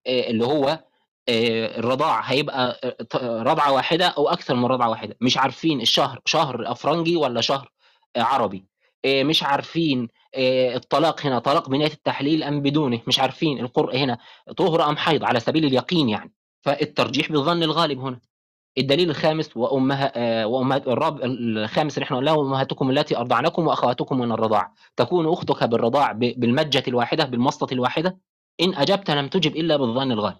اللي هو الرضاع هيبقى رضعة واحدة أو أكثر من رضعة واحدة. مش عارفين الشهر شهر أفرنجي ولا شهر عربي. مش عارفين الطلاق هنا طلاق بنية التحليل أم بدونه. مش عارفين القرء هنا طهر أم حيض على سبيل اليقين يعني. فالترجيح بالظن الغالب هنا. الدليل الخامس وأمها آه، وأمهات الرابع الخامس اللي إحنا قلناه أمهاتكم التي أرضعنكم وأخواتكم من الرضاعه تكون أختك بالرضاع بالمجة الواحدة بالمصه الواحدة؟ إن أجبت لم تجب إلا بالظن الغالب.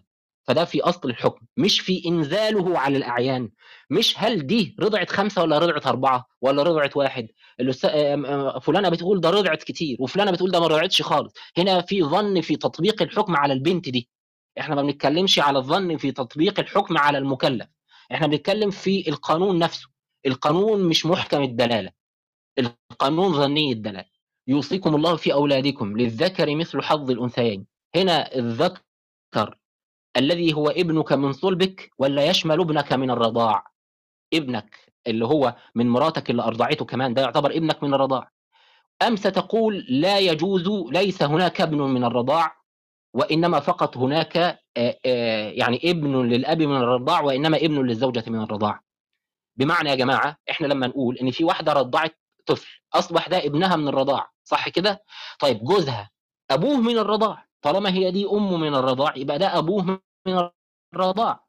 فده في أصل الحكم مش في إنزاله على الأعيان. مش هل دي رضعت خمسة ولا رضعت أربعة ولا رضعت واحد؟ آم، آم، فلانة بتقول ده رضعت كتير وفلانة بتقول ده ما رضعتش خالص. هنا في ظن في تطبيق الحكم على البنت دي. إحنا ما بنتكلمش على الظن في تطبيق الحكم على المكلف. إحنا بنتكلم في القانون نفسه. القانون مش محكم الدلالة. القانون ظني الدلالة. يوصيكم الله في أولادكم للذكر مثل حظ الأنثيين. هنا الذكر الذي هو ابنك من صلبك ولا يشمل ابنك من الرضاع؟ ابنك اللي هو من مراتك اللي أرضعته كمان ده يعتبر ابنك من الرضاع. أم ستقول لا يجوز ليس هناك ابن من الرضاع وإنما فقط هناك يعني ابن للأب من الرضاع وإنما ابن للزوجة من الرضاع. بمعنى يا جماعة إحنا لما نقول إن في واحدة رضعت طفل أصبح ده ابنها من الرضاع صح كده؟ طيب جوزها أبوه من الرضاع طالما هي دي امه من الرضاع يبقى ده أبوه من الرضاع.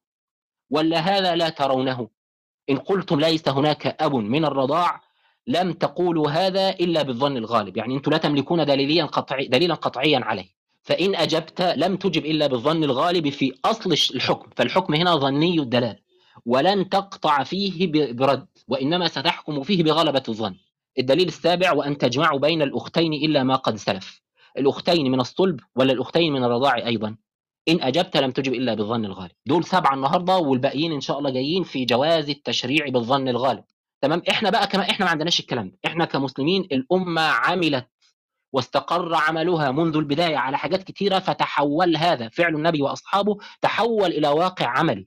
ولا هذا لا ترونه؟ إن قلتم ليس هناك أب من الرضاع لم تقولوا هذا إلا بالظن الغالب. يعني أنتم لا تملكون دليليا قطعي دليلا قطعيا عليه. فإن أجبت لم تجب إلا بالظن الغالب في أصل الحكم. فالحكم هنا ظني الدلاله ولن تقطع فيه برد وإنما ستحكم فيه بغلبة الظن. الدليل السابع وأن تجمعوا بين الأختين إلا ما قد سلف. الأختين من الصلب ولا الأختين من الرضاع أيضا. إن أجبت لم تجب إلا بالظن الغالب. دول سبعة النهارده والباقيين إن شاء الله جايين في جواز التشريع بالظن الغالب. تمام؟ إحنا بقى كمان إحنا ما عندناش الكلام ده. إحنا كمسلمين الأمة عملت واستقر عملها منذ البداية على حاجات كتيرة فتحول هذا فعل النبي وأصحابه تحول إلى واقع عملي.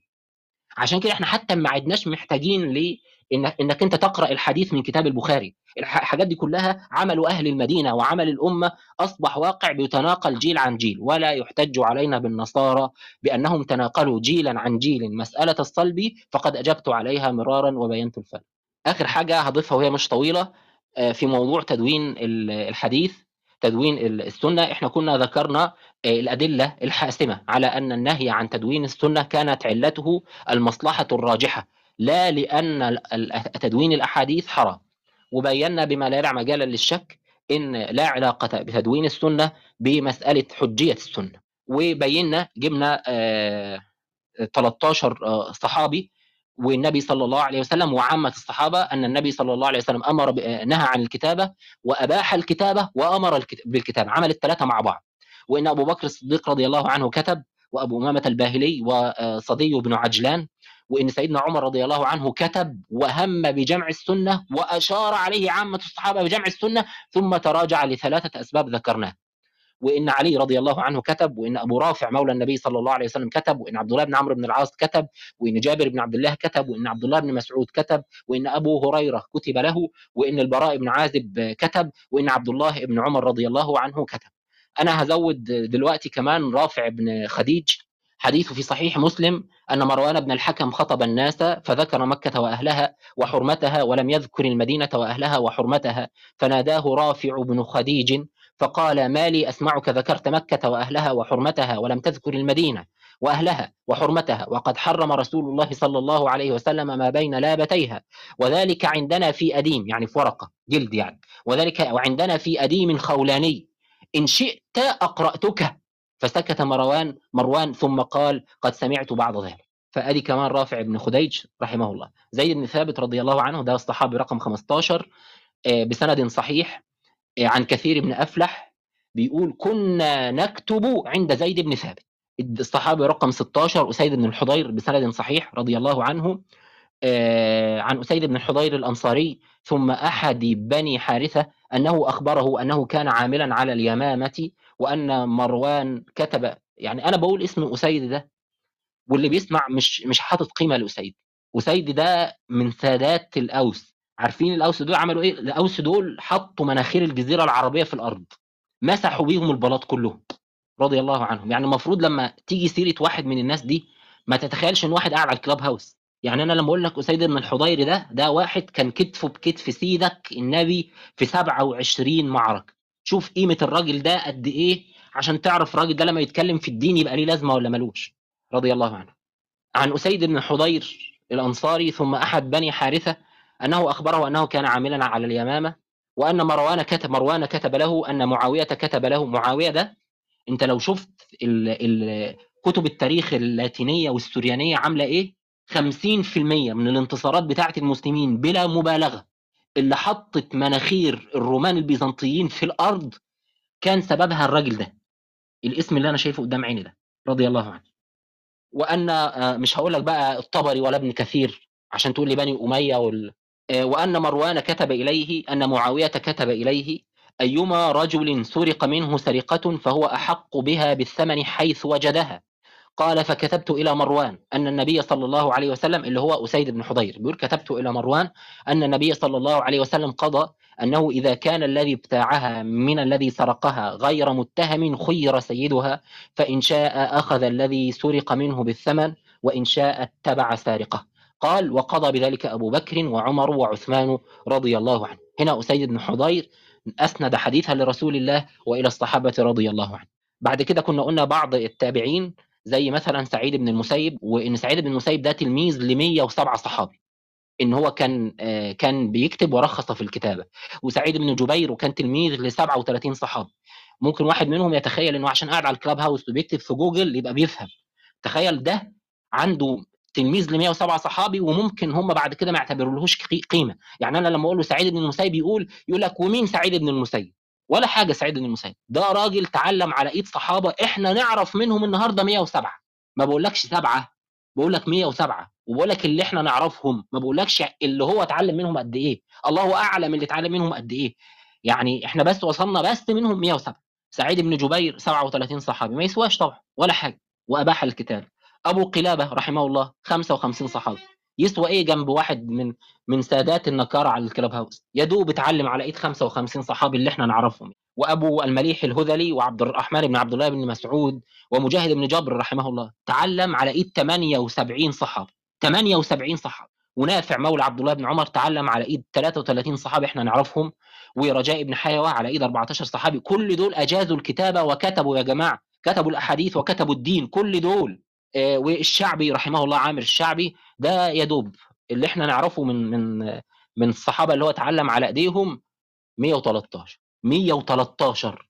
عشان كده إحنا حتى ما عدناش محتاجين ل إن إنك أنت تقرأ الحديث من كتاب البخاري. الح- الحاجات دي كلها عمل أهل المدينة وعمل الأمة أصبح واقع بيتناقل جيل عن جيل ولا يحتج علينا بالنصارى بأنهم تناقلوا جيلا عن جيل. مسألة الصلب فقد أجبت عليها مرارا وبينت الفرق آخر حاجة هضيفها وهي مش طويلة آه، في موضوع تدوين ال- الحديث. تدوين ال- السنة. إحنا كنا ذكرنا آه، الأدلة الحاسمة على أن النهي عن تدوين السنة كانت علته المصلحة الراجحة لا لأن تدوين الأحاديث حرام. وبينا بما لا يدع مجالا للشك إن لا علاقة بتدوين السنة بمسألة حجية السنة. وبينا جبنا آه، 13 آه، صحابي والنبي صلى الله عليه وسلم وعامة الصحابة أن النبي صلى الله عليه وسلم أمر نهى عن الكتابة وأباح الكتابة وأمر الكت- بالكتابة عمل الثلاثة مع بعض. وإن أبو بكر الصديق رضي الله عنه كتب وأبو أمامة الباهلي وصدي بن عجلان وإن سيدنا عمر رضي الله عنه كتب وهم بجمع السنة وأشار عليه عامة الصحابة بجمع السنة ثم تراجع لثلاثة أسباب ذكرناها وإن علي رضي الله عنه كتب وإن أبو رافع مولى النبي صلى الله عليه وسلم كتب وإن عبد الله بن عمرو بن العاص كتب وإن جابر بن عبد الله كتب وإن عبد الله بن مسعود كتب وإن أبو هريرة كتب له وإن البراء بن عازب كتب وإن عبد الله بن عمر رضي الله عنه كتب. أنا هزود دلوقتي كمان رافع بن خديج حديث في صحيح مسلم أن مروان بن الحكم خطب الناس فذكر مكة وأهلها وحرمتها ولم يذكر المدينة وأهلها وحرمتها فناداه رافع بن خديج فقال ما لي أسمعك ذكرت مكة وأهلها وحرمتها ولم تذكر المدينة وأهلها وحرمتها وقد حرم رسول الله صلى الله عليه وسلم ما بين لابتيها وذلك عندنا في أديم. يعني في ورقة جلد يعني. وذلك وعندنا في أديم خولاني إن شئت أقرأتك. فسكت مروان مروان ثم قال قد سمعت بعض ذلك. فأدي كمان رافع بن خديج رحمه الله. زيد بن ثابت رضي الله عنه ده الصحابي رقم 15 آه، بسند صحيح عن كثير بن أفلح بيقول كنا نكتب عند زيد بن ثابت. الصحابي رقم 16 أسيد بن الحضير بسند صحيح رضي الله عنه آه، عن أسيد بن الحضير الأنصاري ثم أحد بني حارثة أنه أخبره أنه كان عاملا على اليمامة وأن مروان كتب يعني أنا بقول اسم أسيد ده واللي بيسمع مش مش حاطط قيمة لأسيد. أسيد ده من سادات الأوس. عارفين الأوس دول عملوا إيه؟ الأوس دول حطوا مناخير الجزيرة العربية في الأرض مسحوا بيهم البلاط كلهم رضي الله عنهم. يعني المفروض لما تيجي سيرة واحد من الناس دي ما تتخيلش إن واحد قاعد على الكلاب هاوس. يعني أنا لما أقول لك أسيد بن الحضير ده ده واحد كان كتفه بكتف سيدك النبي في 27 معركة. شوف قيمة الراجل ده قد إيه عشان تعرف الراجل ده لما يتكلم في الدين يبقى ليه لازمة ولا ملوش. رضي الله عنه. عن أسيد بن حضير الأنصاري ثم أحد بني حارثة أنه أخبره أنه كان عاملا على اليمامة وأن مروان كتب مروان كتب له أن معاوية كتب له. معاوية ده أنت لو شفت ال ال كتب التاريخ اللاتينية والسريانيه عاملة إيه؟ 50% من الانتصارات بتاعة المسلمين بلا مبالغة. اللي حطت مناخير الرومان البيزنطيين في الأرض كان سببها الراجل ده. الاسم اللي أنا شايفه قدام عيني ده رضي الله عنه. وأن آه، مش هقول لك بقى الطبري ولا ابن كثير عشان تقول لي بني أمية وال... آه، وأن مروان كتب إليه أن معاوية كتب إليه أيما رجل سرق منه سرقة فهو أحق بها بالثمن حيث وجدها. قال فكتبت إلى مروان أن النبي صلى الله عليه وسلم اللي هو أسيد بن حضير بيقول كتبت إلى مروان أن النبي صلى الله عليه وسلم قضى أنه إذا كان الذي ابتاعها من الذي سرقها غير متهم خير سيدها فإن شاء أخذ الذي سرق منه بالثمن وإن شاء اتبع سارقه. قال وقضى بذلك أبو بكر وعمر وعثمان رضي الله عنه. هنا أسيد بن حضير أسند حديثها لرسول الله وإلى الصحابة رضي الله عنه. بعد كده كنا قلنا بعض التابعين زي مثلا سعيد بن المسيب وإن سعيد بن المسيب ده تلميذ ل 107 صحابي. إن هو كان آه، كان بيكتب ورخص في الكتابة. وسعيد بن جبير وكان تلميذ ل 37 صحابي. ممكن واحد منهم يتخيل إنه عشان قاعد على الكلاب هاوس وبيكتب في جوجل يبقى بيفهم. تخيل ده عنده تلميذ ل 107 صحابي وممكن هم بعد كده ما يعتبرولهوش قي- قيمة. يعني أنا لما أقول له سعيد بن المسيب يقول يقول لك ومين سعيد بن المسيب؟ ولا حاجة سعيد بن المسيب. ده راجل تعلم على إيد صحابة إحنا نعرف منهم النهارده 107 ما بقولكش سبعة بقول لك 107 وبقول لك اللي إحنا نعرفهم ما بقولكش اللي هو اتعلم منهم قد إيه. الله أعلم اللي اتعلم منهم قد إيه. يعني إحنا بس وصلنا بس منهم 107 سعيد بن جبير 37 صحابي ما يسواش طبعا ولا حاجة. وأباح الكتاب. أبو قلابة رحمه الله 55 صحابي. يسوى إيه جنب واحد من من سادات النكاره على الكلاب هاوس؟ يا دوب اتعلم على إيد 55 صحابي اللي إحنا نعرفهم. وأبو المليح الهذلي وعبد الرحمن بن عبد الله بن مسعود ومجاهد بن جبر رحمه الله. تعلم على إيد 78 صحابي. 78 صحابي. ونافع مولى عبد الله بن عمر تعلم على إيد 33 صحابي إحنا نعرفهم. ورجاء بن حيوة على إيد 14 صحابي. كل دول أجازوا الكتابة وكتبوا يا جماعة كتبوا الأحاديث وكتبوا الدين. كل دول. والشعبي رحمه الله عامر الشعبي ده يا دوب اللي إحنا نعرفه من من من الصحابة اللي هو اتعلم على ايديهم 113 113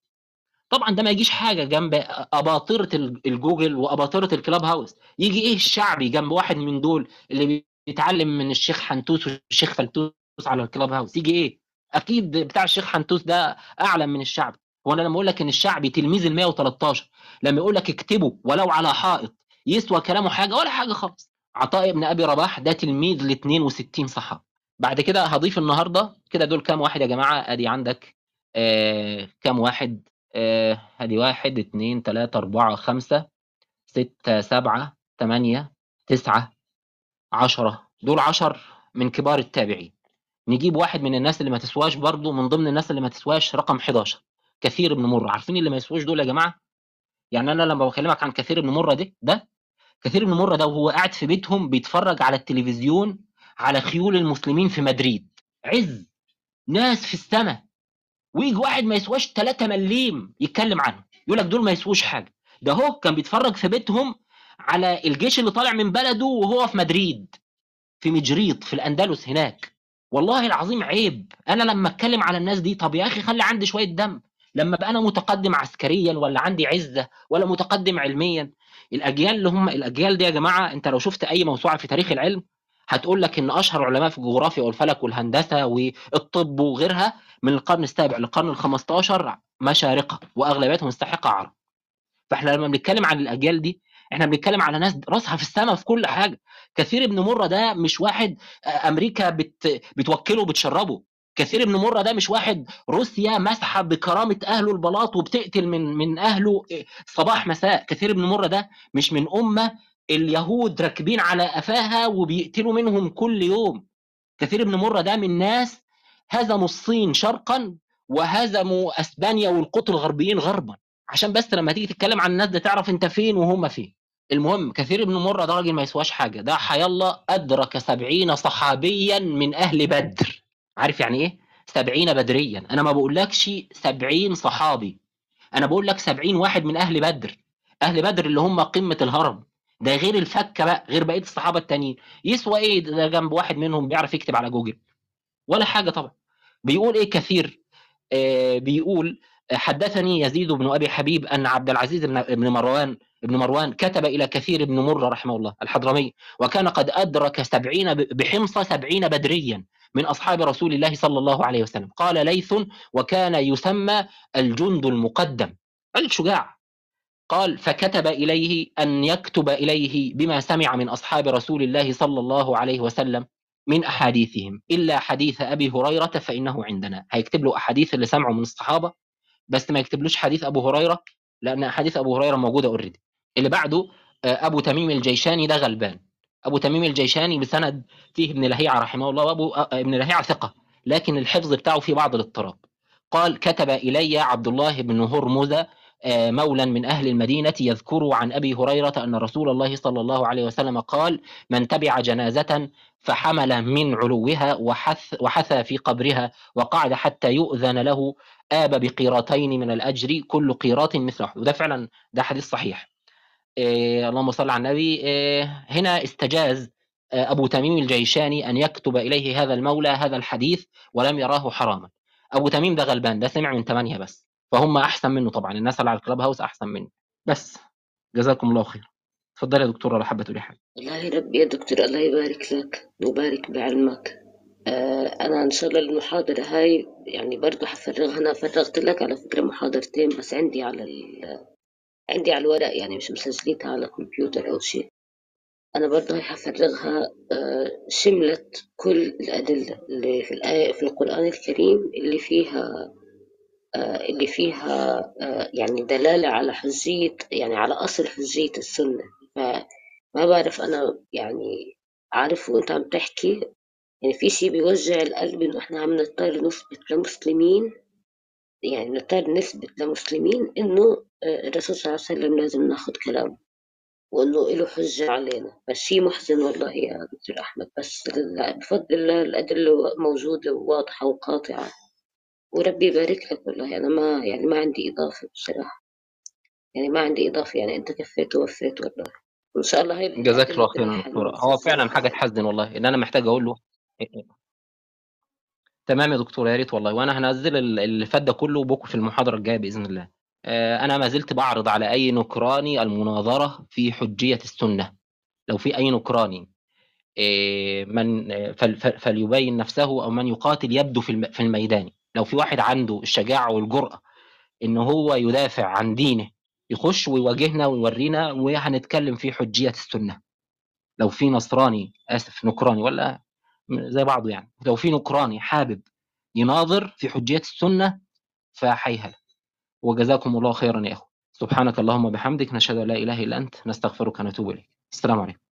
طبعا ده ما يجيش حاجة جنب أباطرة ال- الجوجل وأباطرة الكلاب هاوس. يجي إيه الشعبي جنب واحد من دول اللي بيتعلم من الشيخ حنتوس والشيخ فلتوس على الكلاب هاوس؟ يجي إيه؟ أكيد بتاع الشيخ حنتوس ده أعلم من الشعبي. هو أنا لما أقول لك إن الشعبي تلميذ ال 113 لما يقول لك اكتبه ولو على حائط يسوى كلامه حاجة ولا حاجة خالص. عطاء ابن أبي رباح ده تلميذ ل 62 صحابي. بعد كده هضيف النهارده كده دول كام واحد يا جماعة؟ أدي عندك آه كام واحد؟ آه ادي واحد اتنين تلاتة أربعة خمسة ستة سبعة تمانية تسعة عشرة. دول عشر من كبار التابعين. نجيب واحد من الناس اللي ما تسواش برضو من ضمن الناس اللي ما تسواش رقم 11 كثير بن مرة عارفين اللي ما يسواش دول يا جماعة؟ يعني أنا لما بكلمك عن كثير بن مرة ده ده كثير بن مرة ده وهو قاعد في بيتهم بيتفرج على التلفزيون على خيول المسلمين في مدريد. عز! ناس في السماء ويجي واحد ما يسواش 3 مليم يتكلم عنه. يقول لك دول ما يسووش حاجة. ده هو كان بيتفرج في بيتهم على الجيش اللي طالع من بلده وهو في مدريد في مجريط في الأندلس هناك. والله العظيم عيب. أنا لما أتكلم على الناس دي طب يا أخي خلي عندي شوية دم. لما ابقى أنا متقدم عسكريا ولا عندي عزة ولا متقدم علميا الأجيال اللي هم الأجيال دي يا جماعة أنت لو شفت أي موسوعة في تاريخ العلم هتقول لك إن أشهر علماء في الجغرافيا والفلك والهندسة والطب وغيرها من القرن السابع للقرن ال 15 مشارقة وأغلبيتهم مستحقة عرب. فإحنا لما بنتكلم عن الأجيال دي إحنا بنتكلم على ناس راسها في السماء في كل حاجة. كثير ابن مرة ده مش واحد آه، أمريكا بت بتوكله وبتشربه. كثير ابن مرة ده مش واحد روسيا مسحه بكرامة اهله البلاط وبتقتل من من اهله صباح مساء. كثير ابن مرة ده مش من أمة اليهود راكبين على قفاها وبيقتلوا منهم كل يوم. كثير ابن مرة ده من ناس هزموا الصين شرقا وهزموا أسبانيا والقطر الغربيين غربا. عشان بس لما تيجي تتكلم عن الناس ده تعرف أنت فين وهم فين. المهم كثير ابن مرة ده راجل ما يسواش حاجة. ده حيالله أدرك سبعين صحابيا من أهل بدر. عارف يعني إيه؟ سبعين بدريا. أنا ما بقولكش سبعين صحابي. أنا بقول لك سبعين واحد من أهل بدر. أهل بدر اللي هم قمة الهرم. ده غير الفكة بقى غير بقية الصحابة التانيين. يسوى إيه ده جنب واحد منهم بيعرف يكتب على جوجل؟ ولا حاجة طبعا. بيقول إيه كثير؟ آه بيقول حدثني يزيد بن أبي حبيب أن عبد العزيز بن بن مروان ابن مروان كتب إلى كثير بن مرة رحمه الله الحضرمي. وكان قد أدرك سبعين ب- بحمص سبعين بدريا. من أصحاب رسول الله صلى الله عليه وسلم. قال ليث وكان يسمى الجند المقدم الشجاع. قال فكتب إليه أن يكتب إليه بما سمع من أصحاب رسول الله صلى الله عليه وسلم من أحاديثهم. إلا حديث أبي هريرة فإنه عندنا. هيكتب له أحاديث اللي سمعوا من الصحابة بس ما يكتبلوش حديث أبو هريرة لأن أحاديث أبو هريرة موجودة اوريدي اللي بعده آه، أبو تميم الجيشاني ده غلبان. أبو تميم الجيشاني بسند فيه ابن لهيعة رحمه الله وأبو آه، ابن لهيعة ثقة لكن الحفظ بتاعه فيه بعض الاضطراب. قال كتب إلي عبد الله بن هرمز آه، مولى من أهل المدينة يذكر عن أبي هريرة أن رسول الله صلى الله عليه وسلم قال من تبع جنازة فحمل من علوها وحث وحثى في قبرها وقعد حتى يؤذن له آب بقيرتين من الأجر كل قيراط مثل وده فعلا ده حديث صحيح. إيه اللهم صل على النبي. إيه هنا استجاز آه، أبو تميم الجيشاني أن يكتب إليه هذا المولى هذا الحديث ولم يراه حراما. أبو تميم ده غلبان ده سمع من ثمانية بس. فهم أحسن منه طبعا الناس اللي على الكلاب هاوس أحسن منه. بس. جزاكم الله خير. تفضل يا دكتورة لو حابة تقولي حاجة. والله ربي يا دكتور الله يبارك لك ويبارك بعلمك. آه أنا إن شاء الله المحاضرة هاي يعني برضو حفرغها أنا فرغت لك على فكرة محاضرتين بس عندي على. عندي على الورق يعني مش مسجلتها على كمبيوتر أو شيء. أنا برضو هاي حفرغها آه شملت كل الأدلة اللي في الآية في القرآن الكريم اللي فيها آه اللي فيها آه يعني دلالة على حجية يعني على أصل حجية السنة. فما بعرف أنا يعني عارف وأنت عم تحكي يعني في شيء بيوجع القلب إنه إحنا عم نضطر نثبت لمسلمين؟ يعني نضطر نثبت لمسلمين إنه آه، الرسول صلى الله عليه وسلم لازم ناخد كلامه وإنه له حجة علينا. فالشيء محزن والله يا دكتور أحمد. بس بفضل الله الأدلة موجودة وواضحة وقاطعة. وربي يبارك لك والله. أنا ما يعني ما عندي إضافة بصراحة. يعني ما عندي إضافة. يعني أنت كفيت ووفيت والله. وإن شاء الله هاي جزاك الله دكتورة هو فعلا حاجة تحزن والله. إن أنا محتاج أقول له تمام يا دكتور يا ريت والله. وأنا هنزل ال- اللي فات ده كله بكره في المحاضرة الجاية بإذن الله. آه، أنا ما زلت بعرض على أي نكراني المناظرة في حجية السنة. لو في أي نكراني آه، من فل- فل- فليبين نفسه أو من يقاتل يبدو في الم- في الميدان. لو في واحد عنده الشجاعة والجرأة إن هو يدافع عن دينه يخش ويواجهنا ويورينا وهنتكلم في حجية السنة. لو في نصراني آسف نكراني ولا زي بعضه يعني. لو في نكراني حابب يناظر في حجية السنة فحيها له وجزاكم الله خيرا يا أخو سبحانك اللهم وبحمدك نشهد أن لا إله إلا أنت نستغفرك ونتوب إليك. السلام عليكم.